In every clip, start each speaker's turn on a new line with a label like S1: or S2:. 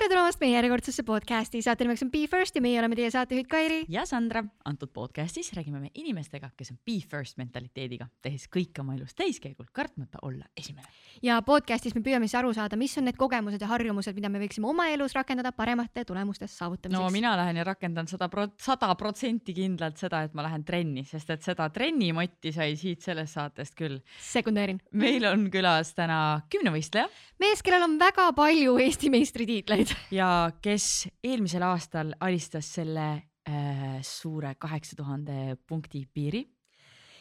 S1: tere tulemast meie järjekordsesse podcasti, saate nimeks on Be First ja meie oleme teie saatejuhid Kairi.
S2: ja Sandra, antud podcastis räägime me inimestega, kes on Be First mentaliteediga, tehes kõike oma elus täiskäigul, kartmata olla esimene.
S1: ja podcastis me püüame siis aru saada, mis on need kogemused ja harjumused, mida me võiksime oma elus rakendada paremate tulemuste saavutamiseks.
S2: no mina lähen ja rakendan sada prot-, sada protsenti kindlalt seda, et ma lähen trenni, sest et seda trennimotti sai siit sellest saatest küll.
S1: sekundeerin.
S2: meil on külas täna kümnevõistleja.
S1: mees, kellel on väga palju Eesti meistritiitleid.
S2: ja kes eelmisel aastal alistas selle äh, suure kaheksa tuhande punkti piiri.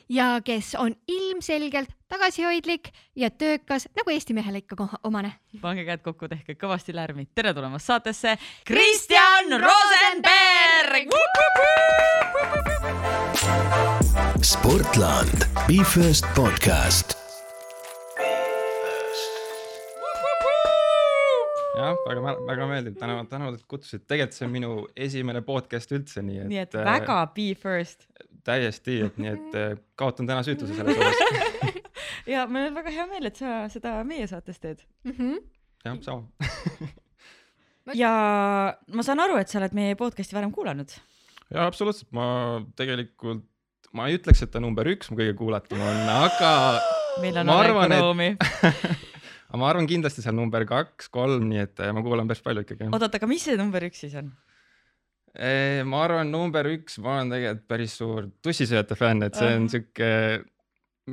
S1: ja kes on ilmselgelt tagasihoidlik ja töökas nagu Eesti mehele ikka omane.
S2: pange käed kokku, tehke kõvasti lärmi. tere tulemast saatesse, Kristjan Rosenberg.
S3: sportland, Be First podcast
S4: jah, väga, väga meeldiv, tänan, tänan, et kutsusid, tegelikult see on minu esimene podcast üldse, nii
S2: et. nii et väga äh, be first.
S4: täiesti, et nii et äh, kaotan täna süütuse selles osas
S2: ja meil on väga hea meel, et sa seda meie saates teed mm. -hmm.
S4: jah, sama
S2: ja ma saan aru, et sa oled meie podcast'i varem kuulanud.
S4: ja absoluutselt, ma tegelikult, ma ei ütleks, et ta number üks mu kõige kuulatum on, aga.
S2: meil on arenguruumi et...
S4: aga ma arvan kindlasti seal number kaks, kolm, nii et ma kuulan päris palju ikkagi.
S2: oot-oot, aga mis see number üks siis on?
S4: ma arvan, number üks, ma olen tegelikult päris suur tussisööjate fänn, et see on sihuke,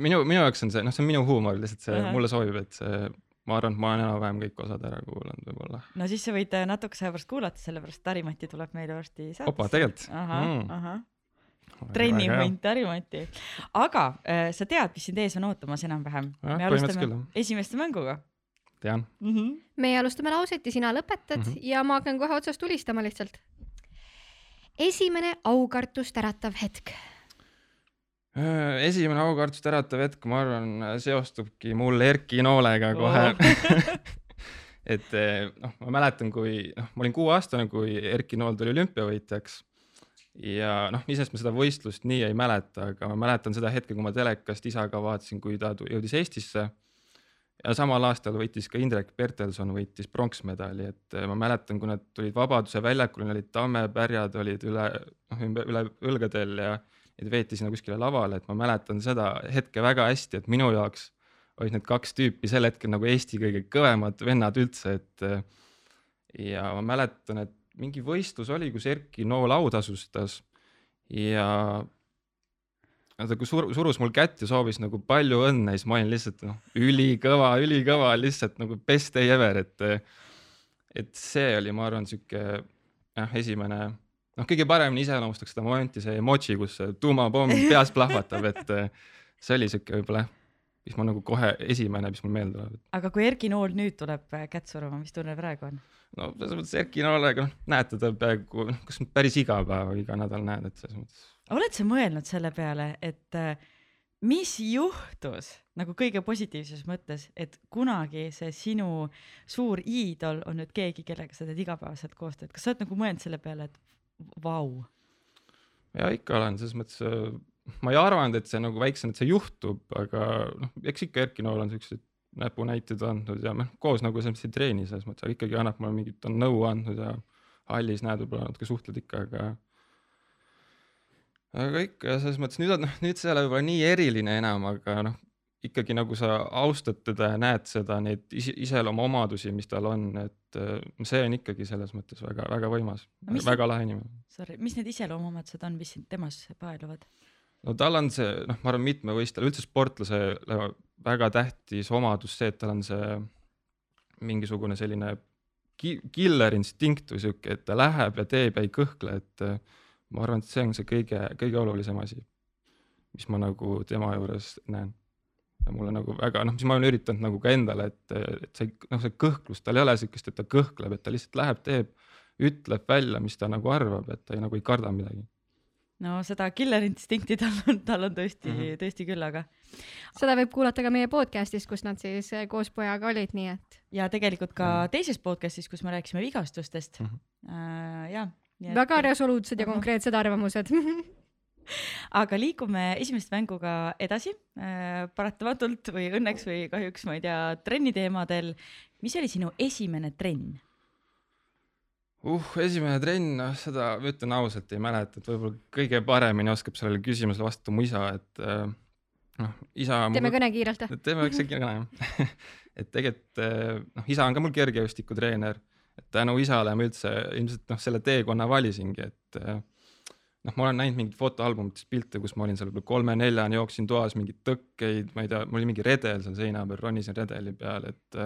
S4: minu, minu jaoks on see, noh, see on minu huumor, lihtsalt see uh -huh. mulle sobib, et see, ma arvan, et ma olen enam-vähem kõik osad ära kuulanud võib-olla.
S2: no siis sa võid natukese aja pärast kuulata, sellepärast Harimati tuleb meile varsti saatesse.
S4: opa, tegelikult?
S2: ahah mm., ahah trennihunt Harimati. aga äh, sa tead, mis sind ees on ootamas enam-vähem? me alustame esimeste mänguga.
S4: tean
S1: mm. -hmm. meie alustame lauset ja sina lõpetad mm -hmm. ja ma hakkan kohe otsast tulistama lihtsalt. esimene aukartust äratav hetk
S4: äh, esimene aukartust äratav hetk, ma arvan, seostubki mul Erki Noolega kohe oh. et eh, noh, ma mäletan, kui noh, ma olin kuueaastane, kui Erki Nool tuli olümpiavõitjaks ja noh, iseenesest ma seda võistlust nii ei mäleta, aga ma mäletan seda hetke, kui ma telekast isaga vaatasin, kui ta jõudis Eestisse. ja samal aastal võitis ka Indrek Bertelson võitis pronksmedali, et ma mäletan, kui nad tulid Vabaduse väljakule, neil olid tammepärjad olid üle noh, üle õlgadel ja neid veeti sinna kuskile lavale, et ma mäletan seda hetke väga hästi, et minu jaoks olid need kaks tüüpi sel hetkel nagu Eesti kõige kõvemad vennad üldse, et ja ma mäletan, et mingi võistlus oli, kus Erki Nool autasustas ja ta kui sur-, surus mul kätt ja soovis nagu palju õnne, siis ma olin lihtsalt noh, ülikõva, ülikõva, lihtsalt nagu best day ever, et et see oli, ma arvan, sihuke jah, esimene noh, kõige paremini iseloomustaks seda momenti, see emoji, kus tuumapomm peas plahvatab, et see oli sihuke võib-olla jah, mis ma nagu kohe esimene, mis mul meelde tuleb.
S2: aga kui Erki Nool nüüd tuleb kätt suruma, mis tunne praegu on?
S4: no selles mõttes Erki Noolega, noh, näed teda peaaegu, noh, kas päris iga päev, iga nädal näed, et selles mõttes.
S2: oled sa mõelnud selle peale, et äh, mis juhtus nagu kõige positiivses mõttes, et kunagi see sinu suur iidol on nüüd keegi, kellega sa teed igapäevaselt koostööd, kas sa oled nagu mõelnud selle peale, et vau?
S4: ja ikka olen, selles mõttes äh, ma ei arvanud, et see nagu väiksem, et see juhtub, aga noh, eks ikka Erki Nool on siuksed näpunäiteid andnud ja noh, koos nagu selles mõttes ei treeni selles mõttes, aga ikkagi annab mulle mingit, on nõu andnud ja hallis näed, võib-olla natuke suhtled ikka, aga aga ikka selles mõttes nüüd on, noh, nüüd see ei ole võib-olla nii eriline enam, aga noh, ikkagi nagu sa austad teda ja näed seda, neid is iseloomuomadusi, mis tal on, et see on ikkagi selles mõttes väga-väga võimas väga lahe inimene.
S2: Sorry, mis need iseloomuomadused on, mis sind temas paeluvad?
S4: No tal on see, noh, ma arvan, mitmevõistlejal, üldse sportlasele väga tähtis omadus see, et tal on see mingisugune selline ki-, killer instinkt või sihuke, et ta läheb ja teeb ja ei kõhkle, et äh, ma arvan, et see on see kõige, kõige olulisem asi, mis ma nagu tema juures näen. ja mulle nagu väga, noh, mis ma olen üritanud nagu ka endale, et, et see, noh, see kõhklus, tal ei ole sihukest, et ta kõhkleb, et ta lihtsalt läheb, teeb, ütleb välja, mis ta nagu arvab, et ta ei, nagu ei karda midagi
S2: no seda killer instinkti tal on, tal on tõesti mm, -hmm. tõesti küll, aga.
S1: seda võib kuulata ka meie podcast'is, kus nad siis eh, koos pojaga olid, nii et.
S2: ja tegelikult ka mm -hmm. teises podcast'is, kus me rääkisime vigastustest mm. -hmm.
S1: Äh, ja. väga resoluutsed ja uh -huh. konkreetsed arvamused
S2: aga liigume esimeste mänguga edasi äh,, paratamatult või õnneks või kahjuks, ma ei tea, trenni teemadel. mis oli sinu esimene trenn?
S4: uh, esimene trenn, noh seda ma ütlen ausalt ei mäleta, et võib-olla kõige paremini oskab sellele küsimusele vastata mu isa, et äh, noh, isa.
S1: teeme kõne kiirelt või?
S4: teeme väikse kõne jah. et tegelikult eh, noh, isa on ka mul kergejõustikutreener, et tänu isale ma üldse ilmselt noh, selle teekonna valisingi, et eh, noh, ma olen näinud mingeid fotoalbumites pilte, kus ma olin seal võib-olla kolme-neljani, jooksin toas mingeid tõkkeid, ma ei tea, mul oli mingi redel seal seina peal, ronisin redeli peal, et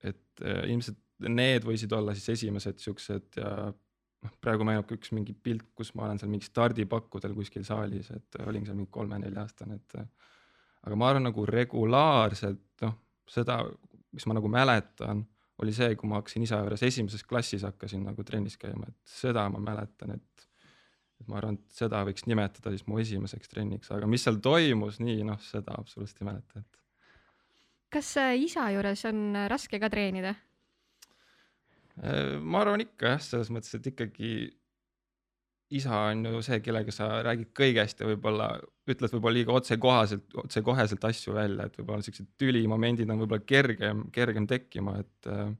S4: et ilmselt need võisid olla siis esimesed siuksed ja noh, praegu meenub üks mingi pilt, kus ma olen seal mingi stardipakkudel kuskil saalis, et olin seal mingi kolme-nelja aastane, et eh, aga ma arvan nagu regulaarselt noh, seda, mis ma nagu mäletan, oli see, kui ma hakkasin isa juures esimeses klassis hakkasin nagu trennis käima, et seda ma mäletan, et et ma arvan, et seda võiks nimetada siis mu esimeseks trenniks, aga mis seal toimus, nii noh, seda absoluutselt ei mäleta, et
S1: kas äh, isa juures on äh, raske ka treenida?
S4: Äh, ma arvan ikka jah, selles mõttes, et ikkagi isa on ju see, kellega sa räägid kõigest ja võib-olla ütled võib-olla liiga otsekohaselt, otsekoheselt asju välja, et võib-olla siuksed tülimomendid on võib-olla kergem, kergem tekkima, et äh,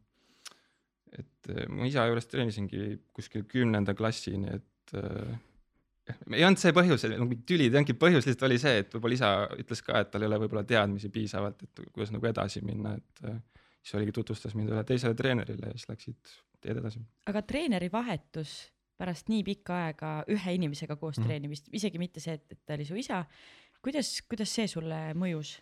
S4: et äh, mu isa juures treenisingi kuskil kümnenda klassini, et ei olnud see põhjus, nagu mingit tüli ei olnudki, põhjus lihtsalt oli see, et võib-olla isa ütles ka, et tal ei ole võib-olla teadmisi piisavalt, et kuidas nagu edasi minna, et siis oligi, tutvustas mind ühele teisele treenerile ja siis läksid teed edasi.
S2: aga treeneri vahetus pärast nii pikka aega ühe inimesega koos mm. treenimist, isegi mitte see, et, et ta oli su isa, kuidas, kuidas see sulle mõjus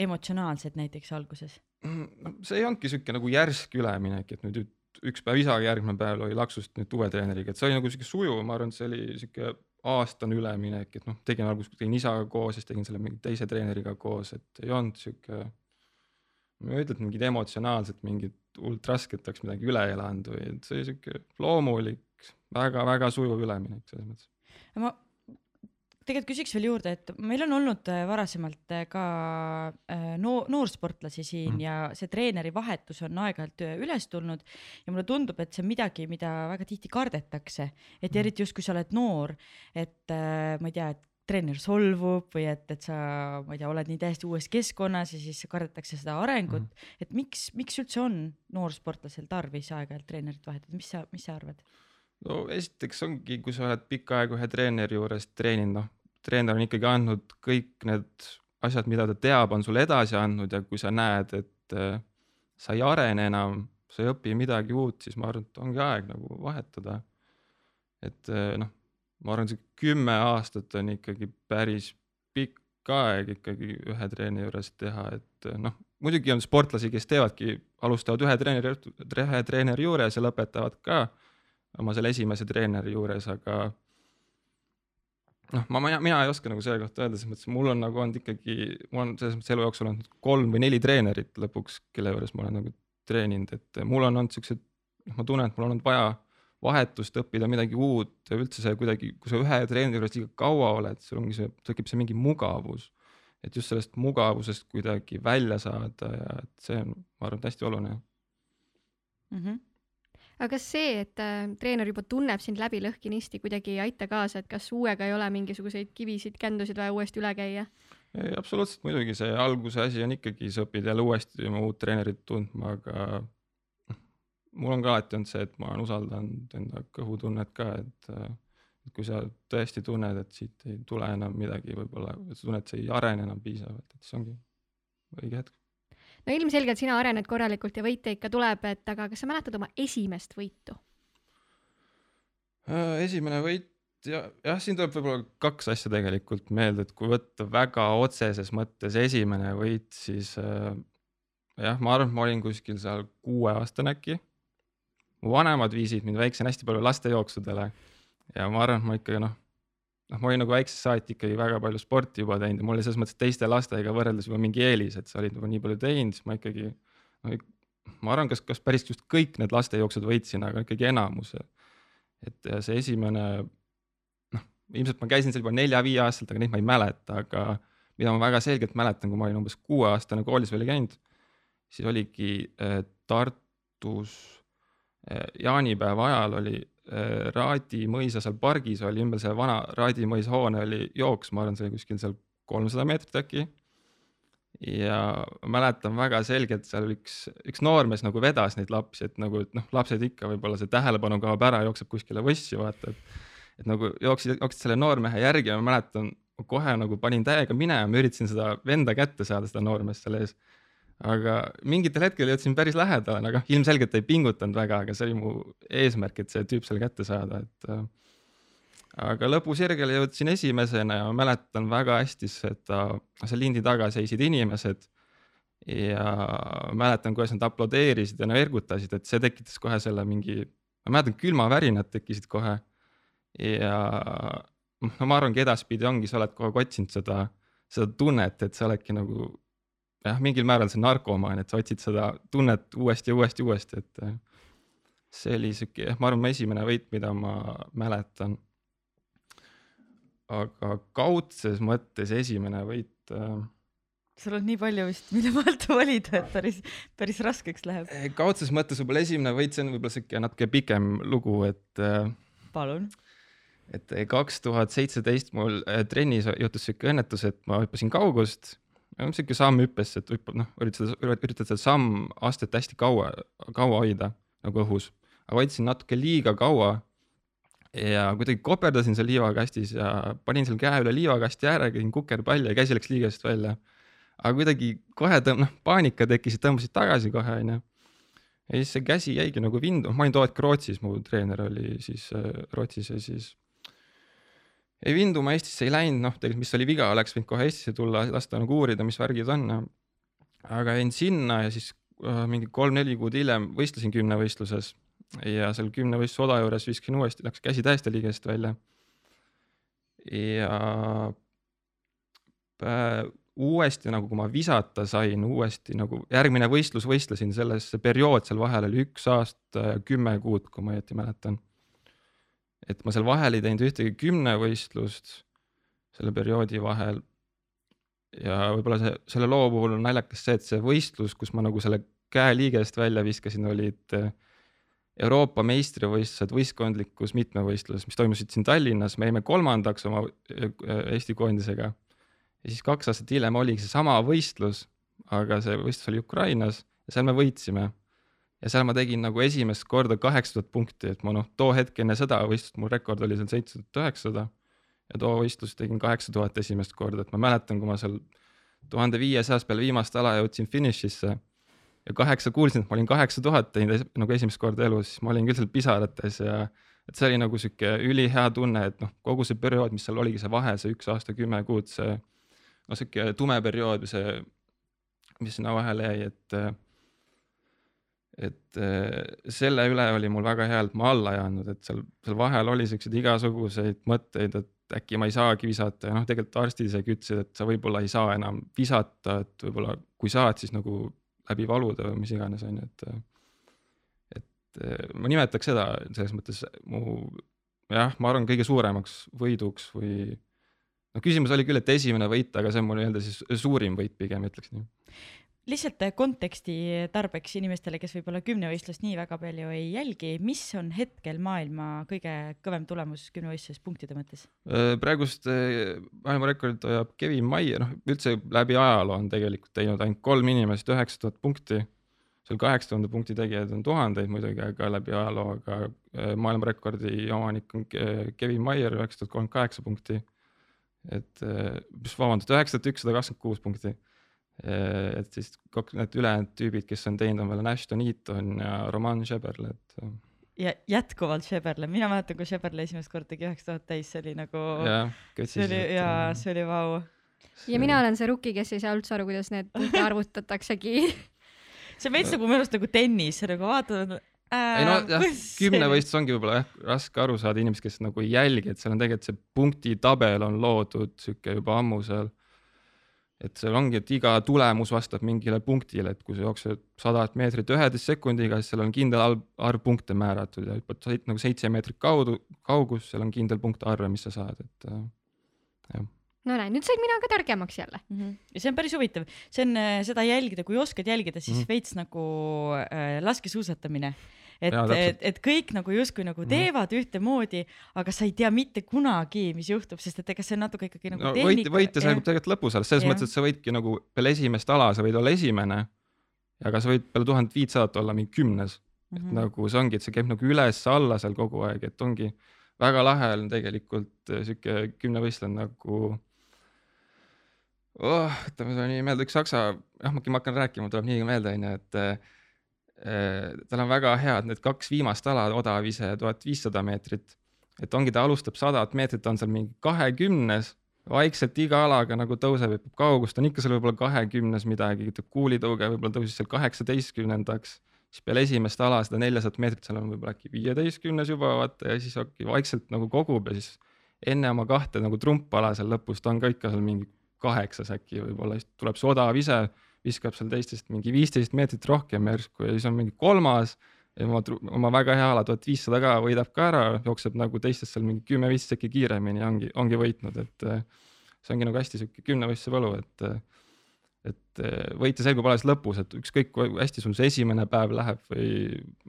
S2: emotsionaalselt näiteks alguses?
S4: no see ei olnudki sihuke nagu järsk üleminek, et nüüd üks päev isaga, järgmine päev oli laksust nüüd uue treeneriga, et see oli nagu sihuke sujuv, ma arvan, et see oli sihuke aastane üleminek, et noh, tegin alguses tegin isaga koos, siis tegin selle mingi teise treeneriga koos, et ei olnud sihuke. Ma ei ütle, et mingid emotsionaalselt mingit hullult rasket oleks midagi üle elanud või, et see sihuke loomulik väga,, väga-väga sujuv üleminek selles mõttes.
S2: ma tegelikult küsiks veel juurde, et meil on olnud äh, varasemalt äh, ka äh, no, noorsportlasi siin mm. ja see treeneri vahetus on aeg-ajalt üles tulnud ja mulle tundub, et see on midagi, mida väga tihti kardetakse, et
S4: Mhm.
S2: eriti just, kui sa oled noor, et ma ei tea, et treener solvub või et, et sa, ma ei tea, oled nii täiesti uues keskkonnas ja siis kardetakse seda arengut mm., et miks, miks üldse on noorsportlasel tarvis aeg-ajalt treenerit vahetada, mis sa, mis sa arvad?
S4: no esiteks ongi, kui sa oled pikka aega ühe treeneri juures treeninud, noh, treener on ikkagi andnud kõik need asjad, mida ta teab, on sulle edasi andnud ja kui sa näed, et äh, sa ei arene enam, sa ei õpi midagi uut, siis ma arvan, et ongi aeg nagu vahetada. et äh, noh, ma arvan, see kümme aastat on ikkagi päris pikk aeg ikkagi ühe treeneri juures teha, et äh, noh, muidugi on sportlasi, kes teevadki, alustavad ühe treeneri, ühe treeneri juures ja lõpetavad ka oma selle esimese treeneri juures, aga noh, ma, mina, mina ei oska nagu selle kohta öelda, selles mõttes mul on nagu olnud ikkagi, mul on selles mõttes elu jooksul olnud kolm või neli treenerit lõpuks, kelle juures ma olen nagu treeninud, et mul on olnud siuksed, noh, ma tunnen, et mul on olnud vaja vahetust õppida midagi uut üldse see kuidagi, kui sa ühe treeneri juures liiga kaua oled, sul ongi see, tekib see mingi mugavus. et just sellest mugavusest kuidagi välja saada ja et see on, ma arvan, hästi oluline
S2: Mm -hmm.
S1: aga kas see, et äh, treener juba tunneb sind läbi lõhkinisti, kuidagi ei aita kaasa, et kas uuega ei ole mingisuguseid kivisid, kändusid vaja uuesti üle käia?
S4: ei, absoluutselt muidugi see alguse asi on ikkagi, sa õpid jälle uuesti oma uut treenerit tundma, aga mul on ka alati olnud see, et ma olen usaldanud enda kõhutunnet ka, et äh, kui sa tõesti tunned, et siit ei tule enam midagi, võib-olla sa tunned, et see ei arene enam piisavalt, et siis ongi õige hetk.
S1: no ilmselgelt sina arened korralikult ja võite ikka tuleb, et aga kas sa mäletad oma esimest võitu?
S4: Äh, esimene võit ja jah, siin tuleb võib-olla kaks asja tegelikult meelde, et kui võtta väga otseses mõttes esimene võit, siis äh, jah, ma arvan, et ma olin kuskil seal kuueaastane äkki. Mu vanemad viisid mind väiksena hästi palju lastejooksudele ja ma arvan, et ma ikkagi noh, noh, ma olin nagu väiksest saati ikkagi väga palju sporti juba teinud ja mul oli selles mõttes teiste lastega võrreldes juba mingi eelis, et sa olid juba nii palju teinud, siis ma ikkagi no,, ma arvan, kas, kas päris just kõik need lastejooksud võitsin, aga ikkagi enamuse et see esimene noh, ilmselt ma käisin seal juba nelja-viieaastaselt, aga neid ma ei mäleta, aga mida ma väga selgelt mäletan, kui ma olin umbes kuueaastane koolis veel ei käinud, siis oligi äh, Tartus jaanipäeva ajal oli äh, Raadi mõisa seal pargis oli ümber selle vana Raadi mõisa hoone oli jooks, ma arvan, see oli kuskil seal kolmsada meetrit äkki. ja mäletan väga selgelt, seal üks, üks noormees nagu vedas neid lapsi, et nagu, et noh, lapsed ikka võib-olla see tähelepanu kaob ära, jookseb kuskile võssi, vaata, et et nagu jooksid, jooksid selle noormehe järgi ja ma mäletan, kohe nagu panin täiega minema, üritasin seda venda kätte saada, seda noormeest seal ees. Aga mingitel hetkel jõudsin päris lähedale, aga ilmselgelt ei pingutanud väga, aga see oli mu eesmärk, et see tüüp seal kätte saada, et äh, aga lõpusirgele jõudsin esimesena ja mäletan väga hästi seda, seal lindi taga seisid inimesed ja mäletan, kuidas nad aplodeerisid ja no ergutasid, et see tekitas kohe selle mingi, ma mäletan, külmavärinad tekkisid kohe. Ja no ma arvangi edaspidi ongi, sa oled kogu aeg otsinud seda, seda tunnet, et sa oledki nagu jah, mingil määral see narkomaan, et sa otsid seda tunnet uuesti ja uuesti, uuesti, et äh, see oli sihuke, jah, ma arvan, mu esimene võit, mida ma mäletan. aga kaudses mõttes esimene võit äh,
S2: sul on nii palju vist, mille vahelt valida, et päris, päris raskeks läheb.
S4: kaudses mõttes võib-olla esimene võit, see on võib-olla sihuke natuke pikem lugu, et äh,
S2: palun
S4: et kaks tuhat seitseteist mul äh, trennis juhtus siuke õnnetus, et ma hüppasin kaugust, siuke sammhüppes, et hüppad, noh, üritad, üritad seda sammastet hästi kaua, kaua hoida nagu õhus, aga hoidsin natuke liiga kaua. ja kuidagi koperdasin seal liivakastis ja panin seal käe üle liivakasti ääre, käisin kukerpalli ja käsi läks liigest välja. aga kuidagi kohe tõmb-, noh, paanika tekkis, tõmbasid tagasi kohe, onju ja siis see käsi jäigi nagu vindu, ma olin too hetk Rootsis, mu treener oli siis äh, Rootsis ja siis ei vinduma Eestisse ei läinud, noh, tegelikult mis oli viga, oleks võinud kohe Eestisse tulla, lasta nagu uurida, mis värgid on. aga jäin sinna ja siis äh, mingi kolm-neli kuud hiljem võistlesin kümnevõistluses ja seal kümnevõistluse oda juures viskasin uuesti, läks käsi täiesti liigest välja. ja äh, uuesti nagu, kui ma visata sain, uuesti nagu järgmine võistlus võistlesin, selles periood seal vahel oli üks aasta ja kümme kuud, kui ma õieti mäletan et ma seal vahel ei teinud ühtegi kümnevõistlust selle perioodi vahel. ja võib-olla see, selle loo puhul on naljakas see, et see võistlus, kus ma nagu selle käeliigest välja viskasin, olid äh, Euroopa meistrivõistlused võistkondlikus mitmevõistluses, mis toimusid siin Tallinnas, me jäime kolmandaks oma äh, Eesti koondisega. ja siis kaks aastat hiljem oligi seesama võistlus, aga see võistlus oli Ukrainas ja seal me võitsime ja seal ma tegin nagu esimest korda kaheksa tuhat punkti, et ma noh, too hetk enne seda võistlust, mul rekord oli seal seitse tuhat üheksasada ja too võistlus tegin kaheksa tuhat esimest korda, et ma mäletan, kui ma seal tuhande viiesajas peale viimast ala jõudsin finišisse ja kaheksa kuulsin, et ma olin kaheksa tuhat teinud nagu esimest korda elus, ma olin küll seal pisarates ja et see oli nagu sihuke ülihea tunne, et noh, kogu see periood, mis seal oligi, see vahe, see üks aasta kümme kuud, see noh, sihuke tume periood see, mis sinna vahele jäi, et et äh, selle üle oli mul väga hea, et ma alla ei andnud, et seal, seal vahel oli siukseid igasuguseid mõtteid, et äkki ma ei saagi visata ja noh, tegelikult arstid isegi ütlesid, et sa võib-olla ei saa enam visata, et võib-olla kui saad, siis nagu läbi valude või mis iganes on ju, et. et ma nimetaks seda selles mõttes mu jah, ma arvan, kõige suuremaks võiduks või no küsimus oli küll, et esimene võit, aga see on mul nii-öelda siis suurim võit pigem ütleks nii
S2: lihtsalt konteksti tarbeks inimestele, kes võib-olla kümnevõistlust nii väga palju ei jälgi, mis on hetkel maailma kõige kõvem tulemus kümnevõistluses punktide mõttes?
S4: Äh, praegust äh, maailmarekordit hoiab Kevin Maier, noh üldse läbi ajaloo on tegelikult teinud ainult kolm inimest üheksa tuhat punkti. seal kaheksa tuhande punkti tegijaid on tuhandeid muidugi, aga läbi ajaloo, aga äh, maailmarekordi omanik on Kevin Maier, üheksa tuhat kolmkümmend kaheksa punkti. et, vabandust, üheksa tuhat ükssada kakskümmend kuus punkti Äh, et siis kaks, need ülejäänud tüübid, kes on teinud, on veel Ashton Eaton ja Roman Sheberle, et. Äh.
S2: ja jätkuvalt Sheberle, mina mäletan, kui Sheberle esimest korda tegi üheksa tuhat täis, see oli nagu. see oli ja see oli vau.
S1: ja mina olen see rookie, kes ei saa üldse aru, kuidas need punkte arvutataksegi
S2: see on veits nagu minu arust nagu tennis, nagu vaatad
S4: ei no jah, kümnevõistlus ongi võib-olla jah raske aru saada inimesed, kes nagu ei jälgi, et seal on tegelikult see punktitabel on loodud sihuke juba ammu seal et seal ongi, et iga tulemus vastab mingile punktile, et kui sa jooksed sadat meetrit üheteist sekundiga, siis seal on kindel arv punkte määratud ja hüppad nagu seitse meetrit kaudu, kaugus, seal on kindel punkte arve, mis sa saad, et äh, jah
S1: no näe, nüüd sain mina ka targemaks jälle
S2: mm. -hmm. ja see on päris huvitav, see on äh, seda jälgida, kui oskad jälgida, siis mm -hmm. veits nagu äh, laskesuusatamine et et et kõik nagu justkui nagu
S4: Mhm.
S2: teevad ühtemoodi, aga sa ei tea mitte kunagi, mis juhtub, sest et ega see on natuke ikkagi nagu
S4: no võit, võitja selgub tegelikult lõpus alles, selles
S2: Jah.
S4: mõttes, et sa võidki nagu peale esimest ala, sa võid olla esimene. aga sa võid peale tuhandet viitsadat olla mingi kümnes
S2: mm
S4: et nagu see ongi, et see käib nagu üles-alla seal kogu aeg, et ongi väga lahe on tegelikult äh, sihuke kümnevõistlane nagu oh,, ütleme, oli meelde üks saksa, jah, ma hakkan rääkima, tuleb nii meelde onju, et äh, tal on väga head need kaks viimast ala, odav ise tuhat viissada meetrit. et ongi, ta alustab sadat meetrit, on seal mingi kahekümnes, vaikselt iga alaga nagu tõuseb, hüppab kaugust, on ikka seal võib-olla kahekümnes midagi, kuulitõuge, võib-olla tõusis seal kaheksateistkümnendaks siis peale esimest ala seda neljasadat meetrit seal on võib-olla äkki viieteistkümnes juba vaata ja siis vaikselt nagu kogub ja siis enne oma kahte nagu trumpala seal lõpus ta on ka ikka seal mingi kaheksas äkki võib-olla, siis tuleb see odav ise, viskab seal teistest mingi viisteist meetrit rohkem järsku ja siis on mingi kolmas ja oma, oma väga hea ala tuhat viissada ka võidab ka ära, jookseb nagu teistest seal mingi kümme-viisteist sekki kiiremini ja ongi, ongi võitnud, et eh, see ongi nagu hästi sihuke kümnevõistluse võlu, et eh, et eh, võitja selgub alles lõpus, et ükskõik kui hästi sul see esimene päev läheb või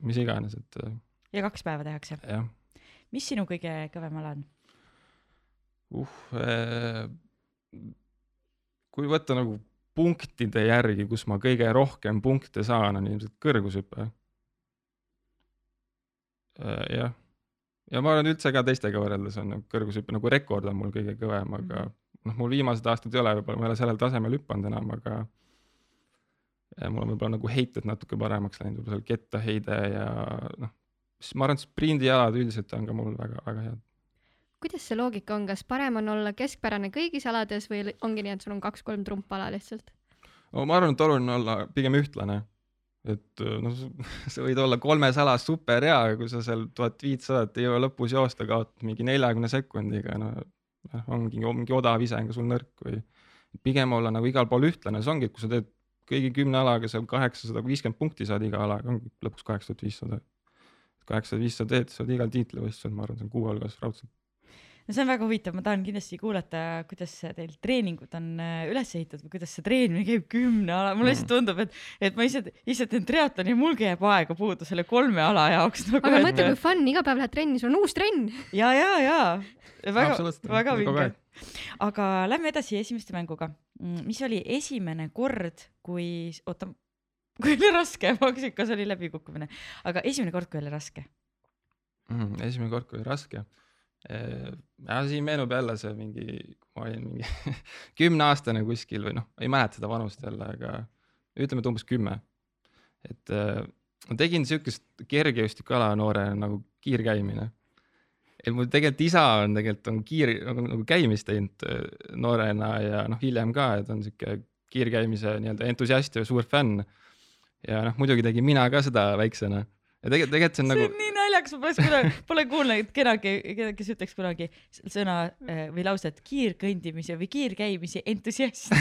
S4: mis iganes, et eh,
S2: ja kaks päeva tehakse. mis sinu kõige kõvem ala on?
S4: uh,. kui võtta nagu punktide järgi, kus ma kõige rohkem punkte saan, on ilmselt kõrgushüpe uh,. jah, ja ma arvan üldse ka teistega võrreldes on nagu kõrgushüpe nagu rekord on mul kõige kõvem, aga noh, mul viimased aastad ei ole, võib-olla ma ei ole sellel tasemel hüpanud enam, aga ja mul on võib-olla nagu heited natuke paremaks läinud, võib-olla seal kettaheide ja noh, ma arvan, sprindijalad üldiselt on ka mul väga-väga head.
S1: Kuidas see loogika on, kas parem on olla keskpärane kõigis alades või ongi nii, et sul on kaks-kolm trumpala lihtsalt?
S4: no ma arvan, et oluline olla pigem ühtlane. et noh, sa võid olla kolmes alas super hea, aga kui sa seal tuhat viitsadat ei jõua lõpus joosta, kaotad mingi neljakümne sekundiga, no noh, ongi mingi odav ise on ka sul nõrk või pigem olla nagu igal pool ühtlane, see ongi, et kui sa teed kõigi kümne alaga seal kaheksasada viiskümmend punkti saad iga alaga, ongi lõpuks kaheksa tuhat viissada. kaheksa tuhat viissada teed, saad igal tiitlivõistlusel, ma arvan, see on kuue hulgas raudselt.
S2: No see on väga huvitav, ma tahan kindlasti kuulata, kuidas teil treeningud on äh, üles ehitatud või kuidas see treenimine käib kümne ala, mulle lihtsalt tundub, et, et ma ise, ise teen triatloni ja mulgi jääb aega puudu selle kolme ala jaoks nagu.
S1: aga mõtle, kui fun, iga päev lähed trenni, sul on uus trenn.
S2: ja, ja, ja väga, väga vinge aga lähme edasi esimeste mänguga. mis oli esimene kord, kui, oota, kui oli raske, ma küsin, kas oli läbikukkumine, aga esimene kord, kui oli raske.
S4: mm,. esimene kord, kui oli raske. Ja siin meenub jälle see mingi, ma olin mingi kümneaastane kuskil või noh, ei mäleta seda vanust jälle, aga ütleme, et umbes kümme. et äh, ma tegin siukest kergejõustikuala noorena nagu kiirkäimine. et mul tegelikult isa on tegelikult on kiir nagu, nagu käimist teinud äh, noorena ja noh, hiljem ka, et on siuke kiirkäimise nii-öelda entusiast ja suur fänn. ja noh, muidugi tegin mina ka seda väiksena ja tegelikult, tegelikult see on
S2: see
S4: nagu
S2: on nii naljakas, ma poleks kunagi, pole kuulnud kedagi, kes ütleks kunagi sõna äh, või lauset kiirkõndimise või kiirkäimise entusiast.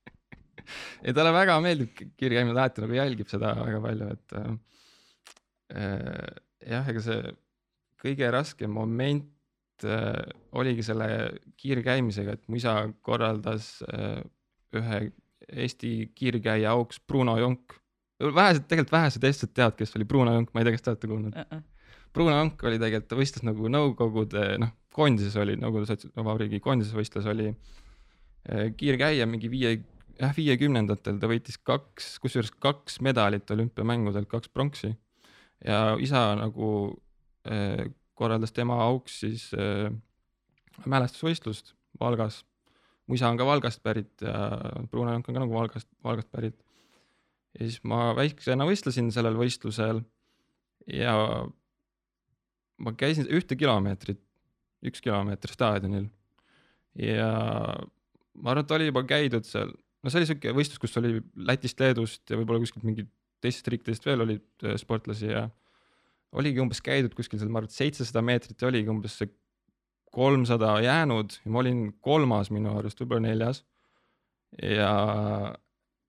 S4: ja talle väga meeldib ki- kiirkäimine, ta alati nagu jälgib seda väga palju, et äh, jah, ega see kõige raskem moment äh, oligi selle kiirkäimisega, et mu isa korraldas äh, ühe Eesti kiirkäija auks Bruno Jonk. vähesed, tegelikult vähesed eestlased teavad, kes oli Bruno Jonk, ma ei tea, kas te olete kuulnud. Bruno Jonk oli tegelikult, ta võistles nagu Nõukogude, noh, koondises oli, Nõukogude Sots- Vabariigi koondises võistles, oli äh, kiirkäija mingi viie, jah, viiekümnendatel ta võitis kaks, kusjuures kaks medalit olümpiamängudelt, kaks pronksi. ja isa nagu äh, korraldas tema auks siis äh, mälestusvõistlust Valgas. mu isa on ka Valgast pärit ja Bruno Jonk on ka nagu Valgast, Valgast pärit. Ja siis ma väiksena võistlesin sellel võistlusel ja ma käisin ühte kilomeetrit, üks kilomeeter staadionil ja ma arvan, et oli juba käidud seal, no see oli siuke võistlus, kus oli Lätist, Leedust ja võib-olla kuskilt mingit teistest riikidest veel olid äh, sportlasi ja oligi umbes käidud kuskil seal, ma arvan, et seitsesada meetrit ja oligi umbes see kolmsada jäänud ja ma olin kolmas minu arust, võib-olla neljas. ja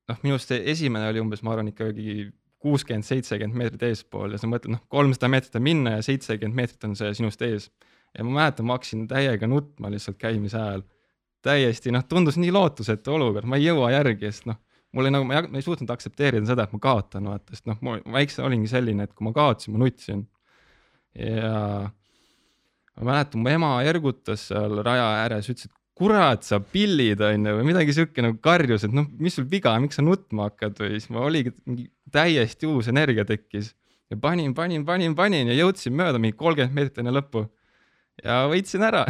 S4: noh, minu arust see esimene oli umbes, ma arvan ikkagi kuuskümmend, seitsekümmend meetrit eespool ja sa mõtled, noh, kolmsada meetrit on minna ja seitsekümmend meetrit on see sinust ees. ja ma mäletan, ma hakkasin täiega nutma lihtsalt käimise ajal. täiesti noh, tundus nii lootusetu olukord, ma ei jõua järgi, sest noh, mul oli nagu, ma ei, suutnud aktsepteerida seda, et ma kaotan, vaata, sest noh, ma väiksena olingi selline, et kui ma kaotasin, ma nutsin. ja ma mäletan, mu ema ergutas seal raja ääres, ütles, et kurat, sa pillid onju või midagi siuke nagu karjus, et noh, mis sul viga, miks sa nutma hakkad või siis ma oligi mingi täiesti uus energia tekkis. Ja panin, panin, panin, panin ja jõudsin mööda mingi kolmkümmend meetrit enne lõppu. Ja võitsin ära.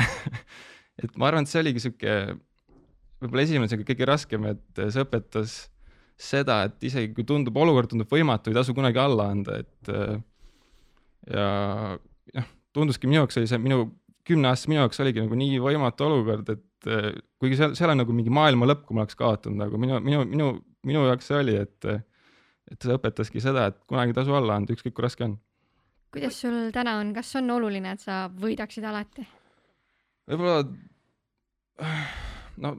S4: Et ma arvan, et see oligi sihuke võib-olla esimene sihuke kõige raskem, et see õpetas seda, et isegi kui tundub, olukord tundub võimatu, ei tasu kunagi alla anda, et ja noh, tunduski minu jaoks oli see minu kümneaastase minu jaoks oligi nagu nii võimatu olukord, et kuigi seal, seal on nagu mingi maailma lõpp, kui ma oleks kaotanud, nagu minu, minu, minu, minu jaoks see oli, et, et see õpetaski seda, et kunagi tasu alla anda, ükskõik kui raske on.
S1: kuidas sul täna on, kas on oluline, et sa võidaksid alati?
S4: võib-olla, no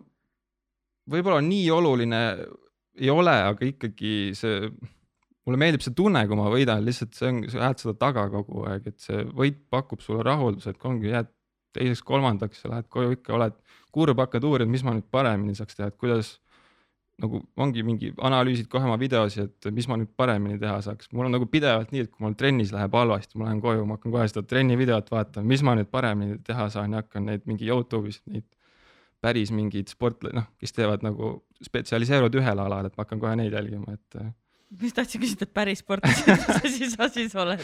S4: võib-olla nii oluline ei ole, aga ikkagi see, mulle meeldib see tunne, kui ma võidan, lihtsalt see on, sa ajad seda taga kogu aeg, et see võit pakub sulle rahulduse, et ongi, jääd teiseks-kolmandaks, sa lähed koju ikka, oled kurb, hakkad uurima, mis ma nüüd paremini saaks teha, et kuidas nagu ongi mingi, analüüsid kohe oma videosi, et mis ma nüüd paremini teha saaks. mul on nagu pidevalt nii, et kui mul trennis läheb halvasti, ma lähen koju, ma hakkan kohe seda trenni videot vaatama, mis ma nüüd paremini teha saan ja hakkan neid mingi Youtube'is neid päris mingid sportlased, noh, kes teevad nagu, spetsialiseeruvad ühele alale, et ma hakkan kohe neid jälgima, et
S2: ma just tahtsin küsida, et päris sportlased, siis, sa siis oled,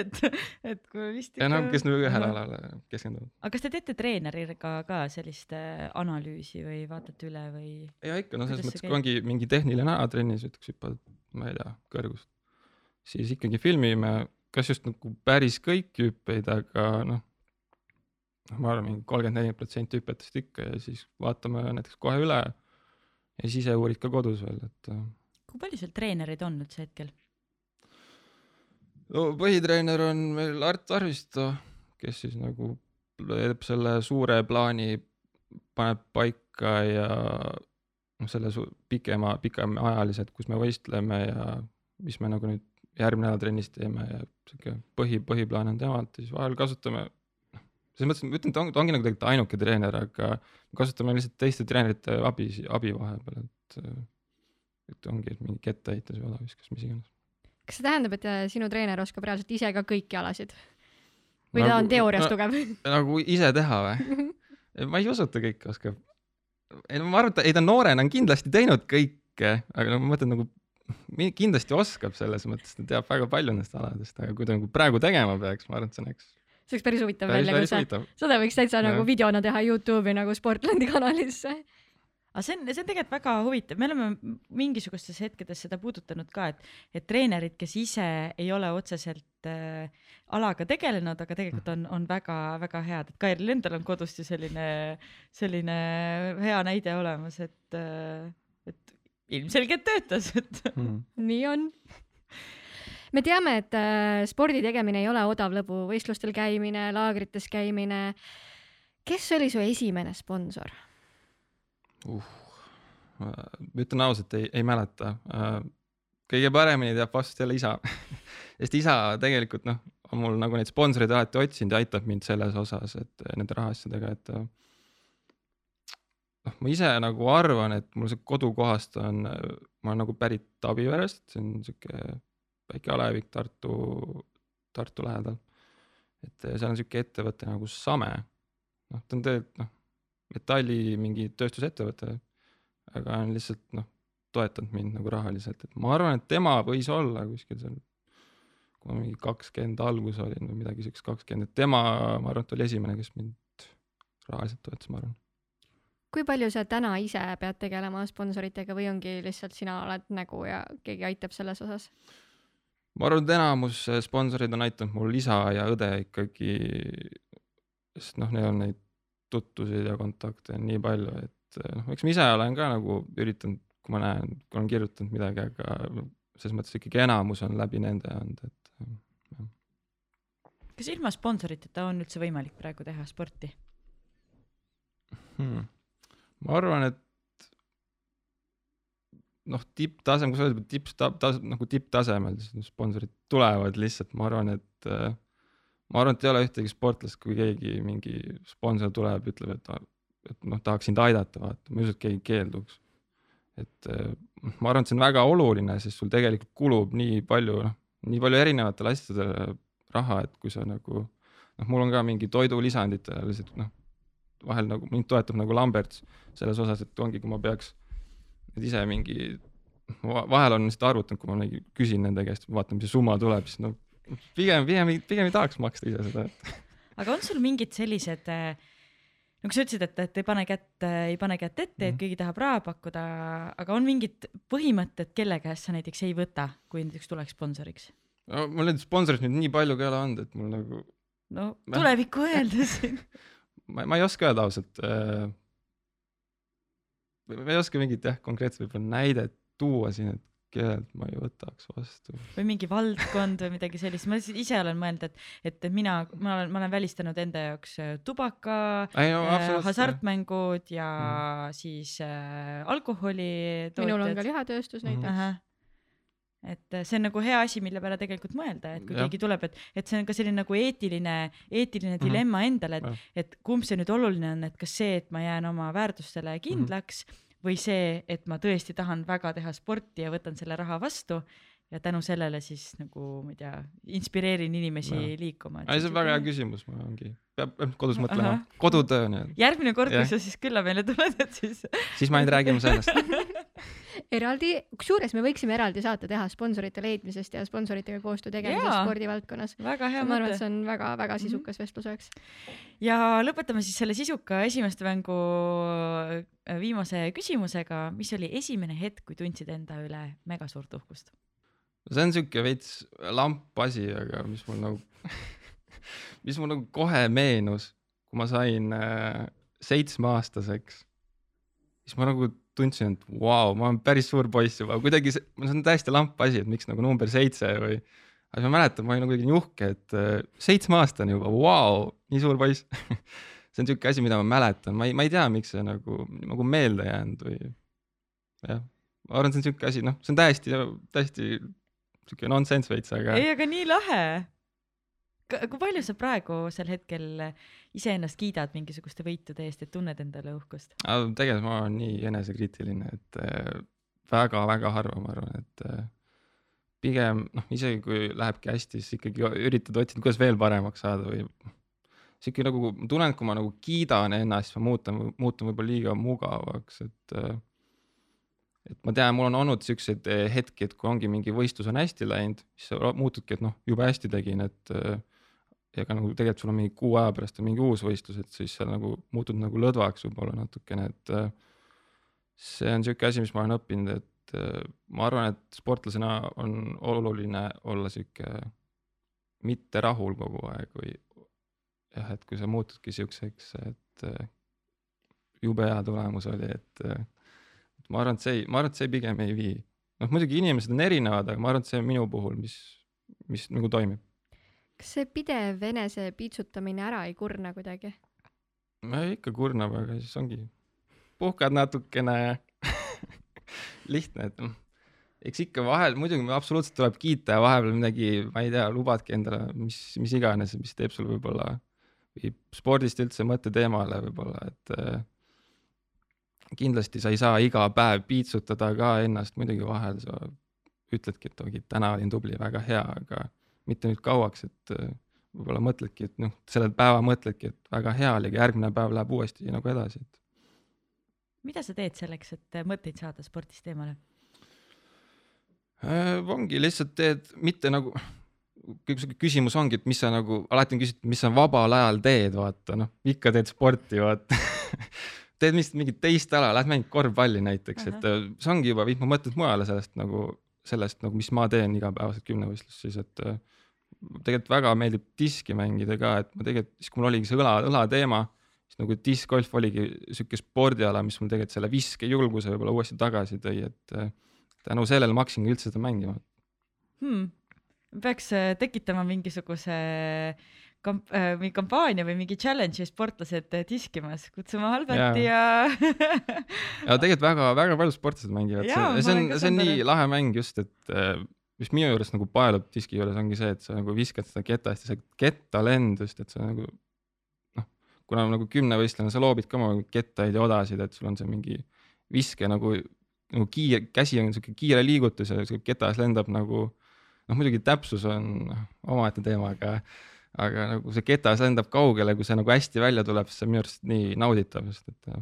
S2: et, et kui vist
S4: ikka. no kes nagu ühele alale keskenduvad.
S2: aga kas te teete treeneriga ka sellist äh, analüüsi või vaatate üle või?
S4: ja ikka, no selles mõttes, kui ongi mingi tehniline ala trennis, näiteks hüppad, ma ei tea, kõrgust, siis ikkagi filmime, kas just nagu päris kõiki hüppeid, aga noh, noh, ma arvan, mingi kolmkümmend, nelikümmend protsenti hüpetest ikka ja siis vaatame näiteks kohe üle ja siis ise uurid ka kodus veel, et
S2: kui palju sul treenereid on üldse hetkel?
S4: no põhitreener on meil Art Arvisto, kes siis nagu teeb selle suure plaani, paneb paika ja noh, selle pikema, pikemaajalised, kus me võistleme ja mis me nagu nüüd järgmine nädal trennis teeme ja sihuke põhi, põhiplaan on temalt ja siis vahel kasutame noh, selles mõttes ma ütlen, et on, ta ongi nagu tegelikult ainuke treener, aga kasutame lihtsalt teiste treenerite abi, abi vahepeal, et et ongi, et mingi kettaheitjas või olaviskas, mis iganes.
S1: kas see tähendab, et äh, sinu treener oskab reaalselt ise ka kõiki alasid? või nagu, ta on teoorias no, tugev
S4: nagu ise teha või? ma ei usu, et ta kõike oskab. ei no ma arvan, et ta, ei ta noorena on kindlasti teinud kõike, aga no ma mõtlen nagu kindlasti oskab selles mõttes, ta teab väga palju nendest aladest, aga kui ta nagu praegu tegema peaks, ma arvan, et see näeks
S1: see oleks päris huvitav väljakutse. seda võiks täitsa ja. nagu videona teha Youtube'i nagu Sportlandi kanalisse
S2: aga see on, see on tegelikult väga huvitav, me oleme mingisugustes hetkedes seda puudutanud ka, et, et treenerid, kes ise ei ole otseselt äh, alaga tegelenud, aga tegelikult on, on väga-väga head, et Kairil endal on kodust ju selline, selline hea näide olemas, et äh,, et ilmselgelt töötas, et
S1: mm. nii on me teame, et äh, spordi tegemine ei ole odav lõbu, võistlustel käimine, laagrites käimine. kes oli su esimene sponsor?
S4: Uh,. ütlen ausalt, ei, ei mäleta. Äh, kõige paremini teab vastust jälle isa sest isa tegelikult noh, on mul nagu neid sponsoreid alati otsinud ja aitab mind selles osas, et nende rahaasjadega, et äh, noh, ma ise nagu arvan, et mul see kodukohast on, ma olen nagu pärit Abiverest, see on sihuke väike alevik Tartu, Tartu lähedal. et seal on sihuke ettevõte nagu Same. noh, ta on tegelikult noh, metalli mingi tööstusettevõte, aga on lihtsalt noh, toetanud mind nagu rahaliselt, et ma arvan, et tema võis olla kuskil seal, kui ma mingi kakskümmend algus olin või midagi siukest, kakskümmend, et tema, ma arvan, et oli esimene, kes mind rahaliselt toetas, ma arvan.
S1: kui palju sa täna ise pead tegelema sponsoritega või ongi lihtsalt sina oled nägu ja keegi aitab selles osas?
S4: ma arvan, et enamus sponsorid on aidanud mul isa ja õde ikkagi, sest noh, neil on neid tutvusid ja kontakte on nii palju, et eh, noh, eks ma ise olen ka nagu üritanud, kui ma näen, olen kirjutanud midagi, aga selles mõttes ikkagi enamus on läbi nende olnud, et jah.
S2: kas ilma sponsoriteta on üldse võimalik praegu teha sporti
S4: hmm.? ma arvan, et noh, tipptasem, kui sa ütled tipp, ta, nagu tipptasemel, siis sponsorid tulevad lihtsalt, ma arvan, et äh, ma arvan, et ei ole ühtegi sportlast, kui keegi mingi sponsor tuleb, ütleb, et, et noh, tahaks sind aidata, vaata, ma ei usu, et keegi keelduks. et äh, ma arvan, et see on väga oluline, sest sul tegelikult kulub nii palju, noh, nii palju erinevatele asjadele raha, et kui sa nagu noh, mul on ka mingi toidulisanditele lihtsalt noh, vahel nagu mind toetab nagu Lamberts selles osas, et ongi, kui ma peaks ise mingi, vahel on lihtsalt arvutanud, kui ma mingi küsin nende käest, vaatan, mis see summa tuleb, siis no pigem, pigem, pigem ei tahaks maksta ise seda,
S2: aga on sul mingid sellised äh, nagu sa ütlesid, et, et ei pane kätt, ei pane kätt ette, et
S4: Mhm.
S2: keegi tahab raha pakkuda, aga on mingid põhimõtted, kelle käest sa näiteks ei võta, kui näiteks tuleks sponsoriks?
S4: no, mul neid sponsoreid nüüd nii palju ka ei ole olnud, et mul nagu
S2: no tulevikku öeldes
S4: ma, ma ei oska öelda ausalt äh,. ma ei oska mingit jah, konkreetset võib-olla näidet tuua siin, et kellelt ma ei võtaks vastu.
S2: või mingi valdkond või midagi sellist, ma ise olen mõelnud, et, et mina, ma olen, ma olen välistanud enda jaoks äh, tubaka
S4: no
S2: äh, hasartmängud ja mm. siis äh, alkoholitootjad.
S1: minul on ka lihatööstus
S4: Mhm.
S1: näiteks.
S2: ahah et äh, see on nagu hea asi, mille peale tegelikult mõelda, et kui
S4: Jah.
S2: keegi tuleb, et, et see on ka selline nagu eetiline, eetiline
S4: Mhm.
S2: dilemma endale, et et kumb see nüüd oluline on, et kas see, et ma jään oma väärtustele kindlaks mm -hmm. Või see, et ma tõesti tahan väga teha sporti ja võtan selle raha vastu ja tänu sellele siis nagu ma ei tea, inspireerin inimesi
S4: Jah.
S2: liikuma.
S4: ei, see on väga hea küsimus, ma ongi, peab kodus mõtlema kodutöö nii-öelda,
S2: järgmine kord, kui sa siis külla meile tuled, et siis
S4: siis me ainult räägime sellest.
S1: eraldi, kusjuures me võiksime eraldi saate teha sponsorite leidmisest ja sponsoritega koostöö tegemisest spordivaldkonnas.
S2: väga hea
S1: ma arvan, et
S2: mõte
S1: see. on väga-väga
S2: Mhm.
S1: sisukas vestluseks.
S2: ja lõpetame siis selle sisuka esimeste mängu äh, viimase küsimusega, mis oli esimene hetk, kui tundsid enda üle mega suurt uhkust?
S4: see on siuke veits lamp asi, aga mis mul nagu, mis mul nagu kohe meenus, kui ma sain äh, seitsmeaastaseks, siis ma nagu tundsin, et vau wow,, ma olen päris suur poiss juba, kuidagi see, see on täiesti lamp asi, et miks nagu number seitse või, aga ma mäletan, ma olin nagu kuidagi nii uhke, et äh, seitsmeaastane juba, vau, nii suur poiss. See on siuke asi, mida ma mäletan, ma ei, ma ei tea, miks see nagu, nagu meelde jäänud või jah, ma arvan, see on siuke asi, noh, see on täiesti, täiesti siuke nonsense veits, aga
S2: ei, aga nii lahe. Kui palju sa praegusel hetkel iseennast kiidad mingisuguste võitude eest, et tunned endale uhkust?
S4: aga tegelikult ma olen nii enesekriitiline, et äh, väga-väga harva ma arvan, et äh, pigem noh, isegi kui lähebki hästi, siis ikkagi üritad otsida, kuidas veel paremaks saada või sihuke nagu, ma tunnen, et kui ma nagu kiidan ennast, siis ma muutan, muutun võib-olla liiga mugavaks, et äh, et ma tean, mul on olnud siukseid hetki, et kui ongi mingi võistlus on hästi läinud, siis sa muutudki, et noh, jube hästi tegin, et äh, ega nagu tegelikult sul on mingi kuu aja pärast on mingi uus võistlus, et siis sa nagu muutud nagu lõdvaks võib-olla natukene, et äh, see on siuke asi, mis ma olen õppinud, et äh, ma arvan, et sportlasena on oluline olla sihuke mitte rahul kogu aeg või jah, et kui sa muutudki siukseks, et äh, jube hea tulemus oli, et ma arvan, et see ei, ma arvan, et see pigem ei vii. noh, muidugi inimesed on erinevad, aga ma arvan, et see minu puhul, mis, mis nagu toimib.
S1: Kas see pidev enese piitsutamine ära ei kurna kuidagi?
S4: no ikka kurnab, aga siis ongi, puhkad natukene ja lihtne, et noh, eks ikka vahel muidugi absoluutselt tuleb kiita ja vahepeal midagi, ma ei tea, lubadki endale, mis, mis iganes, mis teeb sul võib-olla, viib spordist üldse mõtteteemale võib-olla, et äh, kindlasti sa ei saa iga päev piitsutada ka ennast, muidugi vahel sa ütledki, et oi, täna olin tubli, väga hea, aga mitte nüüd kauaks, et äh, võib-olla mõtledki, et noh, sellel päeval mõtledki, et väga hea oli, aga järgmine päev läheb uuesti nagu edasi, et
S2: mida sa teed selleks, et mõtteid saada spordist eemale?
S4: äh, ongi lihtsalt teed mitte nagu, küsimus ongi, et mis sa nagu alati on küsitud, mis sa vabal ajal teed, vaata noh, ikka teed sporti, vaata teed lihtsalt mingit teist ala, lähed mängid korvpalli näiteks, et äh, see ongi juba viib mu mõtted mujale sellest nagu sellest nagu, mis ma teen igapäevaselt kümnevõistlus siis, et äh, tegelikult väga meeldib diski mängida ka, et ma tegelikult siis, kui mul oligi see õla, õlateema, siis nagu diskgolf oligi sihuke spordiala, mis mul tegelikult selle viskejulguse võib-olla uuesti tagasi tõi, et äh, tänu sellele ma hakkasingi üldse seda mängima.
S2: hmm.. peaks äh, tekitama mingisuguse kamp-, äh, mingi kampaania või mingi challenge'i sportlased diskimas, kutsume Alberti ja,
S4: ja tegelikult väga-väga paljud sportlased mängivad, see, on, see on nii lahe mäng just, et mis minu juures nagu paelub diski juures ongi see, et sa nagu viskad seda ketast ja see kettalend just, et sa nagu noh, kuna nagu kümnevõistlane, sa loobid ka oma kettaid ja odasid, et sul on see mingi viske nagu nagu kiire, käsi on sihuke kiire liigutus ja sihuke ketas lendab nagu noh, muidugi täpsus on omaette teema, aga aga nagu see ketas lendab kaugele, kui see nagu hästi välja tuleb, siis see on minu arust nii nauditav, sest et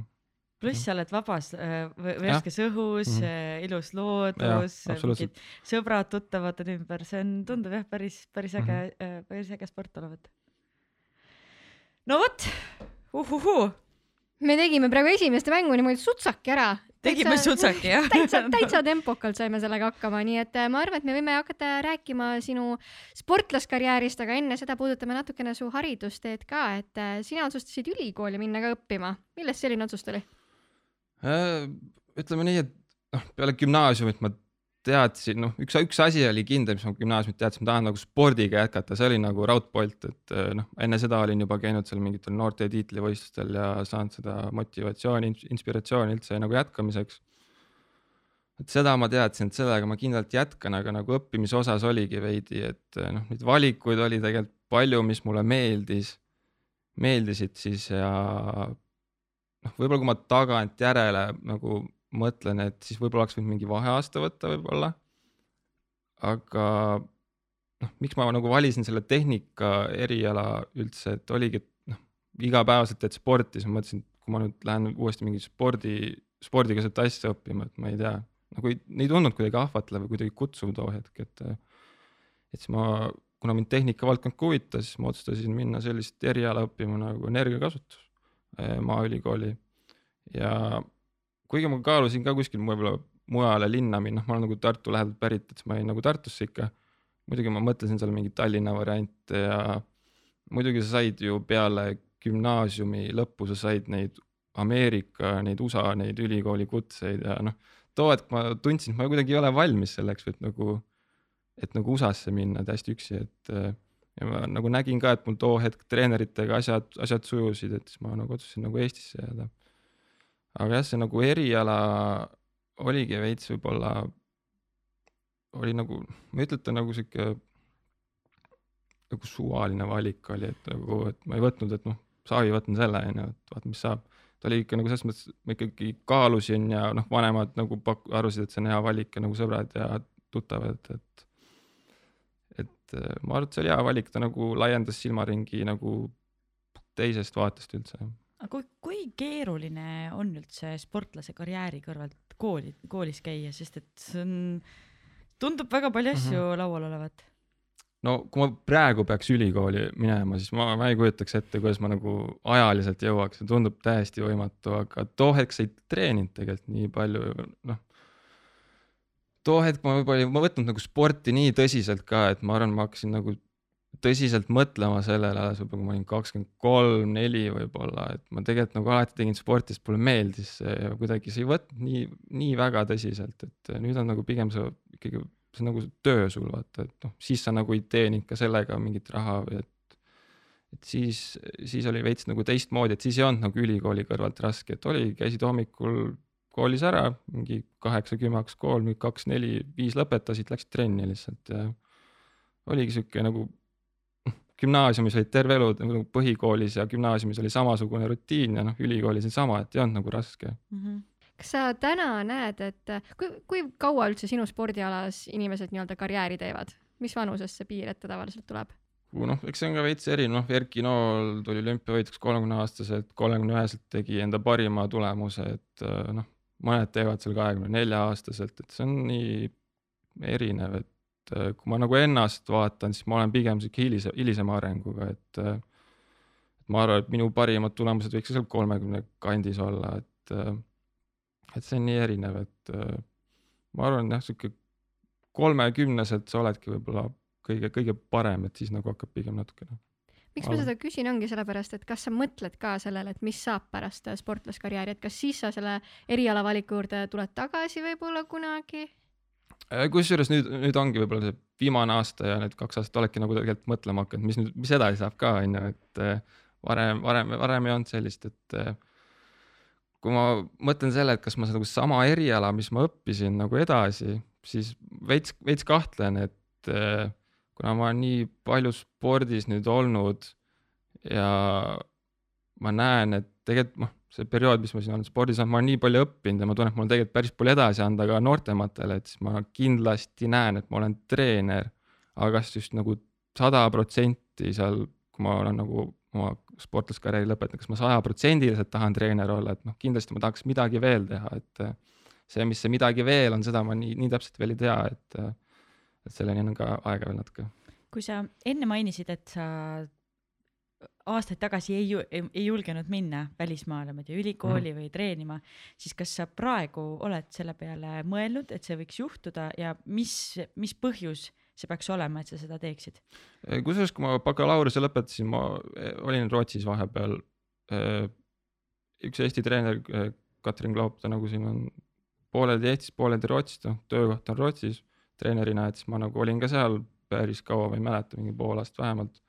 S2: pluss sa oled vabas äh, värskes õhus mm, -hmm. ilus loodus,
S4: absoluutselt.
S2: mingid sõbrad-tuttavad on ümber, see on, tundub jah, päris, päris äge mm, -hmm. päris äge sport olevat. no vot, uhuhuu,
S1: me tegime praegu esimeste mängu niimoodi sutsaki ära.
S2: tegime sutsaki jah?
S1: täitsa, täitsa tempokalt saime sellega hakkama, nii et äh, ma arvan, et me võime hakata rääkima sinu sportlaskarjäärist, aga enne seda puudutame natukene su haridusteed ka, et äh, sina otsustasid ülikooli minna ka õppima. millest selline otsus tuli?
S4: Äh, ütleme nii, et noh, peale gümnaasiumit ma teadsin, noh, üks, üks asi oli kindel, mis ma gümnaasiumit teadsin, ma tahan nagu spordiga jätkata, see oli nagu raudpolt, et äh, noh, enne seda olin juba käinud seal mingitel noorte tiitlivõistlustel ja saanud seda motivatsiooni, inspiratsiooni üldse nagu jätkamiseks. et seda ma teadsin, et sellega ma kindlalt jätkan, aga nagu õppimise osas oligi veidi, et äh, noh, neid valikuid oli tegelikult palju, mis mulle meeldis, meeldisid siis ja noh, võib-olla kui ma tagantjärele nagu mõtlen, et siis võib-olla oleks võinud mingi vaheaasta võtta võib-olla. aga noh, miks ma nagu valisin selle tehnika eriala üldse, et oligi, et noh, igapäevaselt teed sporti, siis ma mõtlesin, et kui ma nüüd lähen uuesti mingi spordi, spordiga seda asja õppima, et ma ei tea, nagu ei, ei tundunud kuidagi ahvatlev või kuidagi kutsuv too hetk, et et siis ma, kuna mind tehnikavaldkond huvitas, siis ma otsustasin minna sellist eriala õppima nagu energiakasutus Maaülikooli ja kuigi ma kaalusin ka kuskil võib-olla mujale linna minna, ma olen nagu Tartu lähedalt pärit, et siis ma jäin nagu Tartusse ikka. muidugi ma mõtlesin seal mingeid Tallinna variante ja muidugi sa said ju peale gümnaasiumi lõppu, sa said neid Ameerika, neid USA, neid ülikooli kutseid ja noh, too hetk ma tundsin, et ma kuidagi ei ole valmis selleks, et nagu, et nagu USA-sse minna täiesti üksi, et äh, ja ma nagu nägin ka, et mul too hetk treeneritega asjad, asjad sujusid, et siis ma nagu otsustasin nagu Eestisse jääda aga jah, see nagu eriala oligi veits võib-olla, oli nagu, ma ei ütle, et ta nagu sihuke nagu suvaline valik oli, et nagu, et ma ei võtnud, et noh, savi võtan selle onju, et vaata, mis saab. ta oli ikka nagu selles mõttes, ma ikkagi kaalusin ja noh, vanemad nagu pak-, arvasid, et see on hea valik ja nagu sõbrad ja tuttavad, et et äh, ma arvan, et see oli hea valik, ta nagu laiendas silmaringi nagu teisest vaatest üldse
S2: aga kui, kui keeruline on üldse sportlase karjääri kõrvalt kooli, koolis käia, sest et see on, tundub väga palju asju mm -hmm. laual olevat.
S4: no kui ma praegu peaks ülikooli minema, siis ma, ma ei kujutaks ette, kuidas ma nagu ajaliselt jõuaks, see tundub täiesti võimatu, aga too hetk sa ei treeninud tegelikult nii palju, noh. Too hetk ma võib-olla ei võtnud nagu sporti nii tõsiselt ka, et ma arvan, ma hakkasin nagu tõsiselt mõtlema sellele alles võib-olla, kui ma olin kakskümmend kolm, neli võib-olla, et ma tegelikult nagu alati tegin sporti, sest mulle meeldis see ja kuidagi see ei võtnud nii, nii väga tõsiselt, et nüüd on nagu pigem see ikkagi see on nagu töö sul vaata, et noh, siis sa nagu ei teeninud ka sellega mingit raha või et et siis, siis oli veits nagu teistmoodi, et siis ei olnud nagu ülikooli kõrvalt raske, et oli, käisid hommikul koolis ära, mingi kaheksa, kümme hakkas kool, mingi kaks, neli, viis lõpetasid, läksid trenni lihtsalt ja oligi sihuke nagu gümnaasiumis olid terve elu nagu põhikoolis ja gümnaasiumis oli samasugune rutiin ja noh, ülikoolis oli sama, et ei olnud nagu raske
S2: Mm -hmm.
S1: kas sa täna näed, et kui, kui kaua üldse sinu spordialas inimesed nii-öelda karjääri teevad, mis vanusest see piir ette tavaliselt tuleb?
S4: noh, eks see on ka veits erinev, noh Erki Nool tuli olümpiavõitjaks kolmekümne aastaselt, kolmekümne üheselt tegi enda parima tulemuse, et noh, mõned teevad seal kahekümne nelja aastaselt, et see on nii erinev, et äh, kui ma nagu ennast vaatan, siis ma olen pigem sihuke hilise, hilisema arenguga, et äh, et ma arvan, et minu parimad tulemused võiks seal kolmekümne kandis olla, et äh, et see on nii erinev, et ma arvan jah, sihuke kolmekümneselt sa oledki võib-olla kõige, kõige parem, et siis nagu hakkab pigem natukene.
S1: Miks ma seda küsin, ongi sellepärast, et kas sa mõtled ka sellele, et mis saab pärast äh, sportlaskarjääri, et kas siis sa selle eriala valiku juurde tuled tagasi võib-olla kunagi?
S4: Äh, kusjuures nüüd, nüüd ongi võib-olla see viimane aasta ja need kaks aastat oledki nagu tegelikult mõtlema hakanud, mis nüüd, mis edasi saab ka onju, et äh, varem, varem, varem ei olnud sellist, et kui ma mõtlen selle, et kas ma nagu sama eriala, mis ma õppisin nagu edasi, siis veits, veits kahtlen, et kuna ma olen nii palju spordis nüüd olnud ja ma näen, et tegelikult noh, see periood, mis ma siin olen spordis olnud, ma olen nii palju õppinud ja ma tunnen, et mul tegelikult päris palju edasi anda ka noortematele, et siis ma kindlasti näen, et ma olen treener, aga kas just nagu sada protsenti seal, kui ma olen nagu oma sportlaskarjääri lõpetanud, kas ma sajaprotsendiliselt tahan treener olla, et noh, kindlasti ma tahaks midagi veel teha, et see, mis see midagi veel on, seda ma nii, nii täpselt veel ei tea, et, et selleni on ka aega veel natuke.
S2: kui sa enne mainisid, et sa aastaid tagasi ei, ei, ei julgenud minna välismaale, ma ei tea, ülikooli mm -hmm. või treenima, siis kas sa praegu oled selle peale mõelnud, et see võiks juhtuda ja mis, mis põhjus see peaks olema, et sa seda teeksid?
S4: kusjuures, kui ma bakalaureuse lõpetasin, ma eh, olin Rootsis vahepeal. Eh, üks Eesti treener, eh, Katrin Klaup, ta nagu siin on pooleldi Eestis, pooleldi Rootsis, noh, töökoht on Rootsis treenerina, et siis ma nagu olin ka seal päris kaua, ma ei mäleta, mingi pool aastat vähemalt.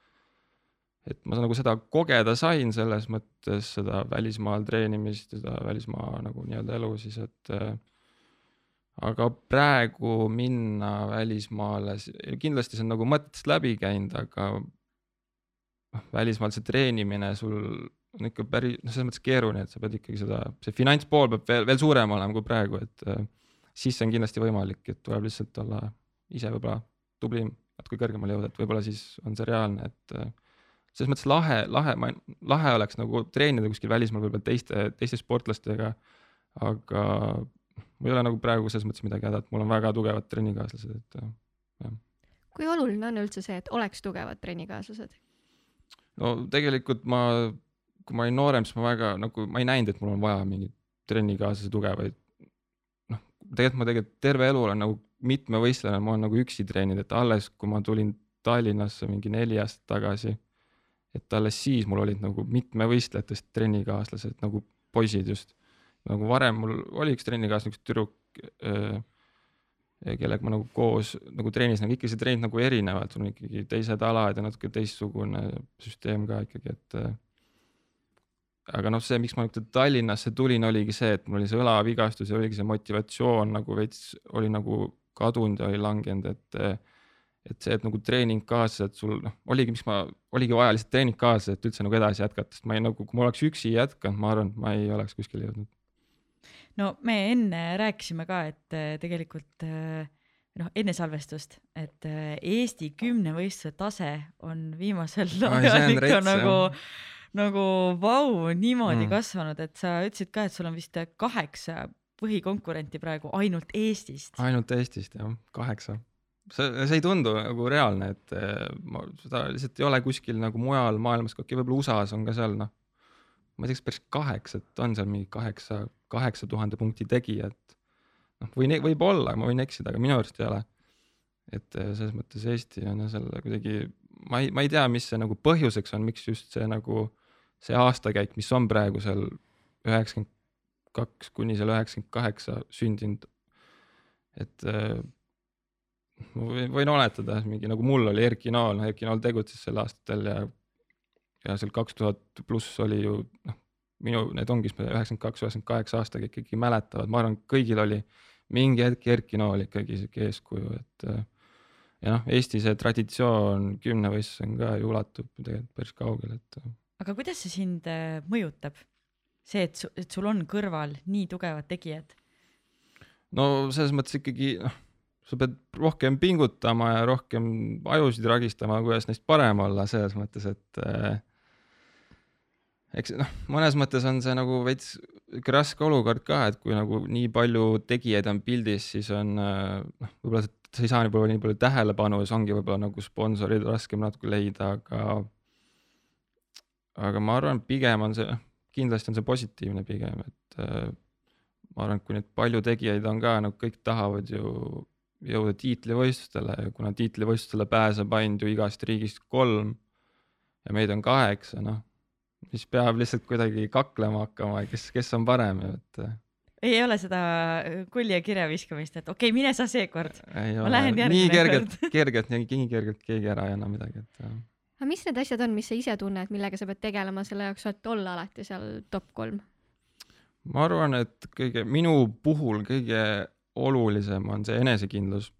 S4: Et ma nagu seda kogeda sain selles mõttes seda välismaal treenimist, seda välismaa nagu nii-öelda elu siis, et äh, aga praegu minna välismaale, kindlasti see on nagu mõtetest läbi käinud, aga noh, välismaal see treenimine sul on ikka päris, noh, selles mõttes keeruline, et sa pead ikkagi seda, see finantspool peab veel, veel suurem olema kui praegu, et äh, siis see on kindlasti võimalik, et tuleb lihtsalt olla ise võib-olla tublim, natuke kõrgemale jõuda, et võib-olla siis on see reaalne, et äh, selles mõttes lahe, lahe, ma, lahe oleks nagu treenida kuskil välismaal võib-olla teiste, teiste sportlastega. aga mul ei ole nagu praegu selles mõttes midagi häda, et mul on väga tugevad trennikaaslased, et jah.
S1: kui oluline on üldse see, et oleks tugevad trennikaaslased?
S4: no tegelikult ma, kui ma olin noorem, siis ma väga nagu, ma ei näinud, et mul on vaja mingeid trennikaaslasi tugevaid. Tegelikult ma tegelikult terve elu olen nagu mitmevõistlane, ma olen nagu üksi treeninud, et alles, kui ma tulin Tallinnasse mingi neli aastat tagasi et alles siis mul olid nagu mitmevõistlejatest trennikaaslased nagu poisid just. nagu varem mul oli üks trennikaaslane, üks tüdruk äh,, kellega ma nagu koos nagu treenisin, aga ikka see treenid nagu erinevad, sul on ikkagi teised alad ja natuke teistsugune süsteem ka ikkagi, et äh, aga noh, see, miks ma nüüd Tallinnasse tulin, oligi see, et mul oli see õlavigastus ja oligi see motivatsioon nagu veits oli nagu kadunud ja oli langenud, et et see, et nagu treeningkaaslased sul noh, oligi, miks ma, oligi vaja lihtsalt treeningkaaslased, et üldse nagu edasi jätkata, sest ma ei nagu, kui ma oleks üksi jätkanud, ma arvan, et ma ei oleks kuskile jõudnud.
S2: no me enne rääkisime ka, et äh, tegelikult äh, noh, enne salvestust, et äh, Eesti kümnevõistluse tase on viimasel ajal ikka nagu, nagu vau, niimoodi mm. kasvanud, et sa ütlesid ka, et sul on vist kaheksa põhikonkurenti praegu ainult Eestist.
S4: ainult Eestist jah, kaheksa see, see ei tundu nagu reaalne, et eh, ma, seda lihtsalt ei ole kuskil nagu mujal maailmas, okei võib-olla USA-s on ka seal noh, ma ei tea, kas päris kaheksa, et on seal mingi kaheksa, kaheksa tuhande punkti tegijat. noh, või võib-olla, ma võin eksida, aga minu arust ei ole. et eh, selles mõttes Eesti on jah selle kuidagi, ma ei, ma ei tea, mis see nagu põhjuseks on, miks just see nagu see aastakäik, mis on praegu seal üheksakümmend kaks kuni seal üheksakümmend kaheksa sündinud. et eh, ma võin, võin oletada, mingi nagu mul oli Erki Nool, noh Erki Nool tegutses sel aastatel ja, ja seal kaks tuhat pluss oli ju noh, minu, need ongi üheksakümmend kaks, üheksakümmend kaheksa aastaga ikkagi mäletavad, ma arvan, kõigil oli mingi hetk Erki Nool ikkagi sihuke eeskuju, et ja noh, Eesti see traditsioon kümnevõistlus on ka ju ulatub tegelikult päris kaugele, et.
S2: Aga kuidas see sind äh, mõjutab? see, et, et sul on kõrval nii tugevad tegijad?
S4: no selles mõttes ikkagi noh sa pead rohkem pingutama ja rohkem ajusid ragistama, kuidas neist parem olla, selles mõttes, et äh, eks noh, mõnes mõttes on see nagu veits ikka raske olukord ka, et kui nagu nii palju tegijaid on pildis, siis on äh, noh, võib-olla sa ei saa nii palju, nii palju tähelepanu ja siis ongi võib-olla nagu sponsorid raskem natuke leida, aga aga ma arvan, pigem on see, kindlasti on see positiivne pigem, et äh, ma arvan, et kui nüüd palju tegijaid on ka, nagu kõik tahavad ju jõuda tiitlivõistlustele ja kuna tiitlivõistlustele pääseb ainult ju igast riigist kolm ja meid on kaheksa, noh, siis peab lihtsalt kuidagi kaklema hakkama, kes, kes on parem ju, et.
S2: ei ole seda kulli ja kirja viskamist, et okei okay,, mine sa seekord.
S4: ma lähen järgmine nii kergelt, kergelt, nii kergelt keegi ära ei anna midagi, et.
S1: Aga mis need asjad on, mis sa ise tunned, millega sa pead tegelema selle jaoks, et olla alati seal top kolm?
S4: ma arvan, et kõige, minu puhul kõige olulisem on see enesekindlus.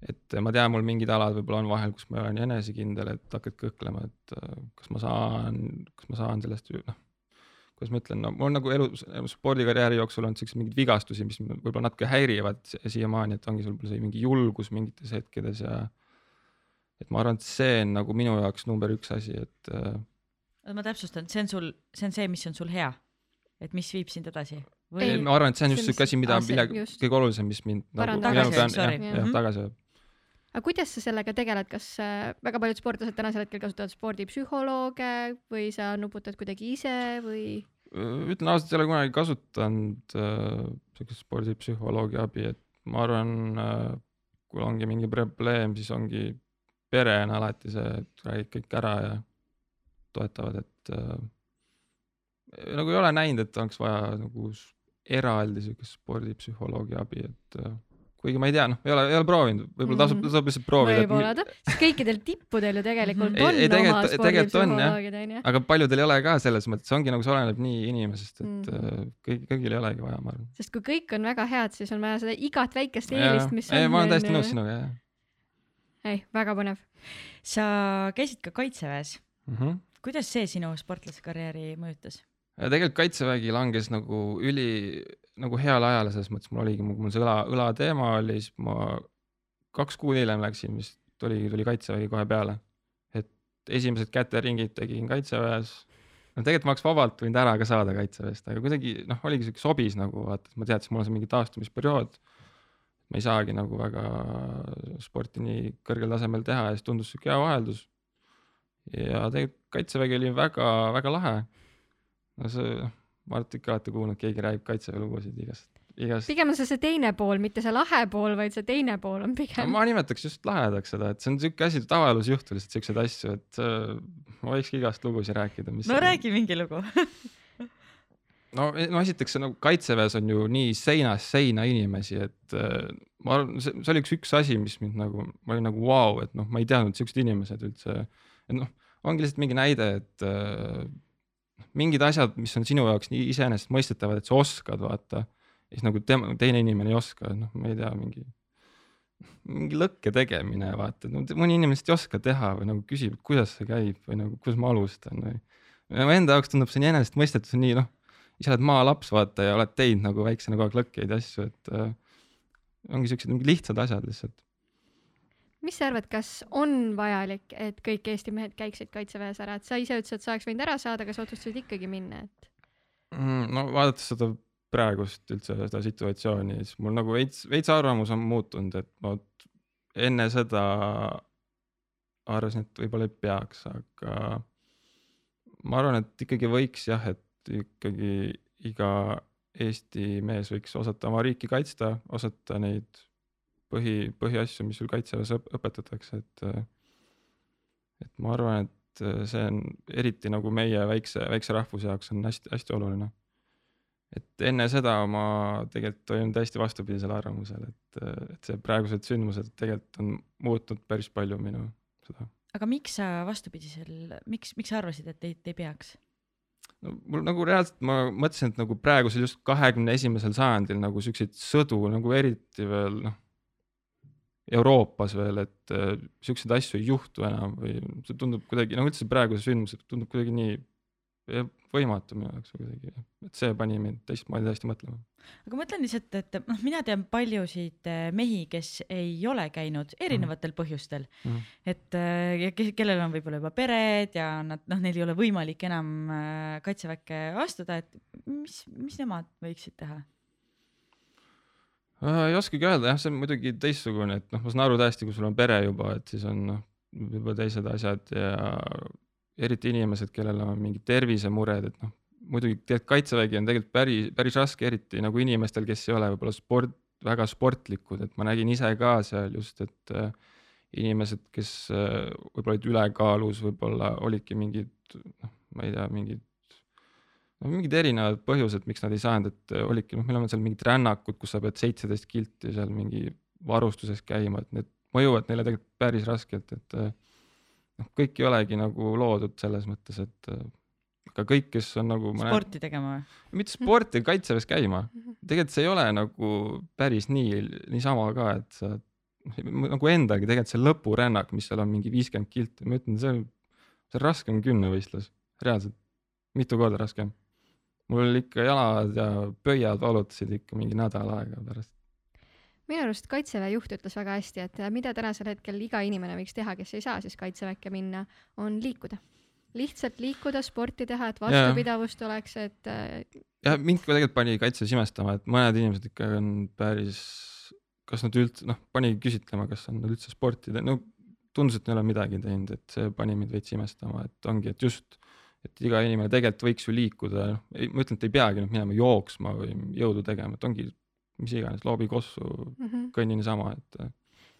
S4: et ma tean, mul mingid alad võib-olla on vahel, kus ma ei ole nii enesekindel, et hakkad kõhklema, et äh, kas ma saan, kas ma saan sellest, noh, kuidas ma ütlen, no mul on nagu elu, spordikarjääri jooksul olnud siukseid mingeid vigastusi, mis võib-olla natuke häirivad si- siiamaani, et ongi sul see mingi julgus mingites hetkedes ja et ma arvan, et see on nagu minu jaoks number üks asi, et äh,
S2: ma täpsustan, see on sul, see on see, mis on sul hea, et mis viib sind edasi
S1: Ei,
S2: või
S4: ma arvan, et see on just
S1: see,
S4: siuke asi, mida
S1: just.
S4: kõige olulisem, mis mind nagu mina pean
S2: Tagasi,
S4: jah,
S2: sorry.
S4: jah
S2: Mhm.
S4: tagasi ajab.
S1: aga kuidas sa sellega tegeled, kas äh, väga paljud sportlased tänasel hetkel kasutavad spordipsühholooge või sa nuputad kuidagi ise või?
S4: ütlen ausalt, ei ole kunagi kasutanud äh, siukest spordipsühholoogi abi, et ma arvan äh,, kui ongi mingi probleem, siis ongi pere on alati see, et räägid kõik ära ja toetavad, et äh, nagu ei ole näinud, et oleks vaja nagu eraldi siukest spordipsühholoogi abi, et äh, kuigi ma ei tea, noh, ei ole, ei ole proovinud, võib-olla tasub,
S1: Mhm.
S4: tasub lihtsalt proovida.
S1: võib-olla ta, sest kõikidel tippudel ju tegelikult
S4: Ei-
S1: on
S4: ei,
S1: oma
S4: on, jah.
S1: spordipsühholoogid onju.
S4: aga paljudel ei ole ka selles mõttes, ongi nagu see oleneb nii inimesest, et mm. kõik, kõigil ei olegi vaja, ma arvan.
S1: sest kui kõik on väga head, siis on vaja seda igat väikest eelist, mis
S4: ei,
S1: on.
S4: ma olen täiesti nõus sinuga, jah
S1: ei, väga põnev.
S2: sa käisid ka kaitseväes,
S4: mm. -hmm.
S2: kuidas see sinu sportlasekarjääri mõjutas?
S4: tegelikult kaitsevägi langes nagu üli nagu heale ajale selles mõttes, mul oligi, mul see õla, õlateema oli, siis ma kaks kuud hiljem läksin vist tuli, tuli kaitsevägi kohe peale. et esimesed käteringid tegin kaitseväes. no tegelikult ma oleks vabalt võinud ära ka saada kaitseväest, aga kuidagi noh, oligi siuke sobis nagu vaata, et ma teadsin, mul on see mingi taastumisperiood. Ma ei saagi nagu väga sporti nii kõrgel tasemel teha ja siis tundus siuke hea vaheldus. ja tegelikult kaitsevägi oli väga-väga lahe no see, ma arvan, et ikka olete kuulnud, keegi räägib kaitseväe lugusid igast, igast.
S1: pigem on see see teine pool, mitte see lahe pool, vaid see teine pool on pigem.
S4: ma nimetaks just lahedaks seda, et see on siuke asi, tavaelus juhtub lihtsalt siukseid asju, et äh, ma võikski igast lugusid rääkida, mis.
S2: no räägi mingi lugu.
S4: no, no esiteks see nagu kaitseväes on ju nii seinast seina inimesi, et äh, ma arvan, see, see oli üks, üks asi, mis mind nagu, ma olin nagu vau wow,, et noh, ma ei teadnud siuksed inimesed üldse. et noh, ongi lihtsalt mingi näide, et äh, mingid asjad, mis on sinu jaoks nii iseenesestmõistetavad, et sa oskad, vaata. siis nagu tema, teine inimene ei oska, noh, ma ei tea, mingi, mingi lõkke tegemine, vaata, no mõni inimene lihtsalt ei oska teha või nagu küsib, et kuidas see käib või nagu, kuidas ma alustan või. mu enda jaoks tundub see nii enesestmõistetus nii noh, ise oled maalaps, vaata ja oled teinud nagu väiksena kogu aeg lõkkeid ja asju, et äh, ongi siuksed mingi lihtsad asjad lihtsalt.
S1: mis sa arvad, kas on vajalik, et kõik Eesti mehed käiksid kaitseväes ära, et sa ise ütlesid, et sa oleks võinud ära saada, aga sa otsustasid ikkagi minna, et
S4: Mm, no vaadates seda praegust üldse seda situatsiooni, siis mul nagu veits, veits arvamus on muutunud, et ma enne seda arvasin, et võib-olla ei peaks, aga ma arvan, et ikkagi võiks jah, et ikkagi iga Eesti mees võiks osata oma riiki kaitsta, osata neid põhi, põhiasju, mis sul kaitseväes õp- õpetatakse, et et ma arvan, et see on eriti nagu meie väikse, väikse rahvuse jaoks on hästi-hästi oluline et enne seda ma tegelikult olin täiesti vastupidisel arvamusel, et, et see praegused sündmused tegelikult on muutnud päris palju minu seda.
S2: aga miks sa vastupidisel, miks, miks sa arvasid, et ei, ei peaks?
S4: No mul nagu reaalselt ma mõtlesin, et nagu praegusel just kahekümne esimesel sajandil nagu siukseid sõdu nagu eriti veel noh, Euroopas veel, et äh, siukseid asju ei juhtu enam või see tundub kuidagi, no üldse praegused sündmused tundub kuidagi nii võimatu minu jaoks kuidagi, et see pani mind teistmoodi täiesti mõtlema.
S2: aga ma mõtlen lihtsalt, et noh, mina tean paljusid äh, mehi, kes ei ole käinud erinevatel põhjustel
S4: Mhm.
S2: et äh, ja ke- kellel on võib-olla juba pered ja nad noh, neil ei ole võimalik enam äh, kaitseväkke astuda, et mis, mis nemad võiksid teha?
S4: Äh, ei oskagi öelda jah, see on muidugi teistsugune, et noh, ma saan aru täiesti, kui sul on pere juba, et siis on noh, võib-olla teised asjad ja eriti inimesed, kellel on mingid tervisemured, et noh, muidugi tegelikult kaitsevägi on tegelikult päris, päris raske, eriti nagu inimestel, kes ei ole võib-olla sport, väga sportlikud, et ma nägin ise ka seal just, et äh, inimesed, kes äh, võib-olla olid ülekaalus, võib-olla olidki mingid noh, ma ei tea, mingid no mingid erinevad põhjused, miks nad ei saanud, et äh, olidki noh, meil on seal mingid rännakud, kus sa pead seitseteist kilti seal mingi varustuses käima, et need mõjuvad neile tegelikult päris raskelt, et noh, kõik ei olegi nagu loodud selles mõttes, et äh, aga kõik, kes on nagu
S2: sporti tegema või?
S4: näen, mitte sporti, kaitseväes käima, tegelikult see ei ole nagu päris nii, niisama ka, et sa nagu endalgi tegelikult see lõpurännak, mis seal on mingi viiskümmend kilti, ma ütlen, see on, see on raskem kümnevõistlus, reaalselt, mitu korda raskem. mul ikka jalad ja pöiad valutasid ikka mingi nädal aega pärast.
S1: Minu arust kaitseväe juht ütles väga hästi, et mida tänasel hetkel iga inimene võiks teha, kes ei saa siis kaitseväkke minna, on liikuda. lihtsalt liikuda, sporti teha, et vastupidavust oleks, et äh,
S4: jah, mind ka tegelikult pani kaitses imestama, et mõned inimesed ikka on päris, kas nad üldse noh, pani küsitlema, kas on nad üldse sporti teinud, no tundus, et ei ole midagi teinud, et see pani mind veits imestama, et ongi, et just, et iga inimene tegelikult võiks ju liikuda, noh, ma ütlen, et ei peagi nüüd minema jooksma või jõudu tegema, et ongi mis iganes, loobikossu,
S1: mm -hmm.
S4: kõnni niisama, et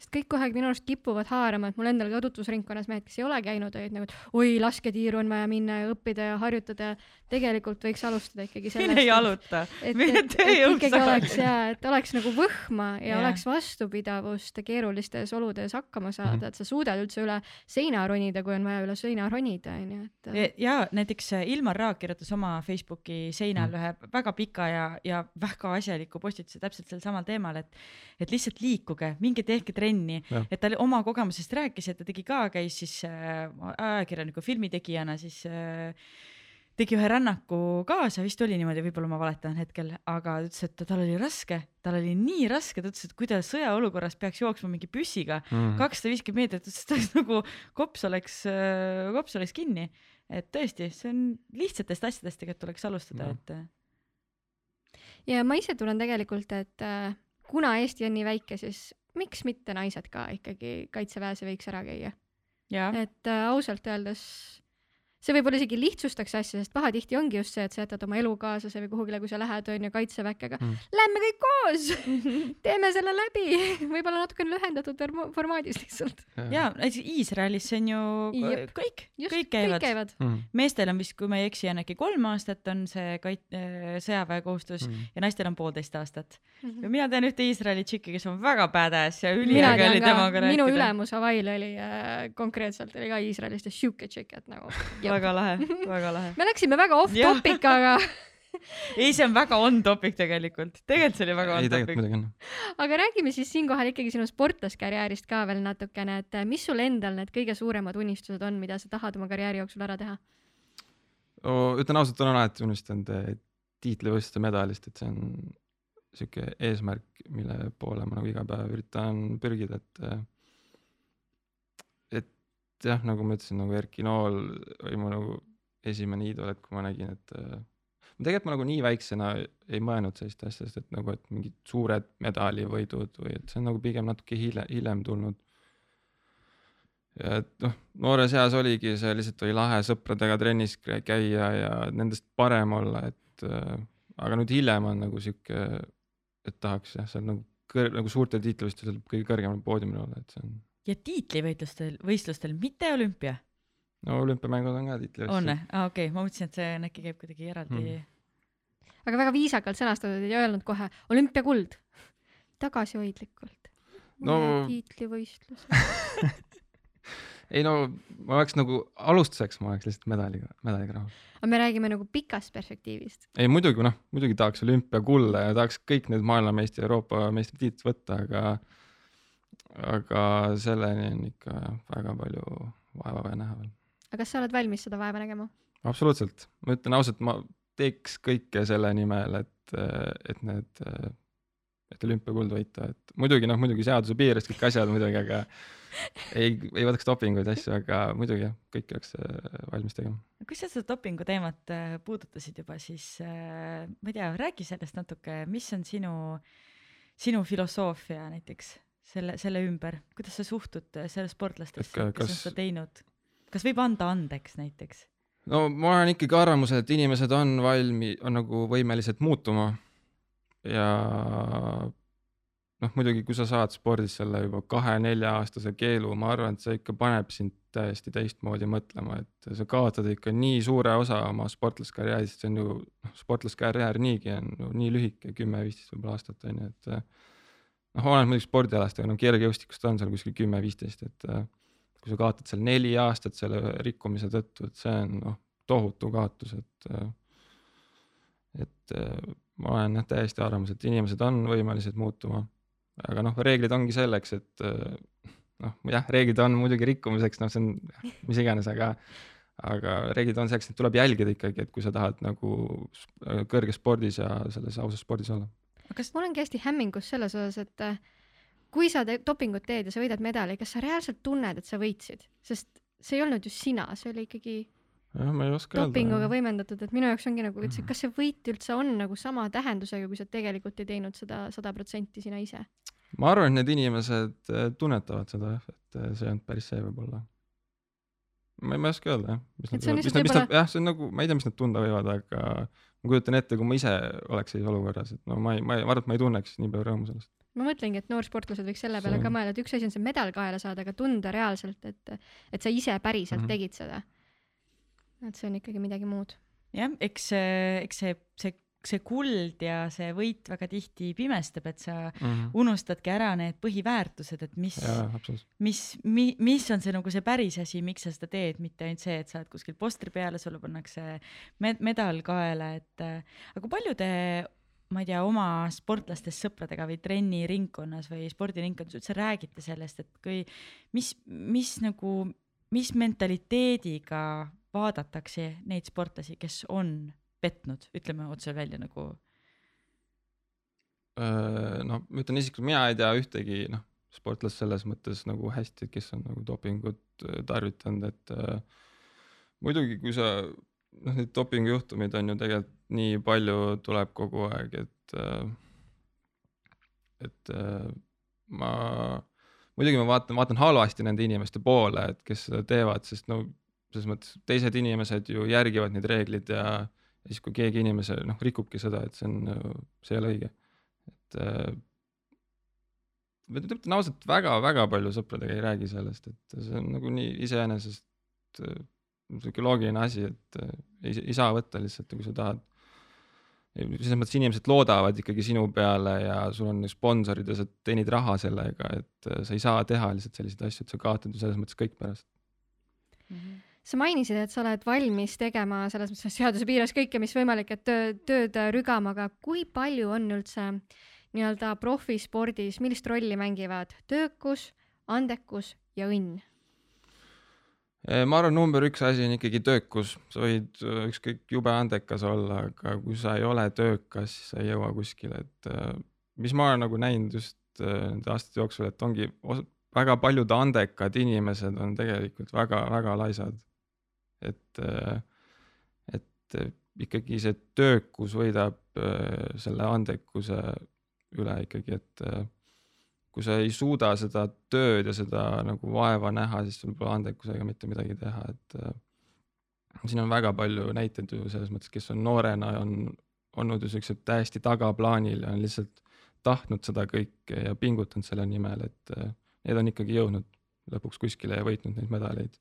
S1: sest kõik kohe minu arust kipuvad haarama, et mul endal ka tutvusringkonnas mehed, kes ei ole käinud, olid nagu, et oi, lasketiiru on vaja minna ja õppida ja harjutada. tegelikult võiks alustada ikkagi sellest.
S2: mine jaluta.
S1: et, et, et ikkagi oleks ja, et oleks nagu võhma ja
S2: Jah.
S1: oleks vastupidavust keerulistes oludes hakkama saada
S4: Mhm.
S1: et sa suudad üldse üle seina ronida, kui on vaja üle seina ronida, onju, et.
S2: ja näiteks äh, Ilmar Raag kirjutas oma Facebooki seinal
S4: Mm.
S2: ühe väga pika ja, ja väga asjaliku postituse täpselt sel samal teemal, et, et lihtsalt liikuge, minge tehke trenni
S4: Jah.,
S2: et ta oma kogemusest rääkis, et ta tegi ka, käis siis äh, ajakirjaniku filmitegijana siis äh, tegi ühe rännaku kaasa, vist oli niimoodi, võib-olla ma valetan hetkel, aga ta ütles, et tal oli raske, tal oli nii raske, ta ütles, et kui ta sõjaolukorras peaks jooksma mingi püssiga
S4: mm.
S2: kakssada viiskümmend meetrit, ütles, et ta oleks nagu kops oleks, kops oleks kinni. et tõesti, see on lihtsatest asjadest tegelikult tuleks alustada,
S4: Jah.
S2: et äh,
S1: ja ma ise tunnen tegelikult, et äh, kuna Eesti on nii väike, siis miks mitte naised ka ikkagi kaitseväes võiks ära käia, et äh, ausalt öeldes see võib-olla isegi lihtsustaks asja, sest pahatihti ongi just see, et sa jätad oma elukaaslase või kuhugile, kui sa lähed, on ju, kaitseväkke, aga
S4: Mm.
S1: lähme kõik koos, teeme selle läbi, võib-olla natukene lühendatud form- formaadis lihtsalt.
S2: ja näiteks Iisraelis see on ju
S1: Jep.
S2: kõik, kõik käivad.
S1: käivad.
S4: Mm.
S2: meestel on vist, kui ma ei eksi, on äkki kolm aastat on see kait-, sõjaväekohustus
S4: Mm.
S2: ja naistel on poolteist aastat.
S1: Mhm.
S2: ja mina tean ühte Iisraeli tšikki, kes on väga badass ja üliäge oli temaga,
S1: minu
S2: rääkida.
S1: ülemus Hawaii'l oli äh, konkreetselt oli ka Iisraelist ja siuke tšikk, et nagu.
S2: väga lahe, väga lahe.
S1: me läksime väga off topic, aga,
S2: ei, see on väga on topic tegelikult, tegelikult see oli väga on
S4: ei,
S2: topic.
S1: aga räägime siis siinkohal ikkagi sinu sportlaskarjäärist ka veel natukene, et äh, mis sul endal need kõige suuremad unistused on, mida sa tahad oma karjääri jooksul ära teha?
S4: ütlen ausalt, olen alati unistanud eh, tiitlivõistluste medalist, et see on sihuke eesmärk, mille poole ma nagu iga päev üritan pürgida, et eh, et jah, nagu ma ütlesin, nagu Erki Nool oli mu nagu esimene iidol, et kui ma nägin, et eh, tegelikult ma nagu nii väiksena ei mõelnud sellist asjast, et nagu, et mingid suured medalivõidud või et see on nagu pigem natuke hiljem, hiljem tulnud. et noh, noores eas oligi see lihtsalt oli lahe sõpradega trennis kä- käia ja nendest parem olla, et äh, aga nüüd hiljem on nagu sihuke, et tahaks jah, seal nagu kõr-, nagu suurtel tiitlivõistlustel kõige kõrgemal poodiumil olla, et see on,
S2: ja tiitlivõitlustel, võistlustel, mitte olümpia,
S4: no olümpiamängud on ka
S2: on
S4: tiitlivõistlused.
S2: või? aa okei okay., ma mõtlesin, et see on äkki käib kuidagi eraldi mm..
S1: aga väga viisakalt sõnastatud ja öelnud kohe olümpiakuld. tagasihoidlikult.
S4: No-
S1: tiitlivõistlus.
S4: ei no ma oleks nagu alustuseks ma oleks lihtsalt medaliga, medaliga rahul.
S1: aga me räägime nagu pikast perspektiivist.
S4: ei muidugi noh, muidugi tahaks olümpiakulla ja tahaks kõik need maailmameistri, Euroopa meistritiitlit võtta, aga aga selleni on ikka väga palju vaeva vaja näha veel.
S1: aga kas sa oled valmis seda vaeva nägema?
S4: absoluutselt, ma ütlen ausalt, ma teeks kõike selle nimel, et, et need, et olümpiakuld võita, et muidugi noh, muidugi seaduse piires kõik asjad muidugi, aga ei, ei võtaks dopinguid ja asju, aga muidugi jah, kõike oleks äh, valmis tegema.
S2: kui sa seda dopingu teemat äh, puudutasid juba, siis äh, ma ei tea, räägi sellest natuke, mis on sinu, sinu filosoofia näiteks selle, selle ümber, kuidas sa suhtud äh, selle sportlastesse, kes on
S4: kas-
S2: seda teinud? kas võib anda andeks näiteks?
S4: no ma olen ikkagi arvamusel, et inimesed on valmi-, on nagu võimelised muutuma ja noh, muidugi kui sa saad spordis selle juba kahe-nelja-aastase keelu, ma arvan, et see ikka paneb sind täiesti teistmoodi mõtlema, et sa kaotad ikka nii suure osa oma sportlaskarjäärist, see on ju, noh, sportlaskarjäär niigi on ju nii lühike, kümme-viisteist võib-olla aastat on ju, et noh, oleneb muidugi spordialast, aga no kergejõustikust on seal kuskil kümme-viisteist, et äh, kui sa kaotad seal neli aastat selle rikkumise tõttu, et see on noh, tohutu kaotus, et äh, et äh, ma olen jah täiesti arvamusel, et inimesed on võimelised muutuma, aga noh, reeglid ongi selleks, et noh, jah, reeglid on muidugi rikkumiseks, noh, see on mis iganes, aga aga reeglid on selleks, et tuleb jälgida ikkagi, et kui sa tahad nagu kõrges spordis ja selles ausas spordis olla.
S2: Kas
S1: ma olengi hästi hämmingus selles osas, et äh, kui sa te dopingut teed ja sa võidad medali, kas sa reaalselt tunned, et sa võitsid, sest see ei olnud ju sina, see oli ikkagi
S4: jah, ma ei oska
S1: dopinguga
S4: öelda.
S1: võimendatud, et minu jaoks ongi nagu üldse, kas see võit üldse on nagu sama tähendusega, kui sa tegelikult ei teinud seda sada protsenti sina ise.
S4: ma arvan, et need inimesed eh, tunnetavad seda jah, et eh, see ei olnud päris see võib-olla. Ma ei, ma ei oska öelda jah. mis
S1: Et
S4: nad
S1: see on
S4: võivad- mis
S1: lihtsalt
S4: nad, mis nad,
S1: võib-olla-
S4: jah, see on nagu, ma ei tea, mis nad tunda võivad, aga ma kujutan ette, kui ma ise oleks sellises olukorras, et no ma ei, ma ei, ma arvan, et ma ei tunneks nii palju rõõmu sellest.
S1: ma mõtlengi, et noorsportlased võiks selle peale
S4: See-
S1: ka mõelda, et üks asi on see medal kaela saada, aga tunda reaalselt, et, et sa ise päriselt mm. -hmm. tegid seda. et see on ikkagi midagi muud.
S2: jah, eks eks see, see, see kuld ja see võit väga tihti pimestab, et sa unustadki ära need põhiväärtused, et mis, mis mi,, mis on see nagu see päris asi, miks sa seda teed, mitte ainult see, et sa oled kuskil postri peale, sulle pannakse med-, medal kaela, et äh, aga kui palju te ma ei tea, oma sportlastest sõpradega või trenniringkonnas või spordiringkonnas üldse räägite sellest, et kui, mis, mis nagu, mis mentaliteediga vaadatakse neid sportlasi, kes on petnud, ütleme otse välja nagu?
S4: Noh, ma ütlen isiklikult, mina ei tea ühtegi noh, sportlast selles mõttes nagu hästi, kes on nagu dopingut äh, tarvitanud, et äh, muidugi, kui sa noh, neid dopingujuhtumeid on ju tegelikult nii palju tuleb kogu aeg, et äh, et äh, ma muidugi ma vaatan, vaatan halvasti nende inimeste poole, et kes seda teevad, sest no selles mõttes teised inimesed ju järgivad neid reegleid ja ja siis, kui keegi inimese noh, rikubki seda, et see on, see ei ole õige et äh, ma ütlen ausalt, väga-väga palju sõpradega ei räägi sellest, et see on nagu nii iseenesest äh, sihuke loogiline asi, et äh, ei, ei saa võtta lihtsalt, kui sa tahad. selles mõttes inimesed loodavad ikkagi sinu peale ja sul on sponsorid ja sa teenid raha sellega, et äh, sa ei saa teha lihtsalt selliseid asju, et sa kaotad ju selles mõttes kõik pärast.
S1: Sa mainisid, et sa oled valmis tegema selles mõttes seaduse piires kõike, mis võimalik, et töö, tööd rügama, aga kui palju on üldse nii-öelda profispordis, millist rolli mängivad töökus, andekus ja õnn?
S4: Eh, ma arvan, number üks asi on ikkagi töökus, sa võid äh, ükskõik jube andekas olla, aga kui sa ei ole töökas, siis sa ei jõua kuskile, et äh, mis ma olen nagu näinud just äh, nende aastate jooksul, et ongi väga paljud andekad inimesed on tegelikult väga-väga laisad. et, et äh, ikkagi see töökus võidab äh, selle andekuse üle ikkagi, et äh, kui sa ei suuda seda tööd ja seda nagu vaeva näha, siis sul pole andekusega mitte midagi teha, et äh, siin on väga palju näiteid ju selles mõttes, kes on noorena on olnud ju siuksed täiesti tagaplaanil ja on lihtsalt tahtnud seda kõike ja pingutanud selle nimel, et äh, need on ikkagi jõudnud lõpuks kuskile ja võitnud neid medaleid.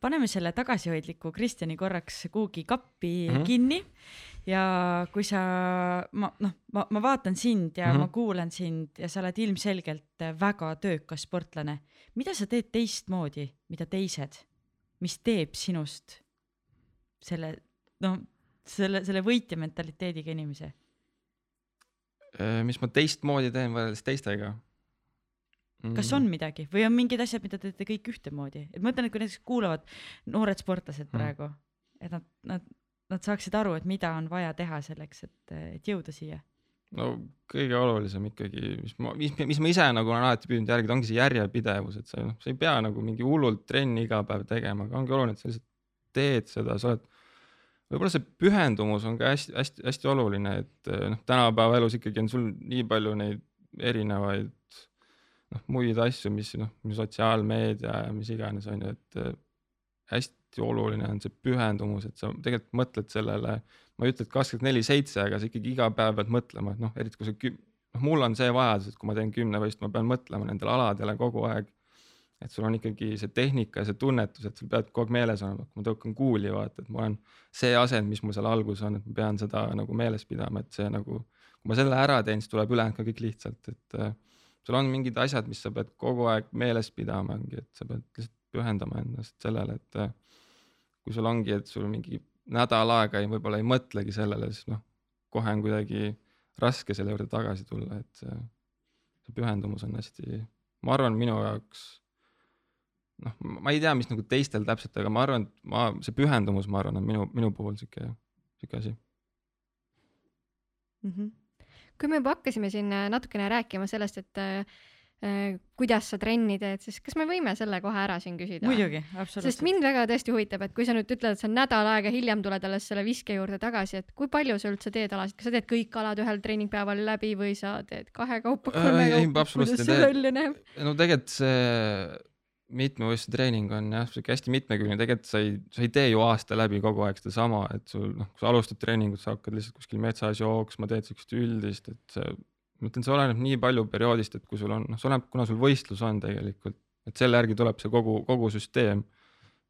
S2: Paneme selle tagasihoidliku Kristjani korraks kuhugi kappi mm
S4: Mhm.
S2: -hmm. kinni ja kui sa, ma noh, ma, ma vaatan sind ja mm
S4: Mhm.
S2: -hmm. ma kuulan sind ja sa oled ilmselgelt väga töökas sportlane. mida sa teed teistmoodi, mida teised, mis teeb sinust selle, no selle, selle võitja mentaliteediga inimese?
S4: Mis ma teistmoodi teen võrreldes teistega?
S2: Kas on midagi või on mingid asjad, mida te teete kõik ühtemoodi, et ma mõtlen, et kui näiteks kuulavad noored sportlased
S4: Mhm.
S2: praegu, et nad, nad, nad saaksid aru, et mida on vaja teha selleks, et, et jõuda siia.
S4: no kõige olulisem ikkagi, mis ma, mis, mis ma ise nagu olen alati püüdnud järgida, ongi see järjepidevus, et sa noh, sa ei pea nagu mingi hullult trenni iga päev tegema, aga ongi oluline, et sa lihtsalt teed seda, sa oled, võib-olla see pühendumus on ka hästi-hästi-hästi oluline, et noh, tänapäeva elus ikkagi on sul nii palju neid erinevaid noh, muid asju, mis noh, sotsiaalmeedia ja mis iganes on ju, et eh, hästi oluline on see pühendumus, et sa tegelikult mõtled sellele ma ei ütle, et kakskümmend neli seitse, aga sa ikkagi iga päev pead mõtlema, et noh, eriti kui sa küm-, noh, mul on see vajadus, et kui ma teen kümnevõistlust, ma pean mõtlema nendele aladele kogu aeg. et sul on ikkagi see tehnika ja see tunnetus, et sul peab kogu aeg meeles olema, et ma tõukan kuuli, vaata, et ma olen see asend, mis mul seal alguses on, et ma pean seda nagu meeles pidama, et see nagu, kui ma selle ära teen, siis tuleb ülejäänud ka kõik lihtsalt, et äh, sul on mingid asjad, mis sa pead kogu aeg meeles pidama, et sa pead lihtsalt pühendama ennast sellele, et äh, kui sul ongi, et sul mingi nädal aega ei, võib-olla ei mõtlegi sellele, siis noh, kohe on kuidagi raske selle juurde tagasi tulla, et see, see pühendumus on hästi, ma arvan, minu jaoks noh, ma ei tea, mis nagu teistel täpselt, aga ma arvan, et ma, see pühendumus, ma arvan, on minu, minu puhul sihuke, sihuke asi.
S2: mm. -hmm.
S1: Kui me juba hakkasime siin äh, natukene rääkima sellest, et äh, äh, kuidas sa trenni teed, siis kas me võime selle kohe ära siin küsida?
S2: muidugi,
S1: sest
S2: absoluutselt.
S1: mind väga tõesti huvitab, et kui sa nüüd ütled, et sa nädal aega hiljem tuled alles selle viske juurde tagasi, et kui palju sa üldse teed alasid, kas sa teed kõik alad ühel treeningpäeval läbi või sa teed kahe kaupa,
S4: Äh,
S1: kolme kaupa, kuidas see välja näeb?
S4: no tegelikult see mitmevõistluse treening on jah, sihuke hästi mitmekülgne, tegelikult sa ei, sa ei tee ju aasta läbi kogu aeg sedasama, et sul noh, kui sa alustad treeningut, sa hakkad lihtsalt kuskil metsas jooksma, teed siukest üldist, et see, ma ütlen, see oleneb nii palju perioodist, et kui sul on, noh, see oleneb, kuna sul võistlus on tegelikult, et selle järgi tuleb see kogu, kogu süsteem.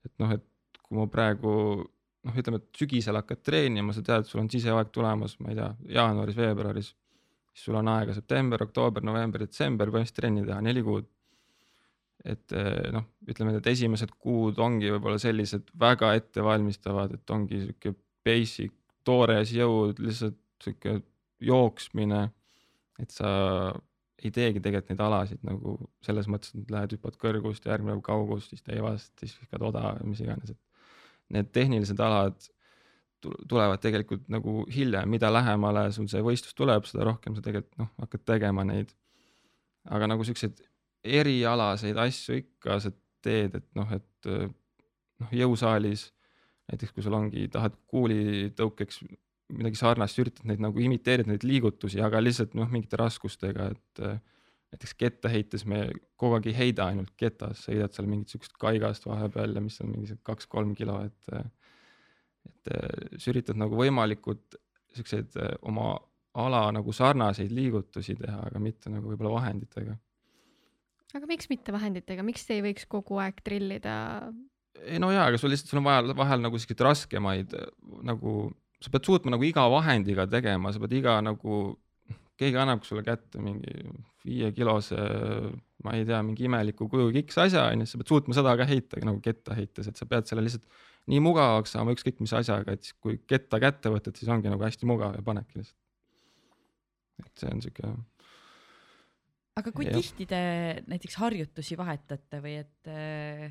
S4: et noh, et kui ma praegu noh, ütleme, et sügisel hakkad treenima, sa tead, sul on siseaeg tulemas, ma ei tea, jaanuaris-veebruaris, siis sul on aega september, oktoober, november, detsember põhimõtteliselt trenni teha, neli kuud et eh, noh, ütleme need esimesed kuud ongi võib-olla sellised väga ettevalmistavad, et ongi sihuke basic toores jõud, lihtsalt sihuke jooksmine. et sa ei teegi tegelikult neid alasid nagu selles mõttes, et lähed hüppad kõrgust, järgmine päev kaugust, siis teivast, siis viskad oda mis iganes, et need tehnilised alad tu- tulevad tegelikult nagu hiljem, mida lähemale sul see võistlus tuleb, seda rohkem sa tegelikult noh, hakkad tegema neid. aga nagu siukseid erialaseid asju ikka sa teed, et noh, et äh, noh, jõusaalis näiteks kui sul ongi, tahad kuulitõukeks midagi sarnast, üritad neid nagu imiteerida neid liigutusi, aga lihtsalt noh, mingite raskustega, et äh, näiteks kettaheites me kogu aeg ei heida ainult ketas, sa heidad seal mingit siukest kaigast vahepeal ja mis on mingi kaks-kolm kilo, et äh, et sa üritad nagu võimalikult siukseid oma ala nagu sarnaseid liigutusi teha, aga mitte nagu võib-olla vahenditega
S1: aga miks mitte vahenditega, miks ei võiks kogu aeg trillida?
S4: ei no jaa, aga sul lihtsalt, sul on vaja vahel nagu siukseid raskemaid nagu, sa pead suutma nagu iga vahendiga tegema, sa pead iga nagu, keegi annab sulle kätte mingi viiekilose, ma ei tea, mingi imeliku kujuga X asja onju, sa pead suutma seda ka heita nagu ketta heites, et sa pead selle lihtsalt nii mugavaks saama ükskõik mis asjaga, et siis kui ketta kätte võtad, siis ongi nagu hästi mugav ja panedki lihtsalt. et see on siuke,
S2: aga kui
S4: Jah.
S2: tihti te näiteks harjutusi vahetate või et äh,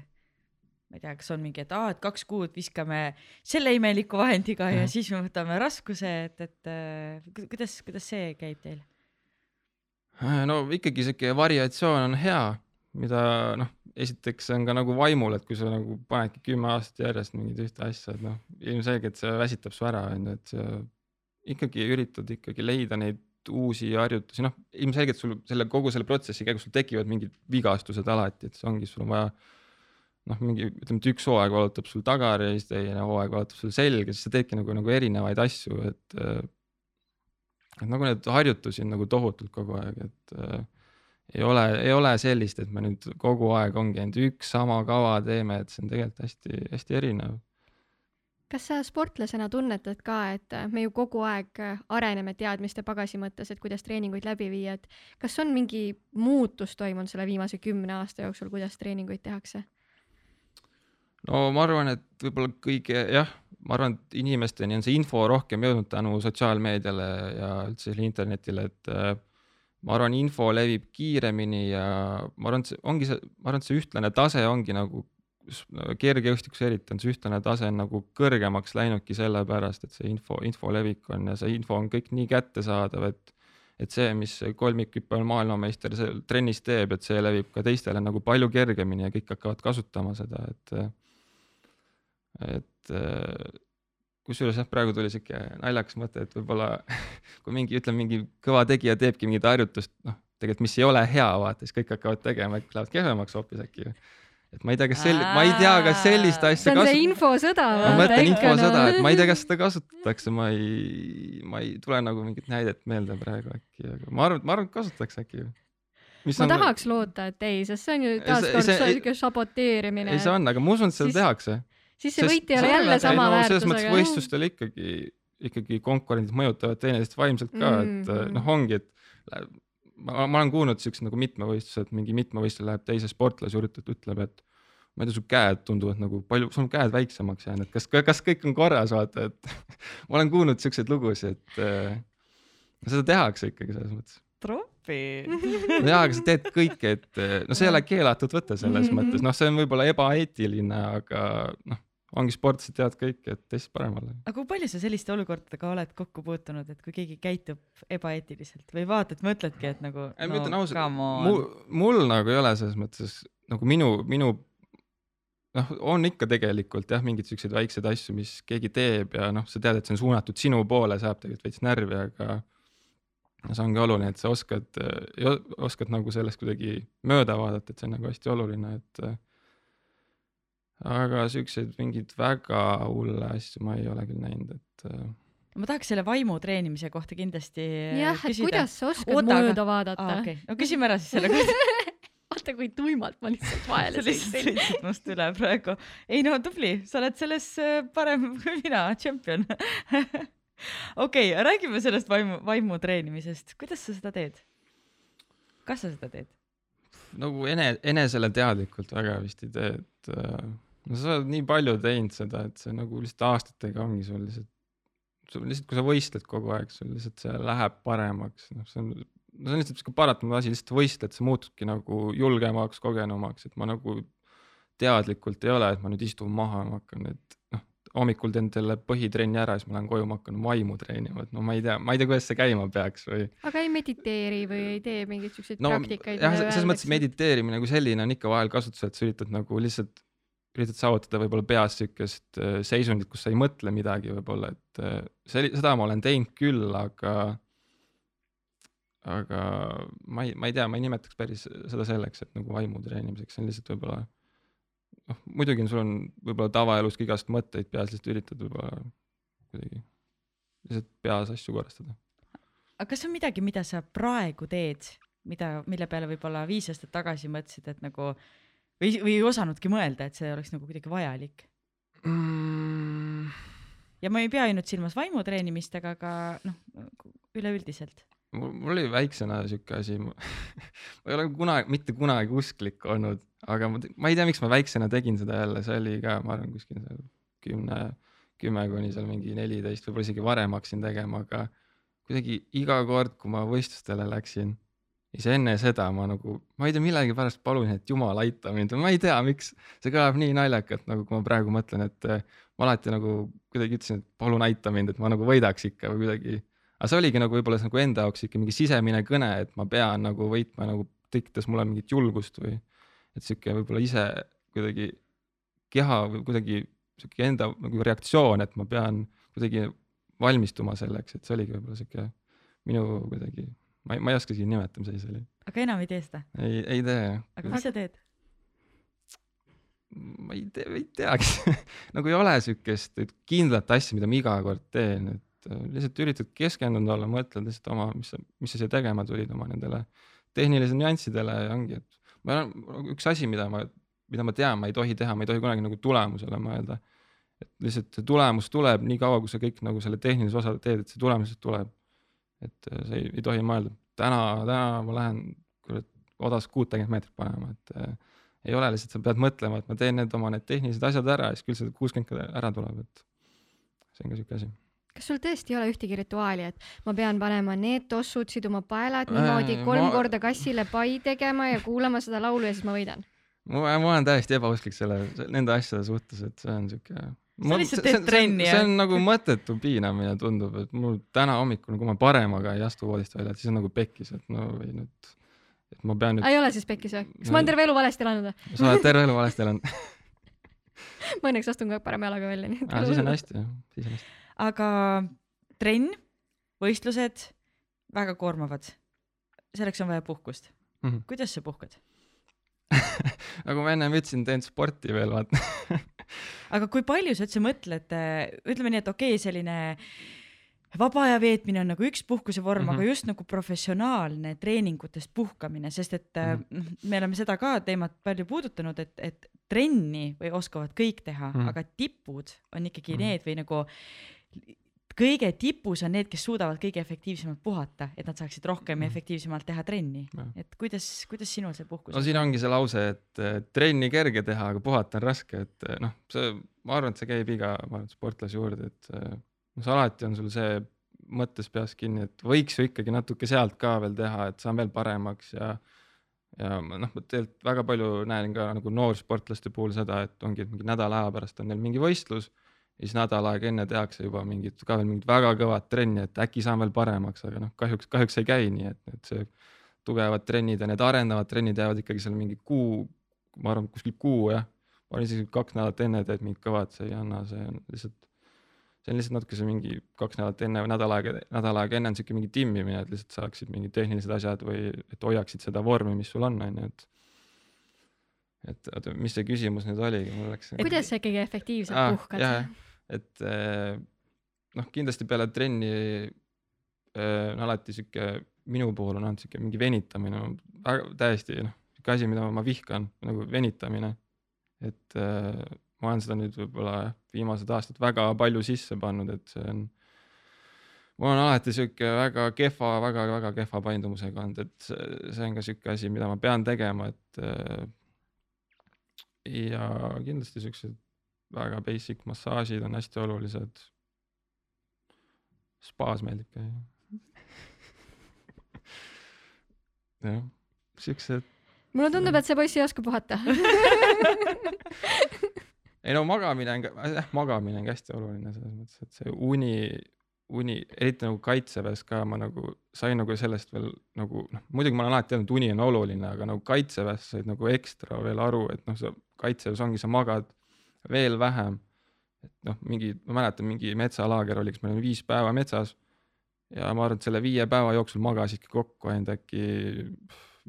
S2: ma ei tea, kas on mingi, et aa, et kaks kuud viskame selle imeliku vahendiga ja
S4: Mhm.
S2: siis me võtame raskuse, et, et äh, ku- kuidas, kuidas see käib teil?
S4: no ikkagi siuke variatsioon on hea, mida noh, esiteks on ka nagu vaimul, et kui sa nagu panedki kümme aastat järjest mingit ühte asja, et noh, ilmselgelt see väsitab su ära, onju, et sa ikkagi üritad ikkagi leida neid uusi harjutusi, noh, ilmselgelt sul selle kogu selle protsessi käigus sul tekivad mingid vigastused alati, et see ongi, sul on vaja noh, mingi ütleme, et üks hooaeg valutab sul tagar ja siis teine hooaeg valutab sul selga, siis sa teedki nagu, nagu erinevaid asju, et et nagu neid harjutusi on nagu tohutult kogu aeg, et äh, ei ole, ei ole sellist, et me nüüd kogu aeg ongi ainult üks sama kava teeme, et see on tegelikult hästi-hästi erinev.
S1: Kas sa sportlasena tunnetad ka, et äh, me ju kogu aeg äh, areneme teadmiste pagasi mõttes, et kuidas treeninguid läbi viia, et kas on mingi muutus toimunud selle viimase kümne aasta jooksul, kuidas treeninguid tehakse?
S4: no ma arvan, et võib-olla kõige jah, ma arvan, et inimesteni on see info rohkem jõudnud tänu sotsiaalmeediale ja üldse internetile, et äh, ma arvan, info levib kiiremini ja ma arvan, et see ongi see, ma arvan, et see ühtlane tase ongi nagu kergejõustikus eriti on see ühtlane tase nagu kõrgemaks läinudki sellepärast, et see info, info levik on ja see info on kõik nii kättesaadav, et et see, mis kolmikhüppel maailmameister seal trennis teeb, et see levib ka teistele nagu palju kergemini ja kõik hakkavad kasutama seda, et et kusjuures jah, praegu tuli siuke naljakas mõte, et võib-olla kui mingi, ütleme, mingi kõva tegija teebki mingit harjutust, noh, tegelikult mis ei ole hea, vaata, siis kõik hakkavad tegema, äkki lähevad kehvemaks hoopis äkki. Et ma ei tea, kas sel-, ma ei tea, kas sellist
S1: see
S4: asja
S1: on see
S4: kasut-,
S1: infosõda.
S4: ma mõtlen infosõda, et ma ei tea, kas seda kasutatakse, ma ei, ma ei tule nagu mingit näidet meelde praegu äkki, aga ma arvan, ma arvan, et kasutatakse äkki.
S1: ma tahaks loota, et ei, sest see on ju
S4: See-
S1: taaskord
S4: see-
S1: siuke saboteerimine
S4: ei, see. on, aga ma usun, et seda
S1: Siis-
S4: tehakse
S1: siis see võit ei ole jälle sama
S4: no, selles mõttes
S1: väärtusega.
S4: võistlustel ikkagi, ikkagi konkurendid mõjutavad teineteist vaimselt ka mm, -hmm. et noh, ongi, et ma, ma olen kuulnud siukseid nagu mitmevõistlused, mingi mitmevõistleja läheb teise sportlase juurde, ütleb, et ma ei tea, su käed tunduvad nagu palju, sul on käed väiksemaks jäänud, kas, kas kõik on korras, vaata, et ma olen kuulnud siukseid lugusid, et äh, seda tehakse ikkagi selles mõttes.
S2: appi.
S4: no jaa, aga sa teed kõike, et eh, no see ei ole keelatud võte selles mõttes, noh, see on võib-olla ebaeetiline, aga noh, ongi sportlased teavad kõike, et teist paremale.
S2: aga kui palju sa selliste olukordadega oled kokku puutunud, et kui keegi käitub ebaeetiliselt või vaatad, mõtledki, et nagu
S4: ei,
S2: no
S4: ausalt
S2: come, on
S4: mul, mul nagu ei ole selles mõttes nagu minu, minu noh, on ikka tegelikult jah, mingeid siukseid väikseid asju, mis keegi teeb ja noh, sa tead, et see on suunatud sinu poole, see ajab tegelikult veits närvi, aga see ongi oluline, et sa oskad, oskad nagu sellest kuidagi mööda vaadata, et see on nagu hästi oluline, et aga siukseid mingeid väga hulle asju ma ei ole küll näinud, et äh,
S2: ma tahaks selle vaimu treenimise kohta kindlasti
S1: jah, et kuidas sa oskad
S2: Oota, aga-
S1: mööda vaadata
S2: aa, okei, no küsime ära siis selle kohta.
S1: vaata kui tuimalt ma lihtsalt vahele
S2: sa lihtsalt
S1: sõitsin.
S2: sõitsid must üle praegu. ei no tubli, sa oled selles äh, parem kui mina, tšempion. okei, räägime sellest vaimu, vaimu treenimisest, kuidas sa seda teed? kas sa seda teed?
S4: nagu ene-, enesele teadlikult väga vist ei tee, et äh, no sa oled nii palju teinud seda, et see nagu lihtsalt aastatega ongi sul lihtsalt, sul lihtsalt, kui sa võistled kogu aeg, sul lihtsalt see läheb paremaks, noh, see on, no see on lihtsalt siuke paratamatu asi, lihtsalt võistled, sa muutudki nagu julgemaks, kogenumaks, et ma nagu teadlikult ei ole, et ma nüüd istun maha, ma hakkan nüüd noh, hommikul teen selle põhitrenni ära, siis ma lähen koju, ma hakkan vaimu treenima, et no ma ei tea, ma ei tea, kuidas see käima peaks või
S1: aga ei mediteeri või ei tee mingeid siukseid
S4: no
S1: praktikaid?
S4: jah, selles mõttes. mediteerimine kui selline on ikka vahel kasutusel, et sa üritad nagu lihtsalt, üritad saavutada võib-olla peas siukest äh, seisundit, kus sa ei mõtle midagi võib-olla, et äh, see, seda ma olen teinud küll, aga aga ma ei, ma ei tea, ma ei nimetaks päris seda selleks, et nagu vaimu treenimiseks, see on lihtsalt võib-olla noh, muidugi sul on võib-olla tavaelus ka igast mõtteid peas, lihtsalt üritad võib-olla kuidagi lihtsalt peas asju korrastada.
S2: aga kas on midagi, mida sa praegu teed, mida, mille peale võib-olla viis aastat tagasi mõtlesid, et nagu või, või ei osanudki mõelda, et see oleks nagu kuidagi vajalik?
S4: Mm.
S2: ja ma ei pea ainult silmas vaimu treenimist, aga ka noh, üleüldiselt.
S4: mul oli väiksena siuke asi, ma ei ole kunagi, mitte kunagi usklik olnud, aga ma, ma ei tea, miks ma väiksena tegin seda jälle, see oli ka, ma arvan, kuskil seal kümne, kümme kuni seal mingi neliteist, võib-olla isegi varem hakkasin tegema, aga kuidagi iga kord, kui ma võistlustele läksin, siis enne seda ma nagu, ma ei tea, millegipärast palusin, et jumal aita mind, ma ei tea, miks, see kõlab nii naljakalt, nagu kui ma praegu mõtlen, et ma alati nagu kuidagi ütlesin, et palun aita mind, et ma nagu võidaks ikka või kuidagi. Aga see oligi nagu võib-olla nagu enda jaoks ikka mingi sisemine kõne, et ma pean nagu võitma nagu tekitas mulle mingit julgust või et sihuke võib-olla ise kuidagi keha või kuidagi sihuke enda nagu reaktsioon, et ma pean kuidagi valmistuma selleks, et see oligi võib-olla sihuke minu kuidagi, ma ei, ma ei oska isegi nimetada, mis asi see oli.
S2: aga enam ei tee seda,
S4: ei, ei tee.
S2: aga mis sa teed?
S4: ma ei tea, ei teagi nagu ei ole siukest kindlat asja, mida ma iga kord teen, et äh, lihtsalt üritad keskendunud olla, mõtled lihtsalt oma, mis sa, mis sa siia tegema tulid, oma nendele tehnilise nüanssidele ja ongi, et ma olen üks asi, mida ma, mida ma tean, ma ei tohi teha, ma ei tohi kunagi nagu tulemusele mõelda. et lihtsalt see tulemus tuleb nii kaua, kui sa kõik nagu selle tehnilise osa teed, et see tulemus tuleb. Et äh, sa ei, ei tohi mõelda, täna, täna ma lähen kurat odas kuutekümmet meetrit panema, et äh, ei ole lihtsalt, sa pead mõtlema, et ma teen need oma need tehnilised asjad ära ja siis küll see kuuskümmend ära tuleb, et see on ka siuke asi.
S1: kas sul tõesti ei ole ühtegi rituaali, et ma pean panema need tossud, siduma paelad niimoodi, kolm
S4: ma-
S1: korda kassile pai tegema ja kuulama seda laulu ja siis ma võidan?
S4: ma, ma olen täiesti ebausklik selle, nende asjade suhtes, et see on siuke.
S2: Sa lihtsalt teed trenni,
S4: see
S2: jah?
S4: on nagu mõttetu piinamine tundub, et mul täna hommikul, kui ma paremaga ei astu voodist välja, et siis on nagu pekkis, et no või nüüd, et ma pean nüüd,
S1: ei ole siis pekkis või? kas ma olen terve elu valesti elanud või?
S4: sa oled terve elu valesti elanud,
S1: ma õnneks astun ka parema jalaga välja, nii et
S4: siis on hästi jah, siis on hästi.
S2: aga trenn, võistlused, väga koormavad. selleks on vaja puhkust.
S4: Mhm.
S2: kuidas sa puhkad?
S4: nagu ma ennem ütlesin, teen sporti veel, vaata.
S2: aga kui palju sa üldse mõtled, ütleme nii, et okei okay,, selline vaba aja veetmine on nagu üks puhkuse vorm mm,
S4: Mhm.
S2: -hmm. aga just nagu professionaalne treeningutest puhkamine, sest et
S4: Mhm.
S2: mm. me oleme seda ka teemat palju puudutanud, et, et trenni või oskavad kõik teha mm,
S4: Mhm.
S2: -hmm. aga tipud on ikkagi mm
S4: Mhm.
S2: -hmm. need või nagu kõige tipus on need, kes suudavad kõige efektiivsemalt puhata, et nad saaksid rohkem ja
S4: Mhm.
S2: efektiivsemalt teha trenni. Et kuidas, kuidas sinul see puhkus
S4: no siin ongi see lause, et trenni kerge teha, aga puhata on raske, et eh, noh, see, ma arvan, et see käib iga, ma arvan, sportlase juurde, et eh, noh, alati on sul see mõttes peas kinni, et võiks ju ikkagi natuke sealt ka veel teha, et saan veel paremaks ja ja noh, ma tegelikult väga palju näen ka nagu noorsportlaste puhul seda, et ongi, et mingi nädala aja pärast on neil mingi võistlus ja siis nädal aega enne tehakse juba mingit ka veel mingit väga kõvat trenni, et äkki saan veel paremaks, aga noh, kahjuks, kahjuks ei käi nii, et, et see tugevad trennid ja need arendavad trennid jäävad ikkagi seal mingi kuu, ma arvan, kuskil kuu jah. ma arvan isegi kaks nädalat enne teed mingit kõvat, see ei anna, see on lihtsalt, see on lihtsalt natuke see mingi kaks nädalat enne või nädal aega, nädal aega enne on sihuke mingi timmimine, et lihtsalt saaksid mingid tehnilised asjad või et hoiaksid seda vormi, mis sul on, on ju, et et oota, mis see küsimus nüüd oligi, mul läks.
S1: kuidas sa ikkagi efektiivselt ah, puhkad?
S4: Et eh, noh, kindlasti peale trenni eh, on alati sihuke, minu puhul on olnud sihuke mingi venitamine, täiesti noh, sihuke asi, mida ma vihkan nagu venitamine. et äh, ma olen seda nüüd võib-olla viimased aastad väga palju sisse pannud, et see on, mul on alati sihuke väga kehva väga,, väga-väga kehva paindumusega olnud, et see, on ka sihuke asi, mida ma pean tegema, et ja kindlasti siuksed väga basic massaažid on hästi olulised. spaas meeldib käia. jah, siuksed.
S1: mulle tundub, et see poiss ei oska puhata
S4: ei no magamine on ka, jah, magamine on ka hästi oluline selles mõttes, et see uni, uni, eriti nagu kaitseväes ka ma nagu sain nagu sellest veel nagu noh, muidugi ma olen alati teadnud, et uni on oluline, aga nagu kaitseväes said nagu ekstra veel aru, et noh, sa kaitseväes ongi, sa magad veel vähem. et noh, mingi, ma mäletan, mingi metsalaager oli, kus me olime viis päeva metsas ja ma arvan, et selle viie päeva jooksul magasidki kokku ainult äkki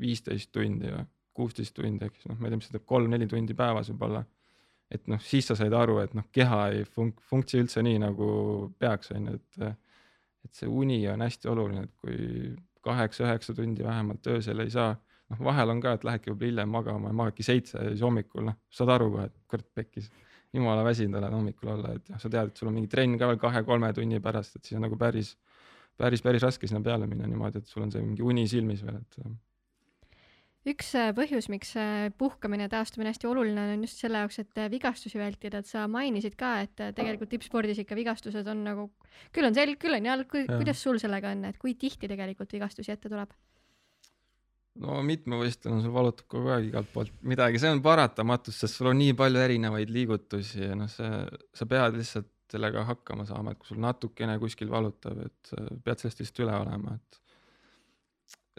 S4: viisteist tundi või kuusteist tundi, siis noh, ma ei tea, mis see teeb, kolm-neli tundi päevas võib-olla. et noh, siis sa said aru, et noh, keha ei funk-, funktsi üldse nii nagu peaks, on ju, et et see uni on hästi oluline, et kui kaheksa-üheksa tundi vähemalt öösel ei saa, noh, vahel on ka, et lähedki võib-olla hiljem magama ja magadki seitse ja siis hommikul noh, saad aru kohe, et kurat pekkis. jumala väsinud olen hommikul olla, et jah, sa tead, et sul on mingi trenn ka veel kahe-kolme tunni pärast, et siis on nagu päris, päris, päris raske sinna peale minna niimoodi, et sul on see mingi uni silmis veel, et
S1: üks äh, põhjus, miks äh, puhkamine ja taastumine hästi oluline on, on just selle jaoks, et äh, vigastusi vältida, et sa mainisid ka, et tegelikult tippspordis ikka vigastused on nagu, küll on selg, küll on jalg, kuidas sul sellega on, et kui tihti tegelikult vigastusi ette tuleb?
S4: No mitmevõistlane, sul valutab kogu aeg igalt poolt midagi, see on paratamatus, sest sul on nii palju erinevaid liigutusi ja noh, see, sa pead lihtsalt sellega hakkama saama, et kui sul natukene kuskil valutab, et pead sellest lihtsalt üle olema, et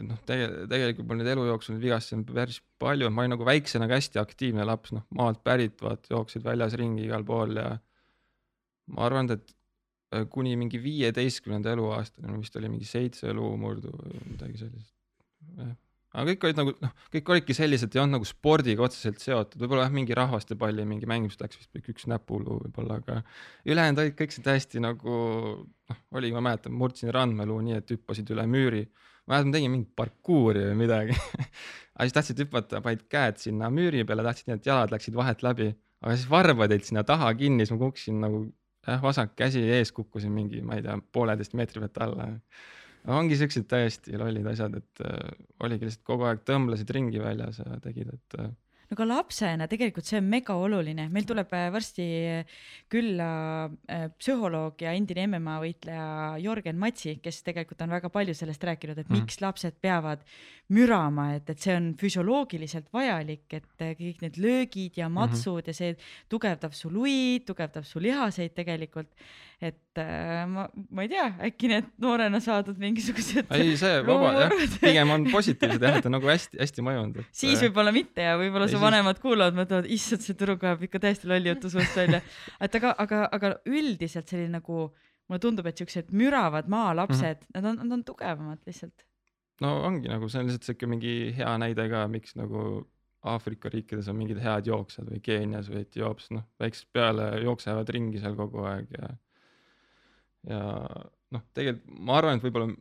S4: et noh, tege-, tegelikult mul nüüd elu jooksul vigastusi on päris palju, ma olin nagu väiksena ka hästi aktiivne laps, noh, maalt pärit, vaata, jooksid väljas ringi igal pool ja ma arvan, et äh, kuni mingi viieteistkümnenda eluaastani, vist oli mingi seitse luumurdu või midagi sellist. Aga kõik olid nagu noh, kõik olidki sellised, ei olnud nagu spordiga otseselt seotud, võib-olla jah, mingi rahvastepalli mingi mängimisest läks vist üks näpuluu võib-olla, aga ülejäänud olid kõik täiesti nagu noh, oli, ma mäletan, murdsin randmeluu nii, et hüppasid üle müüri. Ma mäletan, tegin mingit parkuuri või midagi. Aga siis tahtsid hüpata, panid käed sinna müüri peale, tahtsid nii, et jalad läksid vahet läbi, aga siis varbad jäid sinna taha kinni, siis ma kukkusin nagu jah, vasak käsi ees kukkusin mingi, ma ei tea, pooleteist meetri pealt alla. Ongi siuksed täiesti lollid asjad, et äh, oligi lihtsalt kogu aeg tõmblesid ringi väljas ja tegid, et äh,
S2: no ka lapsena tegelikult see on mega oluline, meil tuleb äh, varsti külla äh, psühholoog ja endine MMA võitleja Jörgen Matsi, kes tegelikult on väga palju sellest rääkinud, et mm. miks lapsed peavad mürama, et, et see on füsioloogiliselt vajalik, et kõik need löögid ja mhm. matsud mm -hmm. ja see tugevdab su luid, tugevdab su lihaseid tegelikult et äh, ma, ma ei tea, äkki need noorena saadud mingisugused.
S4: ei, see vaba jah, pigem on positiivsed jah, et on nagu hästi-hästi mõjunud et....
S2: siis äh, võib-olla mitte ja võib-olla su siis... vanemad kuulavad, mõtlevad, issand, see tüdruk ajab ikka täiesti lolli jutu suust välja. et aga, aga, aga üldiselt selline nagu mulle tundub, et siuksed müravad maalapsed mm, -hmm. nad on, nad on tugevamad lihtsalt.
S4: No ongi nagu see on lihtsalt siuke mingi hea näide ka, miks nagu Aafrika riikides on mingid head jooksjad või Keenias või Etioopias, noh, väiksest peale jooksevad ringi seal kogu aeg ja ja noh, tegelikult ma arvan, et võib-olla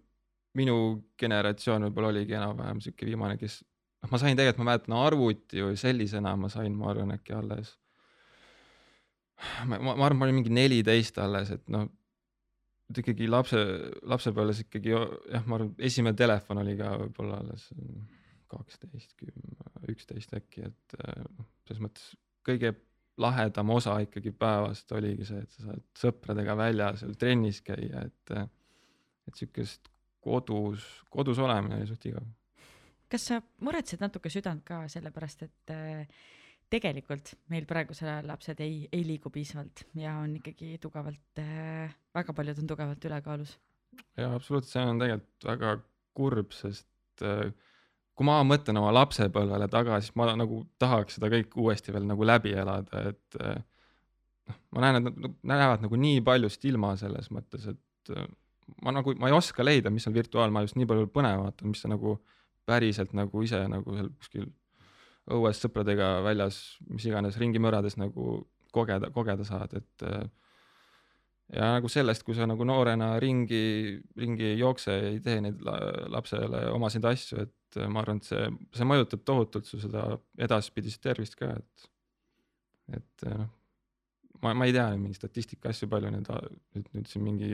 S4: minu generatsioon võib-olla oligi enam-vähem sihuke viimane, kes noh, ma sain tegelikult, ma mäletan arvuti või sellisena ma sain, ma arvan, äkki alles. ma, ma, ma arvan, ma olin mingi neliteist alles, et noh, et ikkagi lapse, lapsepõlves ikkagi jah, ma arvan, esimene telefon oli ka võib-olla alles kaksteist, kümme, üksteist äkki, et noh, selles mõttes kõige lahedam osa ikkagi päevast oligi see, et sa saad sõpradega väljas trennis käia, et et siukest kodus, kodus olemine oli suht igav.
S2: kas sa muretsed natuke südant ka sellepärast, et äh, tegelikult meil praegusel ajal lapsed ei, ei liigu piisavalt ja on ikkagi tugevalt äh,, väga paljud on tugevalt ülekaalus.
S4: ja absoluutselt, see on tegelikult väga kurb, sest äh, kui ma mõtlen oma lapsepõlvele tagasi, siis ma nagu tahaks seda kõike uuesti veel nagu läbi elada, et äh, noh, ma näen, et nad näevad nagu nii paljust ilma selles mõttes, et äh, ma nagu, ma ei oska leida, mis on virtuaalmaailmas nii palju põnevat mis sa nagu päriselt nagu ise nagu seal kuskil õues sõpradega väljas, mis iganes ringimõrades nagu kogeda, kogeda saad, et äh, ja nagu sellest, kui sa nagu noorena ringi, ringi ei jookse, ei tee neid lapsele omaseid asju, et äh, ma arvan, et see, see mõjutab tohutult su seda edaspidist tervist ka, et, et äh, noh, ma, ma ei tea mingi statistika asju, palju nüüd, nüüd, nüüd siin mingi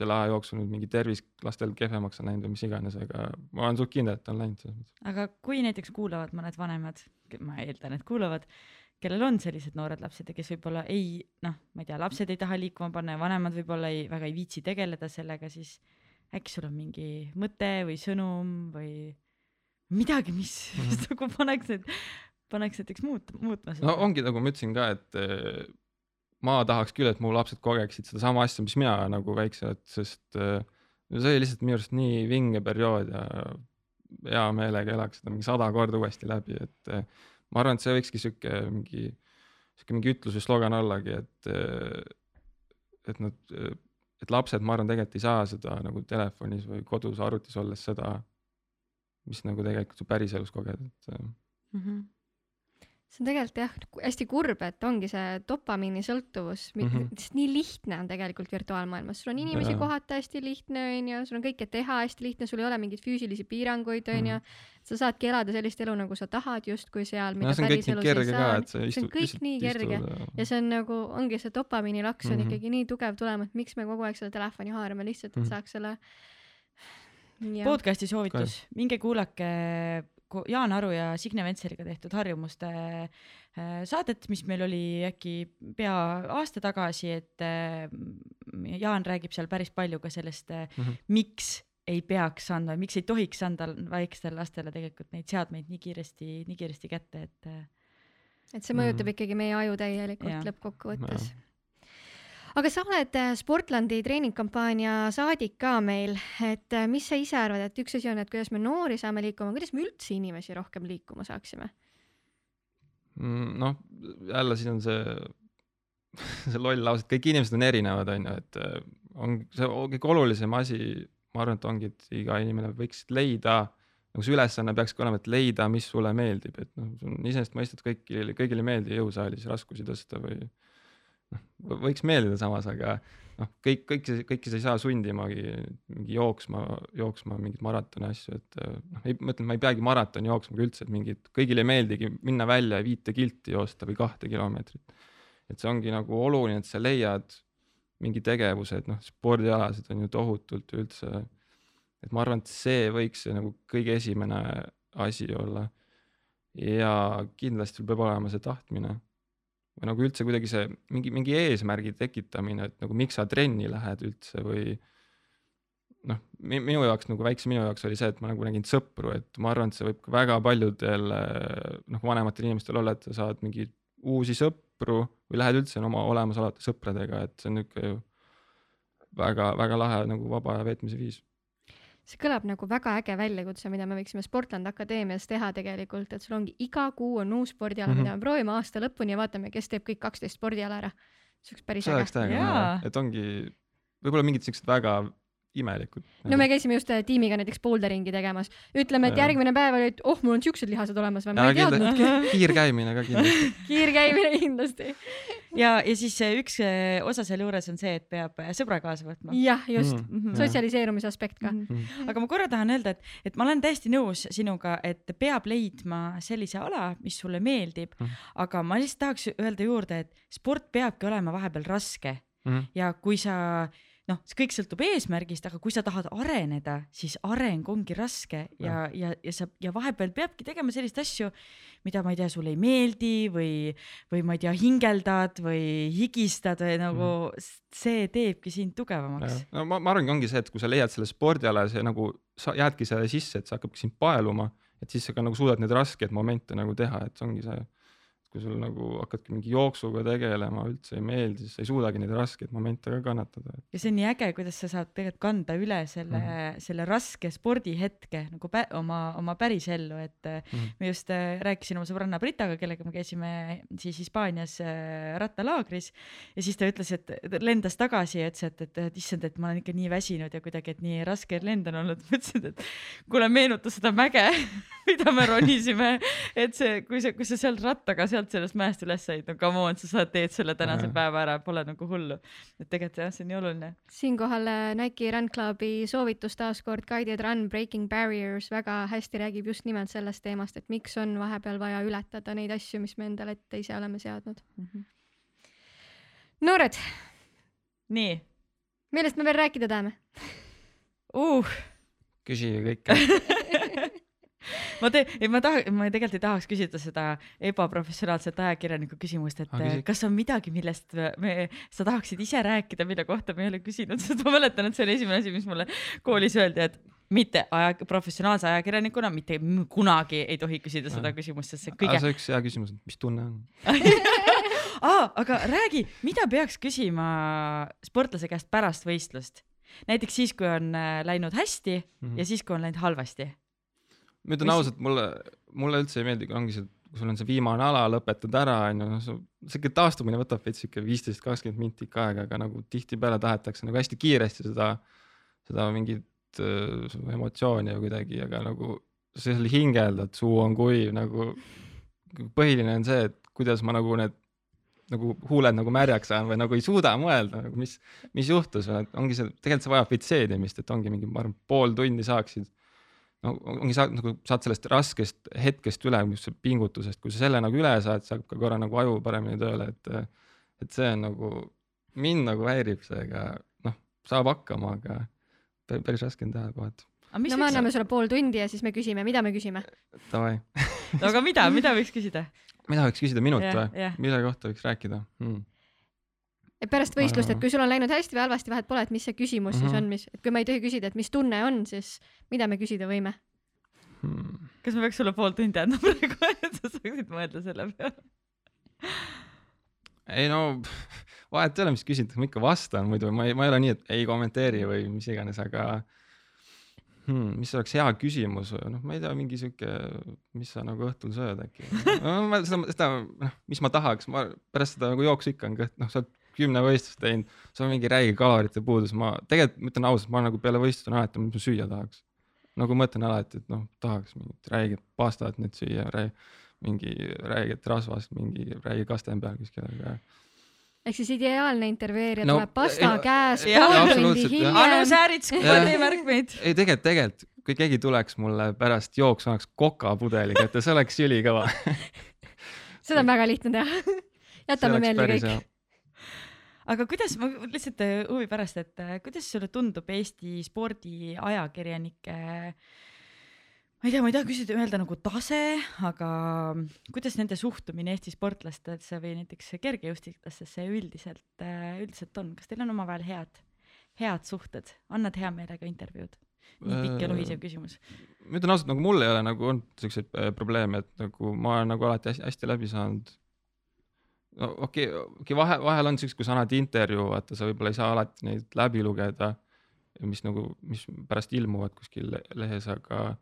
S4: selle aja jooksul nüüd mingi tervis lastel kehvemaks on läinud või mis iganes, aga ma olen suht kindel, et on läinud selles mõttes.
S2: aga kui näiteks kuulavad mõned vanemad, ma eeldan, et kuulavad, kellel on sellised noored lapsed ja kes võib-olla ei noh, ma ei tea, lapsed ei taha liikuma panna ja vanemad võib-olla ei, väga ei viitsi tegeleda sellega, siis äkki sul on mingi mõte või sõnum või midagi, mis mm, -hmm. mis nagu paneks need, paneks näiteks muut-, muutma seda?
S4: no ongi nagu ma ütlesin ka, et ma tahaks küll, et mu lapsed kogeksid sedasama asja, mis mina nagu väikselt, sest äh, see oli lihtsalt minu arust nii vinge periood ja hea meelega elaks seda mingi sada korda uuesti läbi, et äh, ma arvan, et see võikski sihuke mingi, sihuke mingi ütlus või slogan ollagi, et, äh, et nad, et lapsed, ma arvan, tegelikult ei saa seda nagu telefonis või kodus arvutis olles seda, mis nagu tegelikult sa päriselus koged, et mm.
S1: -hmm see on tegelikult jah, hästi kurb, et ongi see dopamiini sõltuvus mm, -hmm. sest nii lihtne on tegelikult virtuaalmaailmas, sul on inimesi ja. kohata hästi lihtne, onju, sul on kõike teha hästi lihtne, sul ei ole mingeid füüsilisi piiranguid, onju. -hmm. sa saadki elada sellist elu, nagu sa tahad justkui seal,
S4: mida päriselus ei saa.
S1: see on kõik nii kerge ja. ja see on nagu, ongi see dopamiini laks mm -hmm. on mhm. ikkagi nii tugev tulem, et miks me kogu aeg seda telefoni haarame lihtsalt, et mm -hmm. saaks selle
S2: Ja. podcasti soovitus, minge kuulake Jaan Aru ja Signe Ventseliga tehtud harjumuste äh, saadet, mis meil oli äkki pea aasta tagasi, et äh, Jaan räägib seal päris palju ka sellest mm, -hmm. miks ei peaks andma, miks ei tohiks anda väikestele lastele tegelikult neid seadmeid nii kiiresti, nii kiiresti kätte, et.
S1: et see mõjutab mm -hmm. ikkagi meie aju täielikult lõppkokkuvõttes aga sa oled äh, Sportlandi treeningkampaania saadik ka meil, et äh, mis sa ise arvad, et üks asi on, et kuidas me noori saame liikuma, kuidas me üldse inimesi rohkem liikuma saaksime?
S4: Mm, noh, jälle siin on see, see loll lause, et kõik inimesed on erinevad, on ju, et äh, on see kõige olulisem asi, ma arvan, et ongi, et iga inimene võiks leida nagu see ülesanne peakski olema, et leida, mis sulle meeldib, et noh, see on iseenesestmõistetav, kõigile, kõigile ei meeldi jõusaalis raskusi tõsta või noh, võiks meeldida samas, aga noh, kõik, kõik, kõiki sa ei saa sundimagi mingi jooksma, jooksma mingeid maratoni asju, et noh, ma ütlen, ma ei peagi maratoni jooksma ka üldse, et mingid, kõigile ei meeldigi minna välja ja viite kilti joosta või kahte kilomeetrit. et see ongi nagu oluline, et sa leiad mingi tegevuse, et noh, spordialased on ju tohutult üldse. et ma arvan, et see võiks see nagu kõige esimene asi olla. ja kindlasti peab olema see tahtmine või nagu üldse kuidagi see mingi, mingi eesmärgi tekitamine, et nagu miks sa trenni lähed üldse või noh, minu jaoks nagu väikse minu jaoks oli see, et ma nagu nägin sõpru, et ma arvan, et see võib ka väga paljudel noh, vanematel inimestel olla, et sa saad mingeid uusi sõpru või lähed üldse oma olemasolevate sõpradega, et see on niisugune ju väga-väga lahe nagu vaba aja veetmise viis
S1: see kõlab nagu väga äge väljakutse, mida me võiksime Sportland Akadeemias teha tegelikult, et sul ongi iga kuu on uus spordiala mm, -hmm. mida me proovime aasta lõpuni ja vaatame, kes teeb kõik kaksteist spordiala ära. see oleks päris
S4: see äge. see oleks täiega, et ongi võib-olla mingid siuksed väga imelikud.
S1: no me käisime just äh, tiimiga näiteks boulderingi tegemas, ütleme, et ja. järgmine päev oli, et oh, mul on siuksed lihased olemas või ma ja, ei teadnudki.
S4: kiirkäimine ka kindlasti
S1: kiirkäimine kindlasti.
S2: ja, ja siis üks äh, osa sealjuures on see, et peab äh, sõbra kaasa võtma.
S1: jah, just mm, -hmm. sotsialiseerumise aspekt ka mm.
S2: -hmm. aga ma korra tahan öelda, et, et ma olen täiesti nõus sinuga, et peab leidma sellise ala, mis sulle meeldib mm, -hmm. aga ma lihtsalt tahaks öelda juurde, et sport peabki olema vahepeal raske mm -hmm. ja kui sa noh, see kõik sõltub eesmärgist, aga kui sa tahad areneda, siis areng ongi raske ja, ja, ja sa ja vahepeal peabki tegema selliseid asju, mida ma ei tea, sulle ei meeldi või, või ma ei tea, hingeldad või higistad või nagu mm. see teebki sind tugevamaks.
S4: no ma, ma arvangi, ongi see, et kui sa leiad selle spordiala ja see nagu sa jäädki selle sisse, et see hakkabki sind paeluma, et siis sa ka nagu suudad neid raskeid momente nagu teha, et ongi see, kui sul nagu hakkadki mingi jooksuga tegelema, üldse ei meeldi, siis sa ei suudagi neid raskeid momente ka kannatada.
S2: ja see on nii äge, kuidas sa saad tegelikult kanda üle selle mm, -hmm. selle raske spordihetke nagu pä oma, oma päris ellu, et mm. -hmm. ma just äh, rääkisin oma sõbranna Britaga, kellega me käisime siis Hispaanias äh, rattalaagris ja siis ta ütles, et lendas tagasi ja ütles, et, et, et issand, et ma olen ikka nii väsinud ja kuidagi, et nii raske lend on olnud. ma ütlesin, et kuule, meenuta seda mäge, mida me ronisime, et see, kui sa, kui sa seal rattaga sealt sellest mäest üles said, no come on, sa saad, teed selle tänase
S4: Jaa.
S2: päeva ära, pole nagu hullu. et tegelikult jah, see on nii oluline.
S1: siinkohal äh, Nike Run Clubi soovitus taaskord Guided Run Breaking Barriers väga hästi räägib just nimelt sellest teemast, et miks on vahepeal vaja ületada neid asju, mis me endale ette ise oleme seadnud. noored,
S2: nii
S1: millest me veel rääkida tahame?
S2: uh,.
S4: küsige kõike.
S2: ma te-, ei ma taha, ma tegelikult ei tahaks küsida seda ebaprofessionaalset ajakirjaniku küsimust, et
S4: küsi-
S2: kas on midagi, millest me, sa tahaksid ise rääkida, mille kohta me ei ole küsinud, sest ma mäletan, et see oli esimene asi, mis mulle koolis öeldi, et mitte aja, professionaalse ajakirjanikuna mitte kunagi ei tohi küsida seda küsimust, sest see kõige
S4: see üks hea küsimus, mis tunne on?
S2: ah,. aga räägi, mida peaks küsima sportlase käest pärast võistlust? näiteks siis, kui on äh, läinud hästi mm -hmm. ja siis, kui on läinud halvasti.
S4: Ma ütlen ausalt, mulle, mulle üldse ei meeldi, kui ongi see, kui sul on see viimane ala, lõpetad ära, onju, noh, siuke taastumine võtab veits siuke viisteist, kakskümmend minti ikka aega, aga nagu tihtipeale tahetakse nagu hästi kiiresti seda, seda mingit äh, emotsiooni kuidagi, aga nagu seal hingeldad, suu on kuiv nagu. põhiline on see, et kuidas ma nagu need nagu huuled nagu märjaks saan või nagu ei suuda mõelda nagu mis, mis juhtus, ongi see, tegelikult see vajab veits seedimist, et ongi mingi, ma arvan, pool tundi saaksid no ongi sa nagu saad sellest raskest hetkest üle, mis see pingutusest, kui sa selle nagu üle saad, saab ka korra nagu aju paremini tööle, et et see on nagu mind nagu häirib see, aga noh, saab hakkama, aga pä- päris raske on teha kohati.
S1: no me anname sulle pool tundi ja siis me küsime, mida me küsime?
S4: Davai,
S2: aga mida, mida võiks küsida?
S4: mida võiks küsida, minut või
S2: jah.?
S4: mille kohta võiks rääkida hmm.?
S1: Et pärast võistlust, et kui sul on läinud hästi või halvasti, vahet pole, et mis see küsimus mm -hmm. siis
S4: Mhm.
S1: on, mis, et kui me ei tohi küsida, et mis tunne on, siis mida me küsida võime?
S4: Hmm.
S2: kas ma peaks sulle pool tundi andma praegu, et sa saaksid mõelda selle peale?
S4: ei no vahet ei ole, mis küsitakse, ma ikka vastan muidu, ma ei, ma ei ole nii, et ei kommenteeri või mis iganes, aga hmm, mis oleks hea küsimus, noh, ma ei tea, mingi sihuke, mis sa nagu õhtul sööd äkki no,. ma seda, seda, noh, mis ma tahaks, ma pärast seda nagu jooksu ikka on kõht, noh, sa oled kümne võistlust teinud, sul on mingi räige kalorite puudus, ma tegelikult ma ütlen ausalt, ma nagu peale võistlust on alati, mis ma süüa tahaks. nagu mõtlen alati, et noh, tahaks mingit räiget pastat nüüd süüa, mingi räiget rasvast, mingi räige kaste on peal kuskil, aga
S1: ehk siis ideaalne intervjueerija
S4: No,
S1: tuleb pasta
S4: ei,
S1: käes pool tundi
S4: absoluutselt, jah.
S2: Anu
S1: hiljem.
S2: Säärits,
S4: Jah.
S2: koodimärkmeid.
S4: ei tegelikult, tegelikult kui keegi tuleks mulle pärast jooksu, annaks kokapudeli kätte, see oleks ülikõva.
S1: seda on väga lihtne teha. jätame meelde kõik.
S2: Aga kuidas, ma lihtsalt äh, huvi pärast, et äh, kuidas sulle tundub Eesti spordiajakirjanike ma ei tea, ma ei taha küsida, öelda nagu tase, aga kuidas nende suhtumine Eesti sportlastesse või näiteks kergejõustiklastesse üldiselt, üldiselt on, kas teil on omavahel head, head suhted, annad hea meelega intervjuud? nii pikk ja
S4: Äh,
S2: lohisev küsimus.
S4: ma ütlen ausalt, nagu mul ei ole nagu olnud siukseid äh, probleeme, et nagu ma olen nagu alati hästi, hästi läbi saanud. No okei okay,, okei okay, vahe, vahel on siuksed, kus annad intervjuu, vaata sa võib-olla ei saa alati neid läbi lugeda, mis nagu, mis pärast ilmuvad kuskil le- lehes, aga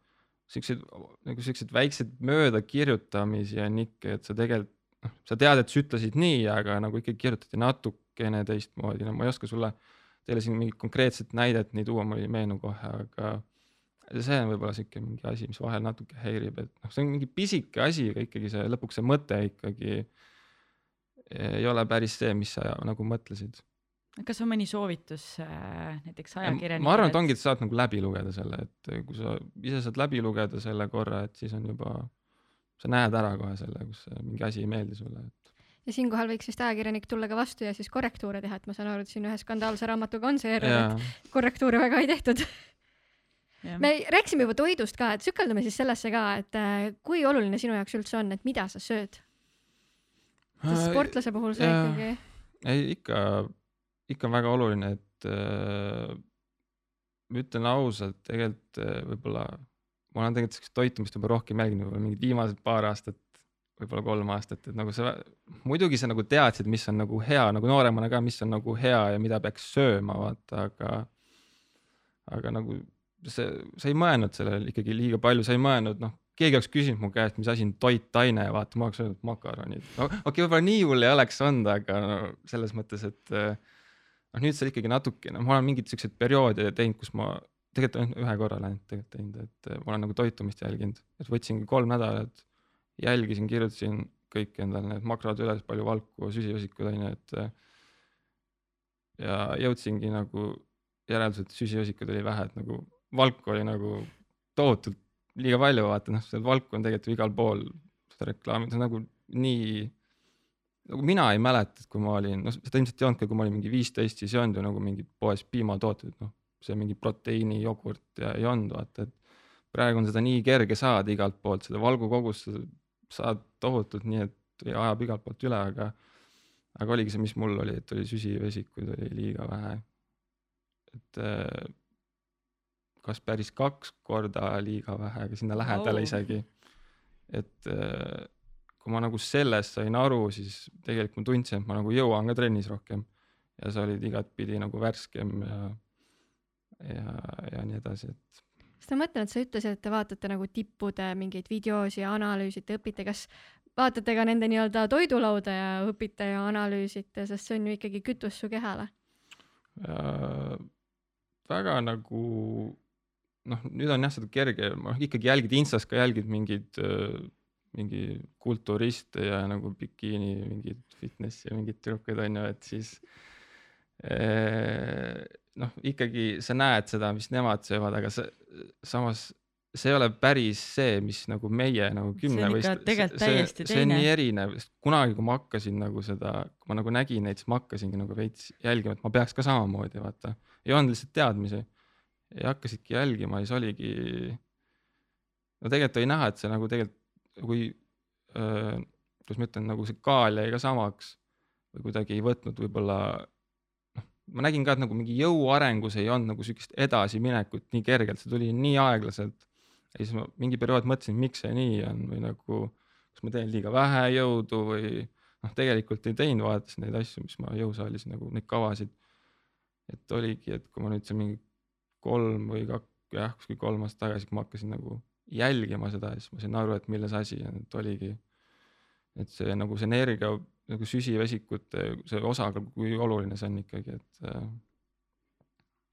S4: siukseid nagu siukseid väikseid möödakirjutamisi on ikka, et sa tegelikult noh, sa tead, et sa ütlesid nii, aga nagu ikkagi kirjutati natukene teistmoodi, no ma ei oska sulle teile siin mingit konkreetset näidet nii tuua, mul ei meenu kohe, aga see on võib-olla sihuke mingi asi, mis vahel natuke häirib, et noh, see on mingi pisike asi, aga ikkagi see lõpuks see mõte ikkagi ei ole päris see, mis sa nagu mõtlesid.
S2: kas on mõni soovitus äh, näiteks ajakirjanikele?
S4: ma arvan, et ongi, et sa saad nagu läbi lugeda selle, et kui sa ise saad läbi lugeda selle korra, et siis on juba, sa näed ära kohe selle, kus mingi asi ei meeldi sulle, et
S1: ja siinkohal võiks vist ajakirjanik tulla ka vastu ja siis korrektuure teha, et ma saan aru, et siin ühe skandaalse raamatuga on see error,
S4: jaa,
S1: et korrektuure väga ei tehtud. me rääkisime juba toidust ka, et sükeldume siis sellesse ka, et äh, kui oluline sinu jaoks üldse on, et mida sa sööd? Sest sportlase puhul sa
S4: jaa.
S1: ikkagi,
S4: ei ikka, ikka on väga oluline, et äh, ütlen ausalt, tegelikult äh, võib-olla ma olen tegelikult siukest toitumist juba rohkem jälginud, võib-olla mingid viimased paar aastat, võib-olla kolm aastat, et nagu sa, muidugi sa nagu teadsid, mis on nagu hea nagu nooremana ka, mis on nagu hea ja mida peaks sööma, vaata, aga aga nagu see, sa ei mõelnud sellele ikkagi liiga palju, sa ei mõelnud, noh, keegi oleks küsinud mu käest, mis asi on toitaine, vaata, ma oleks öelnud makaronid no,. okei okay,, võib-olla nii hull ei oleks olnud, aga no, selles mõttes, et eh, noh, nüüd sa ikkagi natukene, ma olen mingeid siukseid perioode teinud, kus ma tegelikult olen ühe korra läinud tegelikult teinud, et eh, ma olen nagu toitumist jälginud, et võtsingi kolm nädalat, jälgisin, kirjutasin kõik endale need makrod üles, palju valku, süsivesikud onju, et eh, ja jõudsingi nagu järeldusele, et süsivesikuid oli vähe, et nagu valku oli nagu tohutult liiga palju, vaata noh, seda valku on tegelikult ju igal pool seda reklaami, see on nagu nii, nagu mina ei mäleta, et kui ma olin, noh seda ilmselt ei olnud ka, kui ma olin mingi viisteist, siis ei olnud ju nagu mingid poes piimatooted, noh see mingi proteiinijogurt ja ei olnud vaata, et praegu on seda nii kerge saada igalt poolt, seda valgukogust sa saad tohutult nii, et ja ajab igalt poolt üle, aga aga oligi see, mis mul oli, et oli süsivesikuid oli liiga vähe. et äh, kas päris kaks korda liiga vähe, aga sinna lähedale
S2: Au.
S4: isegi. et äh, kui ma nagu sellest sain aru, siis tegelikult ma tundsin, et ma nagu jõuan ka trennis rohkem ja sa olid igatpidi nagu värskem ja ja, ja nii edasi, et
S1: sest ma mõtlen, et sa ütlesid, et te vaatate nagu tippude mingeid videosi ja analüüsite, õpite, kas vaatate ka nende nii-öelda toidulauda ja õpite ja analüüsite, sest see on ju ikkagi kütus su kehale.
S4: äh, väga nagu noh, nüüd on jah seda kerge, ma ikkagi jälgid Instas ka jälgid mingeid äh, mingi kulturiste ja nagu bikiini mingeid fitnessi ja mingeid tüdrukuid on ju, et siis eh, noh, ikkagi sa näed seda, mis nemad söövad, aga sa samas see ei ole päris see, mis nagu meie nagu
S2: See
S4: kümne või
S2: tegelikult täiesti
S4: see on nii erinev, sest kunagi, kui ma hakkasin nagu seda, kui ma nagu nägin neid, siis ma hakkasingi nagu veits jälgima, et ma peaks ka samamoodi vaata, ei olnud lihtsalt teadmisi ja hakkasidki jälgima ja siis oligi. no tegelikult oli näha, et see nagu tegelikult, kui äh,, kuidas ma ütlen, nagu see kaal jäi ka samaks või kuidagi ei võtnud võib-olla noh, ma nägin ka, et nagu mingi jõuarengus ei olnud nagu sihukest edasiminekut nii kergelt, see tuli nii aeglaselt. ja siis ma mingi periood mõtlesin, miks see nii on või nagu, kas ma teen liiga vähe jõudu või noh, tegelikult ei teinud, vaatasin neid asju, mis ma jõusaalis nagu neid kavasid. et oligi, et kui ma nüüd see mingi kolm või kak-, jah, kuskil kolm aastat tagasi, kui ma hakkasin nagu jälgima seda, siis ma sain aru, et milles asi on, et oligi, et see nagu see energia nagu süsivesikute see osakaal, kui oluline see on ikkagi, et äh,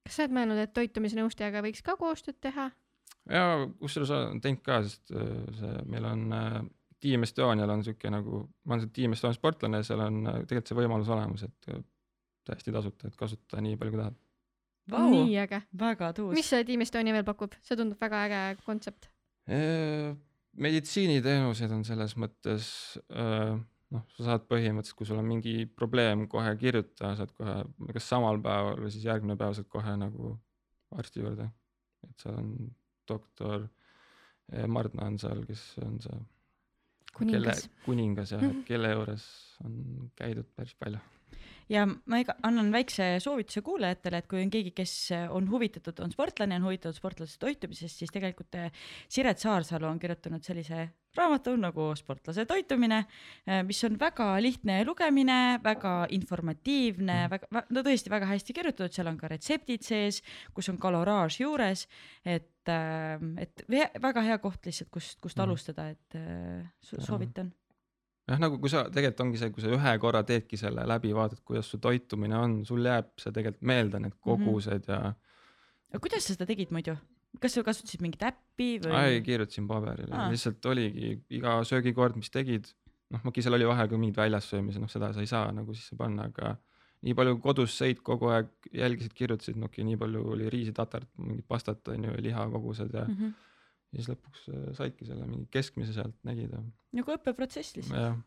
S1: kas sa oled mõelnud, et toitumisnõustajaga võiks ka koostööd teha?
S4: ja kusjuures olen teinud ka, sest äh, see meil on äh, Team Estonial on sihuke nagu, ma olen Team Estonia sportlane ja seal on äh, tegelikult see võimalus olemas, et täiesti tasuta, et kasuta nii palju kui tahad.
S2: Vau,
S1: nii äge.
S2: väga tuus.
S1: mis see Team Estonia veel pakub? see tundub väga äge kontsept.
S4: meditsiiniteenused on selles mõttes äh, noh, sa saad põhimõtteliselt, kui sul on mingi probleem, kohe kirjuta, saad kohe kas samal päeval või siis järgmine päev saad kohe nagu arsti juurde. et seal on doktor eh, Mardna on seal, kes on see
S1: kuningas.
S4: kelle kuningas jah,
S1: Mhm.
S4: kelle juures on käidud päris palju.
S2: Ja ma iga- annan väikse soovituse kuulajatele, et kui on keegi, kes on huvitatud, on sportlane, on huvitatud sportlase toitumisest, siis tegelikult eh, Siret Saarsalu on kirjutanud sellise raamatu nagu Sportlase toitumine, mis on väga lihtne lugemine, väga informatiivne, väga, no tõesti väga hästi kirjutatud, seal on ka retseptid sees, kus on kaloraaž juures, et, et ve- väga hea koht lihtsalt, kust, kust
S4: Mhm.
S2: alustada, et eh, soovitan.
S4: jah, nagu kui sa tegelikult ongi see, kui sa ühe korra teedki selle läbi, vaatad, kuidas su toitumine on, sul jääb see tegelikult meelde, need kogused ja
S2: aga kuidas sa seda tegid muidu? kas sa kasutasid mingit äppi või?
S4: ei, kirjutasin paberile lihtsalt oligi iga söögikord, mis tegid, noh, okei, seal oli vahel ka mingid väljas söömised, noh, seda sa ei saa nagu sisse panna, aga nii palju kodus sõid kogu aeg, jälgisid, kirjutasid, no okei, nii palju oli riisi, tatart, mingit pastat on ju, lihakogused ja mm,
S2: -hmm.
S4: Ja siis lõpuks äh, saidki selle mingi keskmise sealt nägid ja,
S2: nagu õppeprotsess lihtsalt.
S4: jah,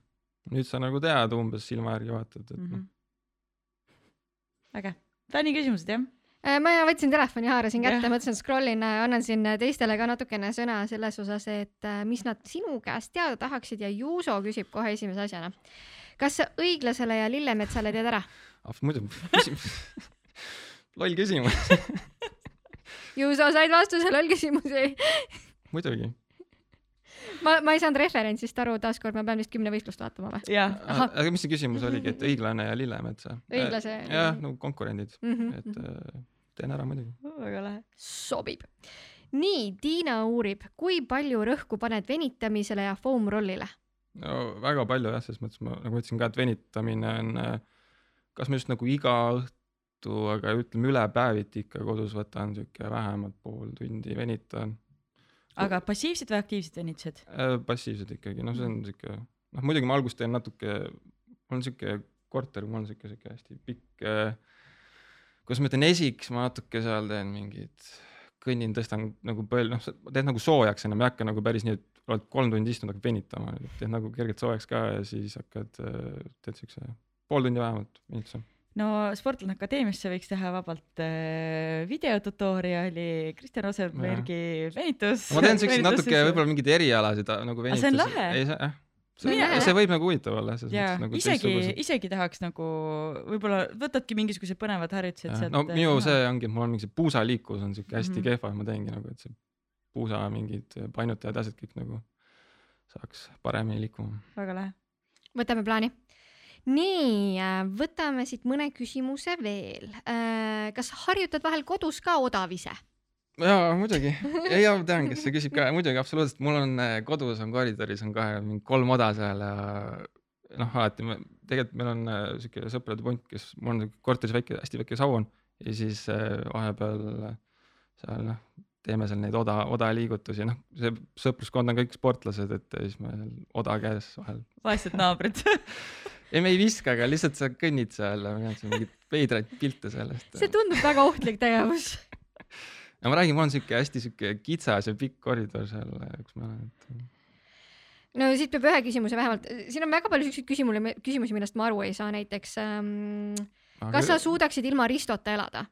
S4: nüüd sa nagu tead umbes silma järgi vaatad, et
S2: mm. -hmm. äge, Tani küsimused jah?
S1: Äh, ma võtsin telefoni, haarasin kätte, mõtlesin, scroll in, annan siin teistele ka natukene sõna selles osas, et äh, mis nad sinu käest teada tahaksid ja Juuso küsib kohe esimese asjana. kas sa õiglasele ja Lillemetsale tead ära?
S4: ah, muidu küsimus loll küsimus,
S1: Juuso, said vastuse loll küsimusi.
S4: muidugi.
S1: ma, ma ei saanud referentsist aru, taaskord ma pean vist kümnevõistlust vaatama või?
S2: jah,
S4: aga mis see küsimus oligi, et õiglane ja Lillemets või?
S1: Õiglase ja
S4: jah,
S1: Lillemets.
S4: nagu konkurendid,
S1: Mhm,
S4: et äh, teen ära muidugi.
S2: väga lahe.
S1: sobib. nii, Tiina uurib, kui palju rõhku paned venitamisele ja foam rollile?
S4: no väga palju jah, selles mõttes ma nagu ütlesin ka, et venitamine on, kas ma just nagu iga õhtu, aga ütleme üle päeviti ikka kodus võtan siuke vähemalt pool tundi venitan.
S2: Aga passiivsed või aktiivsed venitused?
S4: passiivsed ikkagi, noh, see on siuke, noh muidugi ma alguses teen natuke, mul on siuke korter, mul on siuke, siuke hästi pikk, kuidas ma ütlen, esik, siis ma natuke seal teen mingid, kõnnin, tõstan nagu põl-, noh, teed nagu soojaks enam, ei hakka nagu päris nii, et oled kolm tundi istunud, hakkad venitama, teed nagu kergelt soojaks ka ja siis hakkad, teed siukse pool tundi vähemalt venituse.
S2: No Sportlane Akadeemiasse võiks teha vabalt äh, videotutoriali Kristjan Rosenbergi venitus.
S4: ma teen siukseid natuke võib-olla mingeid erialasid äh, nagu
S2: Aga see on
S4: venitus.
S2: lahe.
S4: ei, see jah,
S1: See on
S4: see, võib nagu huvitav olla nagu
S2: isegi, isegi tahaks nagu võib-olla võtadki mingisugused põnevad harjutused sealt.
S4: no minu see ongi, et mul on mingi see puusaliiklus on siuke hästi mm -hmm. kehva, ma teengi nagu, et see puusa mingid painutajad, asjad kõik nagu saaks paremini liikuma.
S2: väga lahe.
S1: võtame plaani. nii, võtame siit mõne küsimuse veel. kas harjutad vahel kodus ka odavise?
S4: jaa, muidugi, ei ja ma tean, kes see küsib ka, muidugi absoluutselt, mul on äh, kodus on koridoris on kohe mingi kolm oda seal ja noh, alati me, tegelikult meil on äh, siuke sõprade punt, kes, mul on korteris väike, hästi väike saun ja siis äh, vahepeal äh, seal noh, teeme seal neid oda, odaliigutusi, noh, see sõpruskond on kõik sportlased, et siis me oda käes vahel
S2: vaesed naabrid.
S4: ei, me ei viska, aga lihtsalt sa kõnnid seal ma näen mingeid veidraid pilte sellest.
S1: see tundub väga ohtlik tegevus.
S4: ja ma räägin, mul on siuke hästi siuke kitsas ja pikk koridor seal, kus ma olen, et
S1: no siit peab ühe küsimuse vähemalt, siin on väga palju siukseid küsimusi, küsimusi, millest ma aru ei saa, näiteks ähm,
S4: Aga
S1: kas sa suudaksid ilma Ristota elada?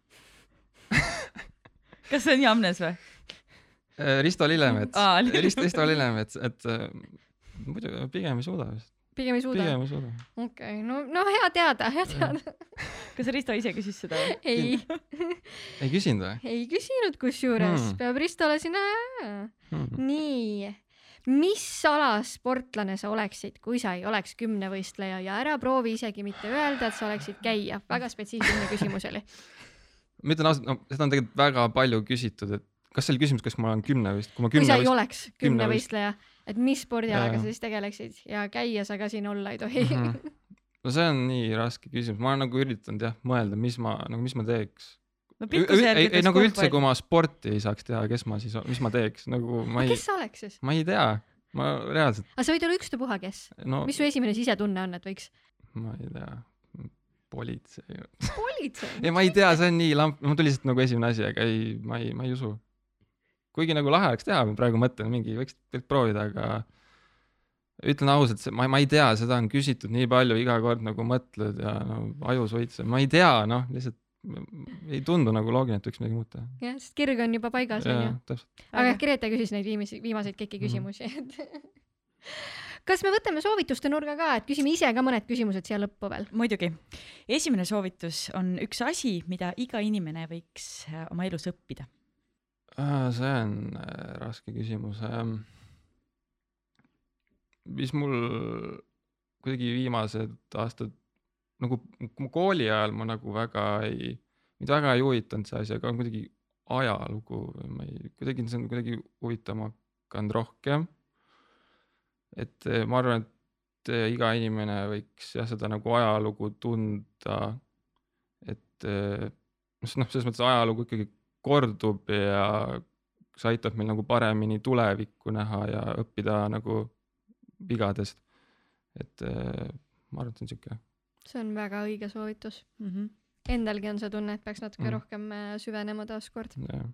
S2: kas see on Jamnes või?
S4: Äh, Risto Lillemets. Risto, Risto Lillemets, et äh, muidu pigem ei suuda vist,
S1: pigem ei suuda?
S4: pigem ei suuda.
S1: okei okay,, no, no hea teada, hea teada.
S2: kas Risto ise küsis seda või?
S1: ei,
S4: ei küsinud või
S1: ei küsinud kusjuures
S4: Hmm.
S1: peab Ristole sinna
S4: hmm.?
S1: nii, mis ala sportlane sa oleksid, kui sa ei oleks kümnevõistleja ja ära proovi isegi mitte öelda, et sa oleksid käija, väga spetsiifiline küsimus oli.
S4: ma ütlen ausalt, no seda on tegelikult väga palju küsitud, et kas see oli küsimus, kas ma olen kümnevõist, kui ma
S1: kui sa ei
S4: kümnevõist,
S1: oleks
S4: kümnevõist-
S1: kümnevõistleja, et mis spordialaga sa siis tegeleksid ja käia sa ka siin olla ei tohi.
S4: Mhm. no see on nii raske küsimus, ma olen nagu üritanud jah mõelda, mis ma nagu, mis ma teeks.
S2: no
S4: ei, ei, nagu üldse, kui ma sporti ei saaks teha, kes ma siis, mis ma teeks, nagu ma ei
S1: kes, sa oleks siis?
S4: ma ei tea, ma reaalselt,
S1: aga sa võid olla ükstapuha kes.
S4: no
S1: mis su esimene sisetunne on, et võiks?
S4: ma ei tea, politsei.
S1: politsei.
S4: ei, ma ei tea, see on nii lamp, mul tuli lihtsalt nagu esimene asi, aga ei, ma ei, ma ei usu. Kuigi nagu lahe oleks teha, ma praegu mõtlen, mingi võiks proovida, aga ütlen ausalt, see, ma, ma ei tea, seda on küsitud nii palju, iga kord nagu mõtled ja no ajus võitseb, ma ei tea, noh, lihtsalt ei tundu nagu loogiline, et võiks midagi muud teha.
S1: jah, sest kirg on juba paigas onju., aga
S2: Aga-
S1: Grete küsis neid viimasi, viimaseid kõiki
S4: Mhm.
S1: küsimusi, et kas me võtame soovituste nurga ka, et küsime ise ka mõned küsimused siia lõppu veel?
S2: muidugi. esimene soovitus on üks asi, mida iga inimene võiks oma elus õppida.
S4: See on äh, raske küsimus ähm,. mis mul kuidagi viimased aastad nagu kooli ajal ma nagu väga ei, mind väga ei huvitanud see asi, aga kuidagi ajalugu või ma ei, kuidagi see on kuidagi huvitama hakanud rohkem. et eh, ma arvan, et iga inimene võiks jah, seda nagu ajalugu tunda. et noh, selles mõttes ajalugu ikkagi kordub ja see aitab meil nagu paremini tulevikku näha ja õppida nagu vigadest. et eh, ma arvan, et see on siuke,
S1: see on väga õige soovitus.
S2: Mm -hmm.
S1: Endalgi on see tunne, et peaks natuke
S4: Mhm.
S1: rohkem äh, süvenema taaskord.
S4: jah.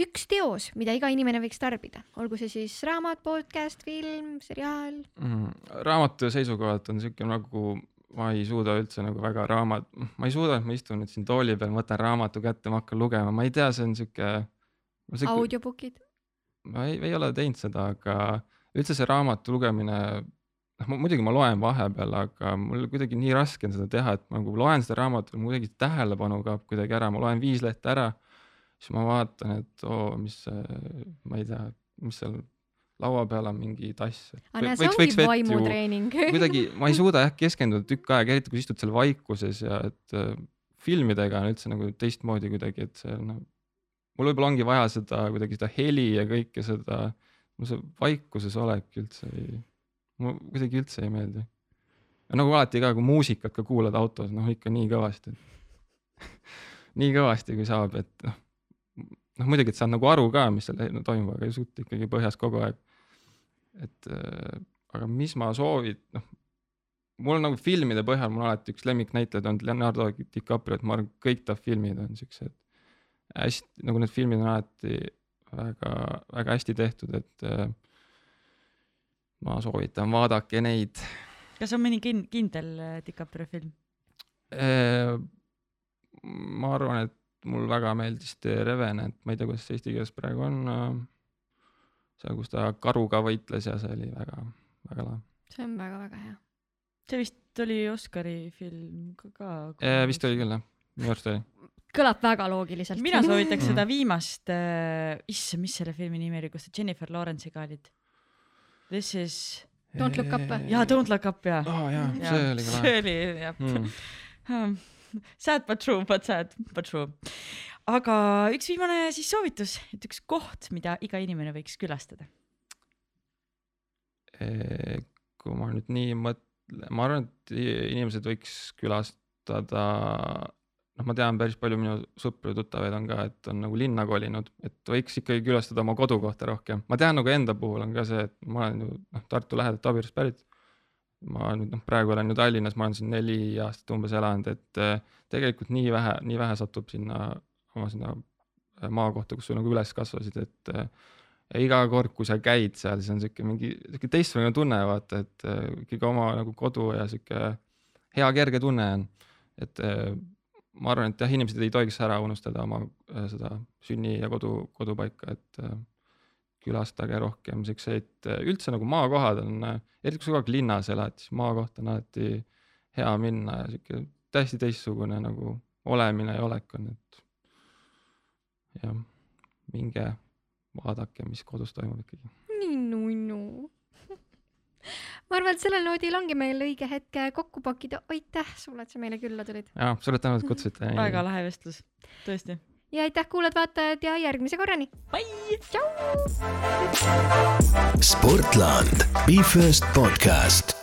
S1: üks teos, mida iga inimene võiks tarbida, olgu see siis raamat, podcast, film, seriaal.
S4: mm,. raamatu seisukohalt on siuke nagu ma ei suuda üldse nagu väga raamat, ma ei suuda, et ma istun nüüd siin tooli peal, võtan raamatu kätte, ma hakkan lugema, ma ei tea, see on siuke.
S1: audiobookid.
S4: ma ei, ei ole teinud seda, aga üldse see raamatu lugemine, noh muidugi ma loen vahepeal, aga mul kuidagi nii raske on seda teha, et ma nagu loen seda raamatut, mul kuidagi tähelepanu kaob kuidagi ära, ma loen viis lehte ära, siis ma vaatan, et oo, mis see, ma ei tea, mis seal laua peal on mingi tass.
S1: aga näe, see ongi vaimutreening.
S4: kuidagi ma ei suuda jah keskenduda tükk aega, eriti kui sa istud seal vaikuses ja et äh, filmidega on üldse nagu teistmoodi kuidagi, et see noh, mul võib-olla ongi vaja seda kuidagi seda heli ja kõike seda, mul see vaikuses olek üldse ei, mulle kuidagi üldse ei meeldi. nagu alati ka, kui muusikat ka kuulad autos, noh ikka nii kõvasti. nii kõvasti, kui saab, et noh, noh muidugi, et saad nagu aru ka, mis seal toimub, aga ei suuta ikkagi põhjas kogu aeg. Et äh, aga mis ma soovin, noh mul on nagu filmide põhjal, mul on alati üks lemmiknäitleja olnud Leonardo DiCaprio, et ma arvan, kõik ta filmid on siuksed hästi, nagu need filmid on alati väga, väga hästi tehtud, et äh, ma soovitan, vaadake neid
S2: kas on mõni kin-, kindel äh, DiCaprio film?
S4: ma arvan, et mul väga meeldis The Revenant, ma ei tea, kuidas see eesti keeles praegu on. seal, kus ta karuga võitles ja see oli väga, väga lahe
S1: see on väga-väga hea.
S2: see vist oli Oscari film ka, ka.
S4: äh,. vist oli küll jah, minu arust oli.
S1: kõlab väga loogiliselt.
S2: mina soovitaks
S4: Mm.
S2: seda viimast äh,, issand, mis selle filmi nimi oli, kus ta Jennifer Lawrence'iga olid? This is,
S1: Don't look up või?
S2: jaa, Don't look up jaa.
S4: aa jaa, see oli ka
S2: see
S4: lahe
S2: oli jah
S4: mm.
S2: Sad but true, but sad but true. aga üks viimane siis soovitus, et üks koht, mida iga inimene võiks külastada.
S4: Eh, kui ma nüüd nii mõtlen, ma arvan, et inimesed võiks külastada, noh, ma tean päris palju minu sõpru ja tuttavaid on ka, et on nagu linna kolinud, et võiks ikkagi külastada oma kodukohta rohkem. ma tean nagu enda puhul on ka see, et ma olen ju noh, Tartu lähedalt Abirust pärit. Ma nüüd noh, praegu olen ju Tallinnas, ma olen siin neli aastat umbes elanud, et eh, tegelikult nii vähe, nii vähe satub sinna oma sinna eh, maakohta, kus sa nagu üles kasvasid, et eh, ja iga kord, kui sa käid seal, siis on siuke mingi siuke teistsugune tunne, vaata, et ikkagi oma nagu kodu ja siuke hea kerge tunne on. et ma arvan, et jah, inimesed ei tohiks ära unustada oma seda sünni ja kodu, kodupaika, et külastage rohkem siukseid, üldse nagu maakohad on, eriti kui sa kogu aeg linnas elad, siis maakoht on alati hea minna ja siuke täiesti teistsugune nagu olemine ja olek on, et jah, minge vaadake, mis kodus toimub ikkagi.
S1: nii nunnu. ma arvan, et sellel noodil ongi meil õige hetk kokku pakkida. aitäh sulle, et sa meile külla tulid
S4: jaa, suured tänud, et kutsusite.
S2: väga lahe vestlus, tõesti.
S1: Ja aitäh, kuulajad-vaatajad ja järgmise korrani.
S3: Sportland, Be First podcast